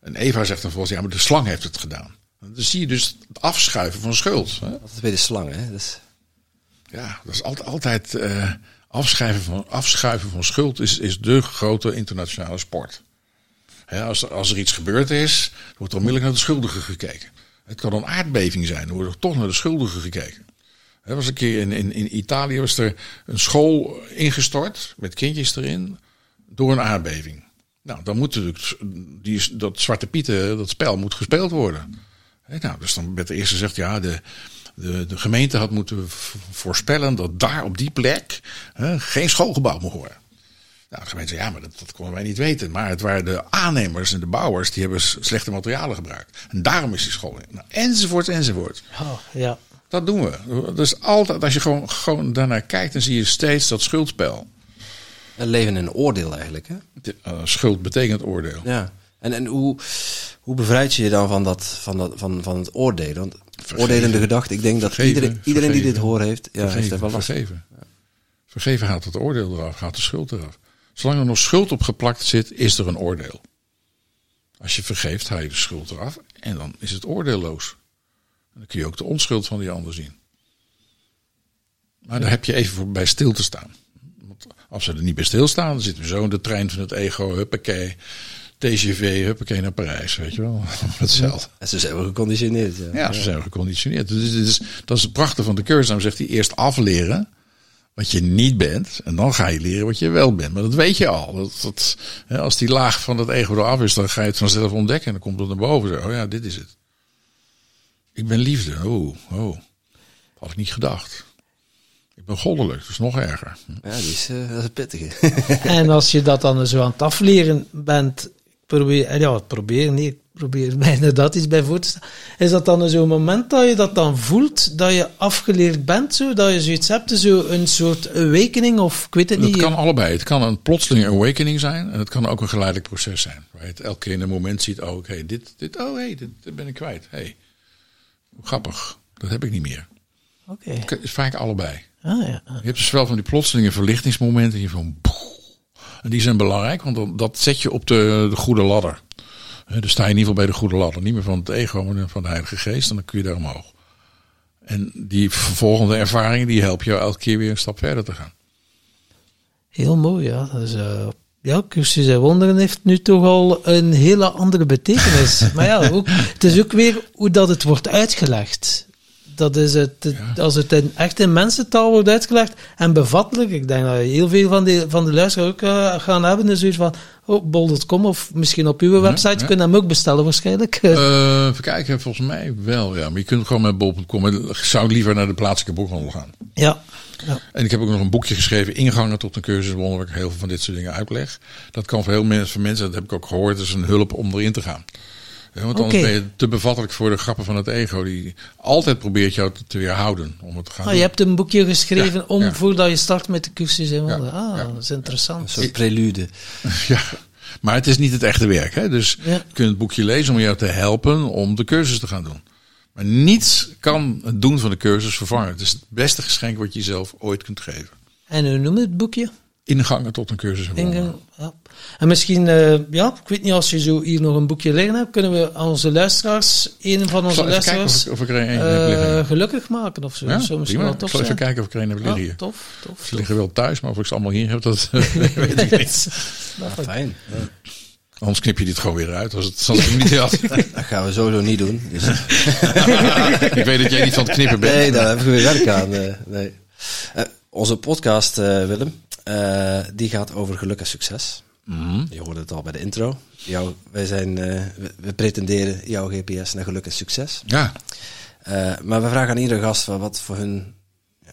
En Eva zegt dan volgens ja, maar de slang heeft het gedaan. Dan zie je dus het afschuiven van schuld. Hè? Dat is weer de slang, hè? Dus, Ja, dat is altijd, altijd eh, afschuiven, van, afschuiven van schuld is, is de grote internationale sport. Hè, als, er, als er iets gebeurd is, wordt er onmiddellijk naar de schuldigen gekeken. Het kan een aardbeving zijn, dan wordt er toch naar de schuldigen gekeken. Er was een keer in, in, in Italië was er een school ingestort met kindjes erin door een aardbeving. Nou, dan moet natuurlijk die, dat Zwarte Pieten, dat spel moet gespeeld worden. Nou, dus dan werd er eerst gezegd, ja, de, de, de gemeente had moeten voorspellen dat daar op die plek hè, geen schoolgebouw mocht worden. Nou, de gemeente zei, ja, maar dat, dat konden wij niet weten. Maar het waren de aannemers en de bouwers, die hebben slechte materialen gebruikt. En daarom is die school in. Nou, enzovoort, enzovoort. Oh, ja. Dat doen we. Dus altijd, als je gewoon, gewoon daarnaar kijkt, dan zie je steeds dat schuldspel. We leven in een oordeel eigenlijk, hè? Eh, schuld betekent oordeel. Ja. En, en hoe, hoe bevrijd je je dan van, dat, van, dat, van, van het oordelen? Want Vergeven. oordelende gedachte, ik denk dat iedereen, iedereen die dit hoort heeft, ja, heeft er wel last vergeven. Vergeven haalt het oordeel eraf, gaat de schuld eraf. Zolang er nog schuld op geplakt zit, is er een oordeel. Als je vergeeft, haal je de schuld eraf en dan is het oordeelloos. En dan kun je ook de onschuld van die ander zien. Maar daar heb je even voor bij stil te staan. Want als ze er niet bij stilstaan, dan zitten we zo in de trein van het ego, huppakee, TGV, huppakee naar Parijs, weet je wel. Hetzelfde. En ze zijn wel geconditioneerd. Ja. Ja, ze zijn geconditioneerd. Dus dat is het prachtige van de cursus. Dan zegt hij eerst afleren wat je niet bent. En dan ga je leren wat je wel bent. Maar dat weet je al. Dat, dat, hè, als die laag van dat ego eraf is, dan ga je het vanzelf ontdekken. En dan komt het naar boven. Zo, oh ja, dit is het. Ik ben liefde. Oh, oh. Had ik niet gedacht. Ik ben goddelijk. Dat is nog erger. Ja, die is, eh, dat is een pittige. En als je dat dan zo aan het afleren bent, probeer, eh, ja, probeer, ik probeer bijna dat iets bij voor te stellen. Is dat dan zo'n moment dat je dat dan voelt, dat je afgeleerd bent, zo, dat je zoiets hebt, zo een soort awakening, of ik weet het Dat niet. kan allebei. Het kan een plotseling awakening zijn. En het kan ook een geleidelijk proces zijn. Waar je het elke keer in een moment ziet. Oh, oké, dit, dit, oh, hey, dit, dit ben ik kwijt. Hey, grappig. Dat heb ik niet meer. Oké. Het is vaak allebei. Ah, ja. Je hebt dus wel van die plotselinge verlichtingsmomenten. Je van, en die zijn belangrijk, want dan, dat zet je op de, de goede ladder. Hè, Dus sta je in ieder geval bij de goede ladder. Niet meer van het ego, maar van de Heilige Geest. En dan kun je daar omhoog. En die vervolgende ervaringen, die helpen jou elke keer weer een stap verder te gaan. Heel mooi, ja. Dus, ja, cursus en wonderen heeft nu toch al een hele andere betekenis. maar ja, ook, het is ook weer hoe dat het wordt uitgelegd. Dat is het, Ja. als het in, echt in mensentaal wordt uitgelegd en bevattelijk. Ik denk dat heel veel van de, van de luisteraars ook eh, gaan hebben. Dus zoiets van, oh, bol.com of misschien op uw website. ja. kunnen hem ook bestellen waarschijnlijk. Eh, even kijken, volgens mij wel, ja. Maar je kunt gewoon met bol.com. Ik zou liever naar de plaatselijke boekhandel gaan. ja. ja. En ik heb ook nog een boekje geschreven, Ingangen tot een cursus waar ik heel veel van dit soort dingen uitleg. Dat kan voor heel veel mensen, mensen, dat heb ik ook gehoord, is een hulp om erin te gaan. Want anders ben je te bevattelijk voor de grappen van het ego, die altijd probeert jou te, te weerhouden om het te gaan Ah, doen. je hebt een boekje geschreven Ja, om ja. voordat je start met de cursus. Ja, Ah, ja. dat is interessant. Een soort prelude. Ja, maar het is niet het echte werk. Hè? Dus Ja. je kunt het boekje lezen om jou te helpen om de cursus te gaan doen. Maar niets kan het doen van de cursus vervangen. Het is het beste geschenk wat je jezelf ooit kunt geven. En hoe noem je het boekje? Ingangen tot een cursus. in wonderen. Ingang, ja. En misschien, eh, ja, ik weet niet, als je zo hier nog een boekje liggen hebt, kunnen we aan onze luisteraars, een van Ik onze luisteraars, of ik, of ik er een eh, gelukkig maken of zo. Ja, zou misschien prima. wel Ik tof zal even kijken of ik er een heb liggen Ja, hier. tof, tof. Ze tof. liggen wel thuis, maar of ik ze allemaal hier heb, dat weet ik niet. Ja, fijn. Anders knip je dit gewoon weer uit als, het, als ik hem niet had. Dat gaan we sowieso niet doen. Dus, ik weet dat jij niet van het knippen bent. nee, daar hebben we weer werk aan. eh, nee. Eh, onze podcast, eh, Willem, eh, die gaat over geluk en succes. Mhm. Je hoorde het al bij de intro. Jou, wij zijn, eh, we, pretenderen jouw GPS naar geluk en succes. Ja, Eh, maar we vragen aan iedere gast wat voor hun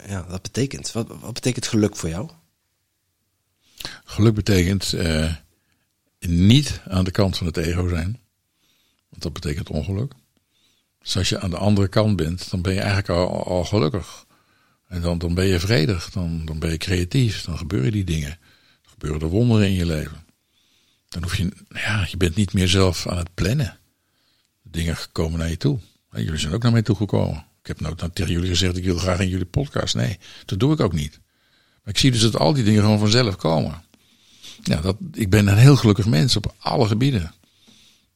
ja, dat betekent. Wat, wat betekent geluk voor jou? geluk betekent niet aan de kant van het ego zijn. Want dat betekent ongeluk. Dus als je aan de andere kant bent, dan ben je eigenlijk al, al gelukkig. En dan, dan ben je vredig, dan, dan ben je creatief, dan gebeuren die dingen. Dan gebeuren er wonderen in je leven. Dan hoef je, ja, je bent niet meer zelf aan het plannen. Dingen komen naar je toe. En jullie zijn ook naar mij toe gekomen. Ik heb nooit tegen jullie gezegd, ik wil graag in jullie podcast. Nee, dat doe ik ook niet. Maar ik zie dus dat al die dingen gewoon vanzelf komen. Ja, dat, ik ben een heel gelukkig mens op alle gebieden. Er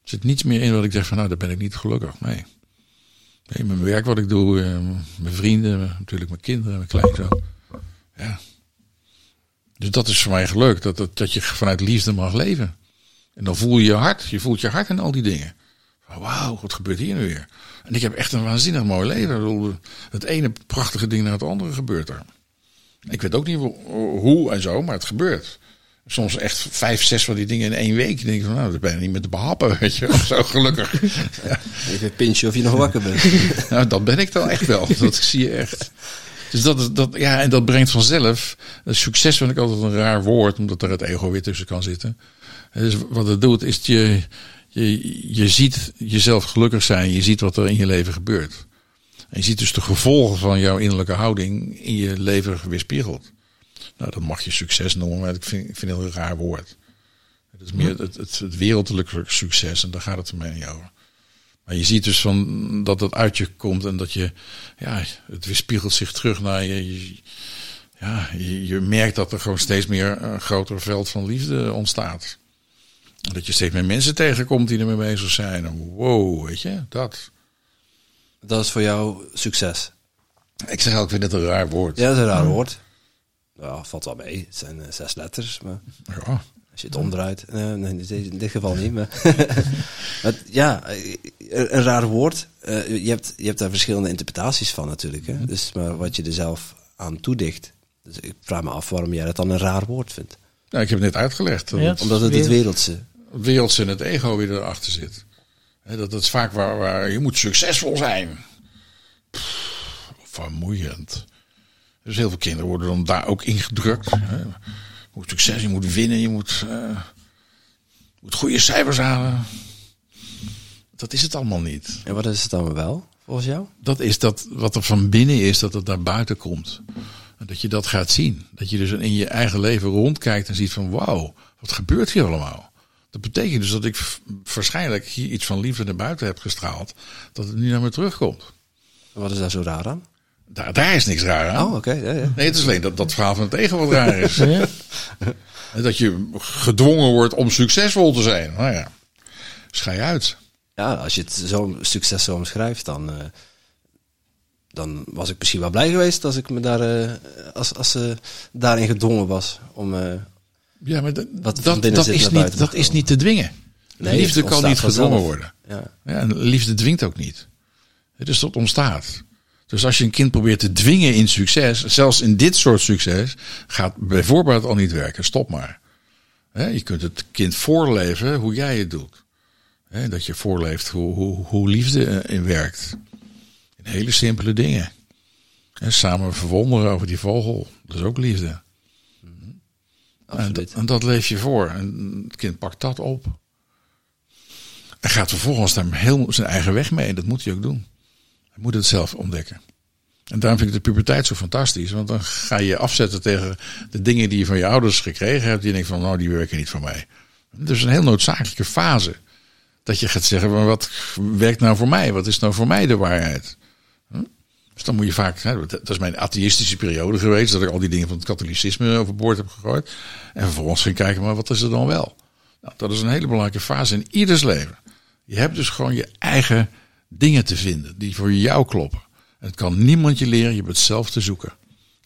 zit niets meer in wat ik zeg van nou, daar ben ik niet gelukkig. Nee. Mijn werk wat ik doe, eh, mijn vrienden, natuurlijk mijn kinderen, mijn kleinzoon. Ja. Dus dat is voor mij geluk, dat, dat, dat je vanuit liefde mag leven. En dan voel je je hart, je voelt je hart in al die dingen. Wauw, wat gebeurt hier nu weer? En ik heb echt een waanzinnig mooi leven. Het ene prachtige ding na het andere gebeurt er. Ik weet ook niet hoe en zo, maar het gebeurt. Soms echt vijf, zes van die dingen in één week. Dan denk ik van, nou, dat ben je niet met de behappen, weet je. Of zo, gelukkig. Ja. Even pinchen of je nog wakker bent. nou, dat ben ik dan echt wel. Dat zie je echt. Dus dat, is, dat, ja, en dat brengt vanzelf. Succes vind ik altijd een raar woord, omdat er het ego weer tussen kan zitten. Dus wat het doet, is je, je, je ziet jezelf gelukkig zijn. Je ziet wat er in je leven gebeurt. En je ziet dus de gevolgen van jouw innerlijke houding in je leven weerspiegeld. Nou, dat mag je succes noemen, maar ik vind, ik vind het een raar woord. Het is meer het, het, het wereldlijke succes en daar gaat het mee over. Maar je ziet dus van dat het uit je komt en dat je, ja, het weerspiegelt zich terug naar je. ja, je, je, merkt dat er gewoon steeds meer een groter veld van liefde ontstaat. Dat je steeds meer mensen tegenkomt die ermee bezig zijn. Wow, weet je, dat. Dat is voor jou succes. Ik zeg ook, ik vind het een raar woord. Ja, dat is een raar woord. Nou, valt wel mee. Het zijn uh, zes letters. Maar ja. Als je het omdraait. Uh, nee, in dit geval niet. Maar, maar ja, een, een raar woord. Uh, je, hebt, je hebt daar verschillende interpretaties van natuurlijk. Hè? Dus maar wat je er zelf aan toedicht. Dus ik vraag me af waarom jij dat dan een raar woord vindt. Nou, ik heb het net uitgelegd. Ja, omdat het het wereldse... Het wereldse en het ego weer erachter zit. dat, dat is vaak waar, waar je moet succesvol zijn. Pff, vermoeiend. Dus heel veel kinderen worden dan daar ook ingedrukt. Je moet succes, je moet winnen, je moet, uh, moet goede cijfers halen. Dat is het allemaal niet. En wat is het dan wel, volgens jou? Dat is dat wat er van binnen is, dat het naar buiten komt. En dat je dat gaat zien. Dat je dus in je eigen leven rondkijkt en ziet van wauw, wat gebeurt hier allemaal? Dat betekent dus dat ik waarschijnlijk hier iets van liefde naar buiten heb gestraald. Dat het nu naar me terugkomt. En wat is daar zo raar aan? Daar, daar is niks raar aan. Oh, oké. Ja, ja. Nee, het is alleen dat, dat verhaal van het ego wat raar is. Ja. Dat je gedwongen wordt om succesvol te zijn. Nou ja, schij uit. Ja, als je het zo succes zo omschrijft, dan, uh, dan was ik misschien wel blij geweest als ik me daar, uh, als, als ze uh, daarin gedwongen was om. ja, maar dat, dat, dat, is, niet, dat is niet te dwingen. Nee, liefde kan niet gedwongen worden. Ja. Ja, en liefde dwingt ook niet. Het is tot ontstaat. Dus als je een kind probeert te dwingen in succes, zelfs in dit soort succes, gaat bijvoorbeeld al niet werken. Stop maar. je kunt het kind voorleven hoe jij het doet. dat je voorleeft hoe, hoe, hoe liefde in werkt. In hele simpele dingen. samen verwonderen over die vogel, dat is ook liefde. En dat, en dat leef je voor. En het kind pakt dat op. En gaat vervolgens daar heel zijn eigen weg mee. Dat moet hij ook doen. Je moet het zelf ontdekken. En daarom vind ik de puberteit zo fantastisch. Want dan ga je afzetten tegen de dingen die je van je ouders gekregen hebt. Die denkt van, nou, die werken niet voor mij. Dus een heel noodzakelijke fase. Dat je gaat zeggen, wat werkt nou voor mij? Wat is nou voor mij de waarheid? Hm? Dus dan moet je vaak, hè, dat is mijn atheïstische periode geweest. Dat ik al die dingen van het katholicisme overboord heb gegooid. En vervolgens ging kijken, maar wat is er dan wel? Nou, dat is een hele belangrijke fase in ieders leven. Je hebt dus gewoon je eigen dingen te vinden die voor jou kloppen. En het kan niemand je leren, je hebt het zelf te zoeken.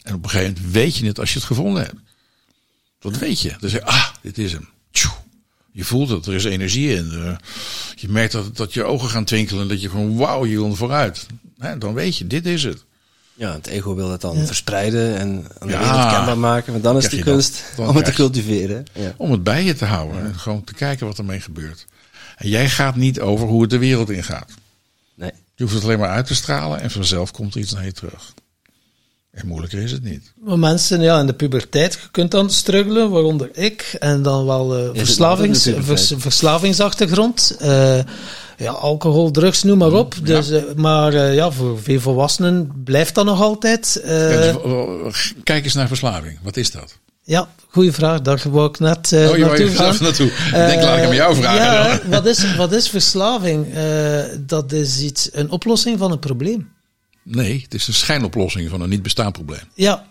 En op een gegeven moment weet je het als je het gevonden hebt. Dat weet je. Dan zeg je, ah, dit is hem. Je voelt het, er is energie in. Eh, je merkt dat, dat je ogen gaan twinkelen, dat je gewoon wauw, je wil vooruit. Dan weet je, dit is het. Ja, het ego wil dat dan verspreiden en aan de ja, wereld kenbaar maken. Maar dan is de kunst om het te cultiveren. Ja. Om het bij je te houden en gewoon te kijken wat ermee gebeurt. En jij gaat niet over hoe het de wereld ingaat. Je hoeft het alleen maar uit te stralen en vanzelf komt er iets naar je terug. En moeilijker is het niet. Maar mensen ja, in de puberteit, je kunt dan struggelen, waaronder ik, en dan wel uh, verslavings, vers, verslavingsachtergrond. Uh, ja, alcohol, drugs, noem maar op. Dus, uh, maar ja, voor veel volwassenen blijft dat nog altijd. Ja, dus, kijk eens naar verslaving. Wat is dat? Ja, goede vraag. Daar wou ik net uh, oh, je naartoe gaan. naartoe. ik denk, laat ik hem jou vragen. Ja, wat, is, wat is verslaving? Uh, dat is iets, een oplossing van een probleem. Nee, het is een schijnoplossing van een niet bestaand probleem. Ja,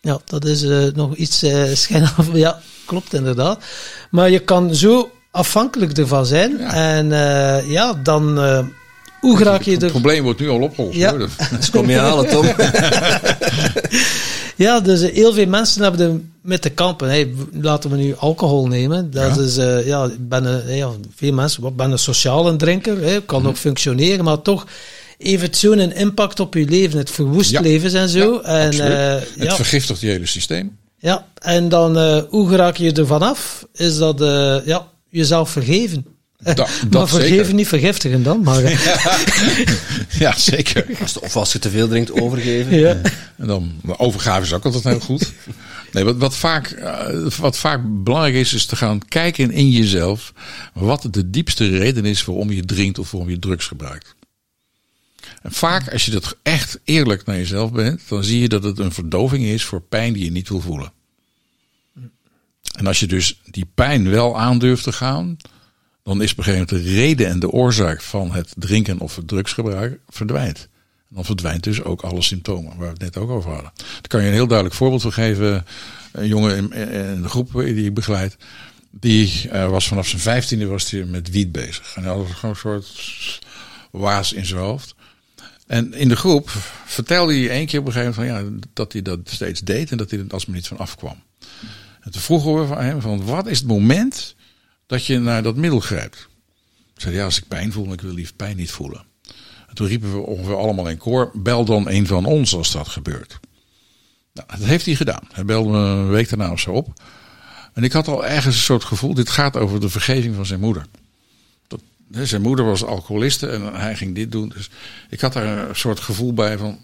ja dat is uh, nog iets uh, schijnaf. Ja, klopt inderdaad. Maar je kan zo afhankelijk ervan zijn. Ja. En ja, dan hoe raak je Het er... probleem wordt nu al opgelost. Ja. hoor. Dat- Dus kom je halen, Tom. Ja, dus eh, heel veel mensen hebben er met te kampen. Hey, laten we nu alcohol nemen. Dat Ja. is, eh, ja, ben een, ja, veel mensen, ik ben een sociale drinker. Hè, kan Mhm. nog functioneren, maar toch heeft zo'n impact op je leven. Het verwoest Ja. levens en zo. Ja, en, eh, Het vergiftigt je hele systeem. ja, en dan, eh, hoe raak je er vanaf? Is dat eh, ja, jezelf vergeven. Da- dat maar vergeven, zeker. niet vergiftigen dan. Maar, Ja, zeker. Als- Of als je te veel drinkt, overgeven. ja. En dan, overgave is ook altijd heel goed. Nee, wat, wat, vaak, eh, wat vaak belangrijk is, is te gaan kijken in jezelf wat de diepste reden is waarom je drinkt of waarom je drugs gebruikt. En vaak, als je dat echt eerlijk naar jezelf bent, dan zie je dat het een verdoving is voor pijn die je niet wil voelen. En als je dus die pijn wel aandurft te gaan, dan is op een gegeven moment de reden en de oorzaak van het drinken of het drugsgebruik verdwijnt. Dan verdwijnt dus ook alle symptomen waar we het net ook over hadden. Daar kan je een heel duidelijk voorbeeld van geven. Een jongen in, in de groep die ik begeleid, die eh, was vanaf zijn vijftiende was hij met wiet bezig. En hij had gewoon een soort waas in zijn hoofd. En in de groep vertelde hij één keer op een gegeven moment van, ja, dat hij dat steeds deed en dat hij er alsmaar niet van afkwam. En toen vroegen we van hem van wat is het moment dat je naar dat middel grijpt? Ik zei ja, als ik pijn voel, ik wil liefst pijn niet voelen. En toen riepen we ongeveer allemaal in koor, bel dan een van ons als dat gebeurt. Nou, dat heeft hij gedaan. Hij belde me een week daarna of zo op. En ik had al ergens een soort gevoel, dit gaat over de vergeving van zijn moeder. Dat, zijn moeder was alcoholiste en hij ging dit doen. Dus ik had daar een soort gevoel bij van,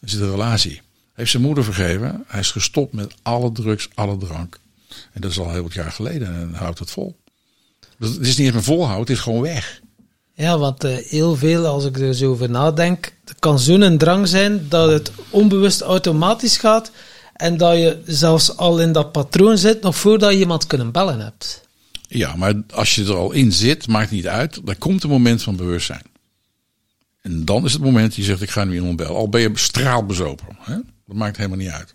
zit een relatie. Heeft zijn moeder vergeven. Hij is gestopt met alle drugs, alle drank. En dat is al heel wat jaar geleden en houdt het vol. Dus het is niet eens meer volhouden, het is gewoon weg. Ja, want eh, heel veel, als ik er zo over nadenk, het kan zo'n drang zijn dat het onbewust automatisch gaat en dat je zelfs al in dat patroon zit nog voordat je iemand kunnen bellen hebt. Ja, maar als je er al in zit, maakt niet uit. Dan komt een moment van bewustzijn. En dan is het moment dat je zegt, ik ga nu iemand bellen. Al ben je straalbezopen. Hè? Dat maakt helemaal niet uit.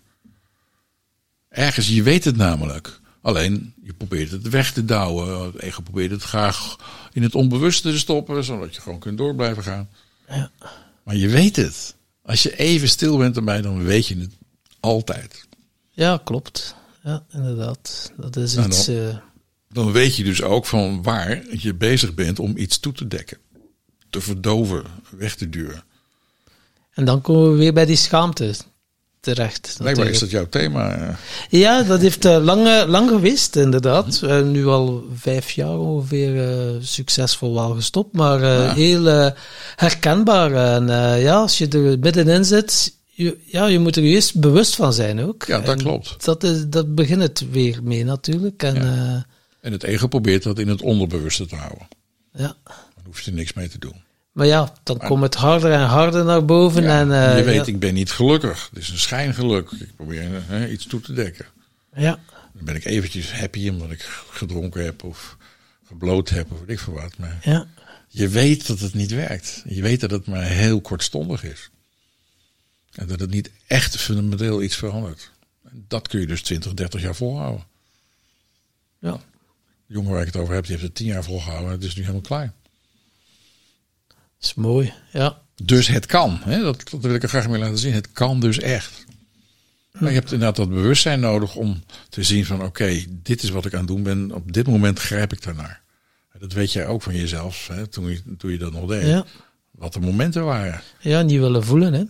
Ergens, je weet het namelijk. Alleen, je probeert het weg te douwen. Het ego probeert het graag in het onbewuste te stoppen, zodat je gewoon kunt door blijven gaan. Ja. Maar je weet het. Als je even stil bent erbij, dan weet je het altijd. Ja, klopt. Ja, inderdaad. Dat is Nou, iets... dan- eh, Dan weet je dus ook van waar je bezig bent om iets toe te dekken. Te verdoven, weg te duwen. en dan komen we weer bij die schaamte terecht. Blijkbaar is dat jouw thema. eh. Ja, dat heeft eh, lang, lang geweest, inderdaad. Eh, nu al vijf jaar ongeveer succesvol wel gestopt, maar Ja. heel herkenbaar. En ja, als je er middenin zit, je, ja, je moet er eerst bewust van zijn ook. Ja, dat En klopt. Dat, is, dat begint het weer mee natuurlijk. En, ja. En het ego probeert dat in het onderbewuste te houden. ja. Dan hoef je er niks mee te doen. Maar ja, dan komt het harder en harder naar boven. Ja, en, eh, je weet, ja, ik ben niet gelukkig. Het is een schijngeluk. Ik probeer iets toe te dekken. ja, Dan ben ik eventjes happy omdat ik gedronken heb of gebloot heb of weet ik veel wat. Maar ja, je weet dat het niet werkt. Je weet dat het maar heel kortstondig is. En dat het niet echt fundamenteel iets verandert. Dat kun je dus 20, 30 jaar volhouden. ja. De jongen waar ik het over heb, die heeft het 10 jaar volgehouden. Het is nu helemaal klaar. Is mooi. Ja, Dus het kan. Hè? Dat, dat wil ik er graag mee laten zien. Het kan dus echt. Maar je hebt inderdaad dat bewustzijn nodig om te zien van oké, dit is wat ik aan het doen ben. Op dit moment grijp ik daarnaar. Dat weet jij ook van jezelf, hè? Toen, je, toen je dat nog deed. ja. Wat de momenten waren. Ja, niet willen voelen. Hè.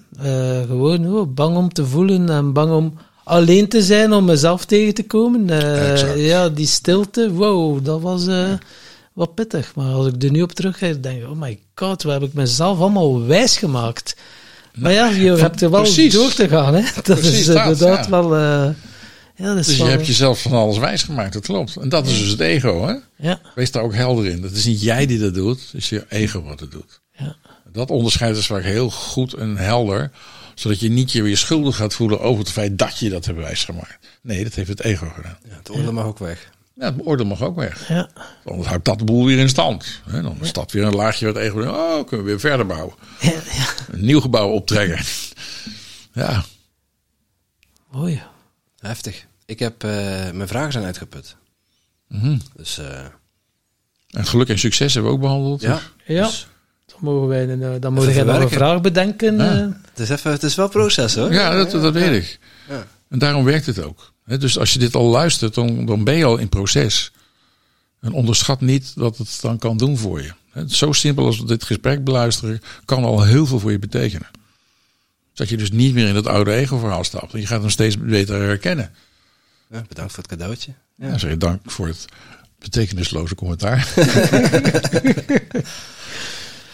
Eh, gewoon oh, bang om te voelen en bang om alleen te zijn, om mezelf tegen te komen. Eh, ja, die stilte, wow, dat was eh, wat pittig. Maar als ik er nu op terugkijk, denk ik, oh my god, wat heb ik mezelf allemaal wijs gemaakt. Maar ja, je hebt er wel precies. door te gaan. Hè. Dat Precies is inderdaad ja. wel... eh, ja, dat is Dus je wel- hebt jezelf van alles wijs gemaakt, dat klopt. En dat is dus het ego, hè? Ja, Wees daar ook helder in. Dat is niet jij die dat doet, het is je ego wat het doet. ja, Dat onderscheid is vaak heel goed en helder, zodat je niet je weer schuldig gaat voelen over het feit dat je dat hebt wijsgemaakt. Nee, dat heeft het ego gedaan. Ja, het oordeel mag ook weg. Ja, het oordeel mag ook weg. ja. Anders houdt dat de boel weer in stand. Hè, dan is dat weer een laagje het ego oh, kunnen we weer verder bouwen. ja, ja. Een nieuw gebouw optrekken. Ja, Mooi. Heftig. Ik heb, eh, mijn vragen zijn uitgeput. Mhm. Dus eh, en geluk en succes hebben we ook behandeld. ja. Ja, Dus mogen wij, een, eh, dan moet Even jij nog een vraag bedenken. Ja. Het is, even, het is wel proces hoor. Ja, dat, dat weet ik. Ja. En daarom werkt het ook. Hè, Dus als je dit al luistert, dan, dan ben je al in proces. En onderschat niet wat het dan kan doen voor je. Hè, Zo simpel als dit gesprek beluisteren, kan al heel veel voor je betekenen. Dat je dus niet meer in dat oude ego-verhaal stapt. En je gaat hem steeds beter herkennen. Ja, bedankt voor het cadeautje. Ja. Zeg je dank voor het betekenisloze commentaar.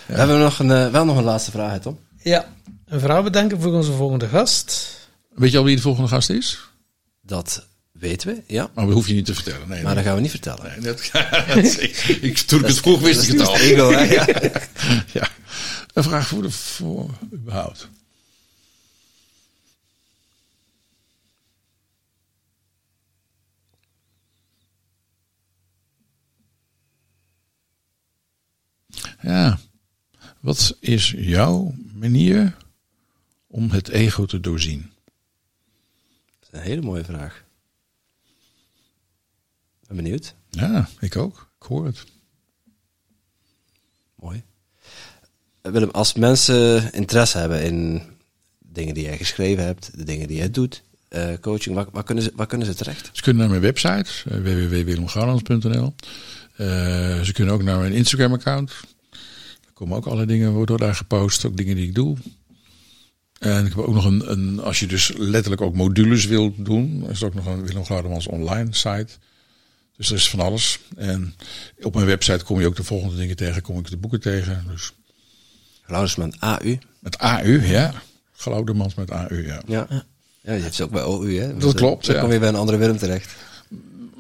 We hebben nog een, eh, wel nog een laatste vraag, hè, Tom. Ja, een vraag bedenken voor onze volgende gast. Weet je al wie de volgende gast is? Dat weten we, ja. Maar dat hoef je niet te vertellen. Nee, Maar nee. dat gaan we niet vertellen. Nee, dat, ik, ik, toen ik het vroeg, wist ik het al. Ego. Ja, een vraag voor, de, voor überhaupt. Ja, wat is jouw manier om het ego te doorzien? Een hele mooie vraag. Ben benieuwd. Ja, ik ook. Ik hoor het. Mooi. Willem, als mensen interesse hebben in dingen die jij geschreven hebt, de dingen die jij doet, eh, coaching, waar, waar, kunnen ze, waar kunnen ze terecht? Ze kunnen naar mijn website, eh, www.willemgouwlands.nl. Eh, ze kunnen ook naar mijn Instagram-account. Er komen ook alle dingen, worden daar gepost, ook dingen die ik doe. En ik heb ook nog een, een als je dus letterlijk ook modules wilt doen, is er ook nog een Willem Goudemans online site. Dus er is van alles. En op mijn website kom je ook de volgende dingen tegen, kom ik de boeken tegen. Dus Laurens met AU. met AU, ja. Goudemans met AU, ja. Ja. Ja, je hebt ze ook bij OU, hè? Dat klopt, Dan ja. kom je bij een andere Willem terecht.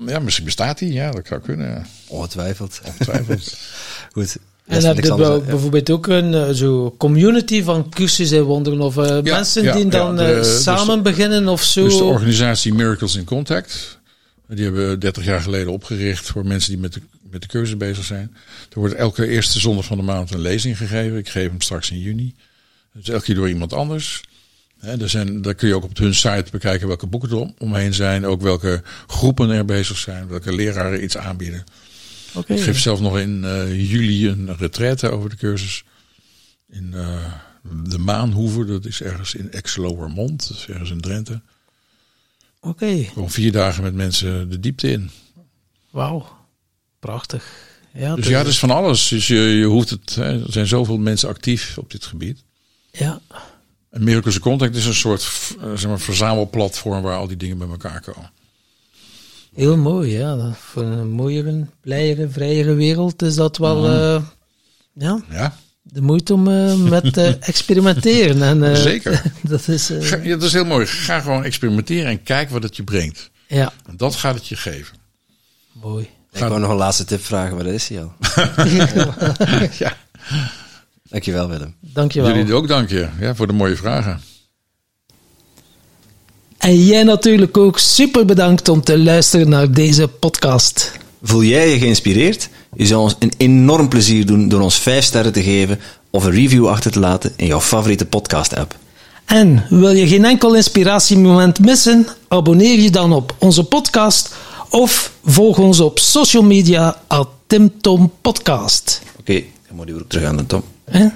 Ja, misschien bestaat die, ja, dat zou kunnen. Ongetwijfeld. Twijfelt. Goed. En heb je bijvoorbeeld ook een eh, zo community van cursussen en wonderen of eh, mensen ja, die ja, dan de- eh, dus samen beginnen of zo? Dus de organisatie Miracles in Contact. Die hebben we 30 jaar geleden opgericht voor mensen die met de, met de cursus bezig zijn. Er wordt elke eerste zondag van de maand een lezing gegeven. Ik geef hem straks in juni. Dus elke keer door iemand anders. Hè, er zijn, daar kun je ook op hun site bekijken welke boeken er om- omheen zijn. Ook welke groepen er bezig zijn. Welke leraren iets aanbieden. Ik geef zelf nog in eh, juli een retraite over de cursus. In eh, de Maanhoeve, dat is ergens in Exelowermond. Dat is ergens in Drenthe. Oké, Gewoon vier dagen met mensen de diepte in. wauw. Prachtig. Ja, Dus het ja, dat is van alles. Dus je, je hoeft het. Hè, er zijn zoveel mensen actief op dit gebied. ja. En Miracles Contact is een soort eh, zeg maar, verzamelplatform waar al die dingen bij elkaar komen. Heel mooi. Ja. Voor een mooiere, blijere, vrijere wereld is dat wel eh, ja, Ja, de moeite om eh, met te experimenteren. En, eh, Zeker. dat is, eh, Ga- ja, dat is heel mooi. Ga gewoon experimenteren en kijk wat het je brengt. ja, En dat gaat het je geven. mooi. Ik wou nog een laatste tip vragen, maar dat is hij al. ja. Dankjewel, Willem. Dankjewel. Jullie ook dank je ja, voor de mooie vragen. En jij natuurlijk ook super bedankt om te luisteren naar deze podcast. Voel jij je geïnspireerd? Je zou ons een enorm plezier doen door ons 5 sterren te geven of een review achter te laten in jouw favoriete podcast-app. En wil je geen enkel inspiratiemoment missen? Abonneer je dan op onze podcast of volg ons op social media at Tim Tom Podcast. Oké, dan moet je ook terug aan de Tom. Hè?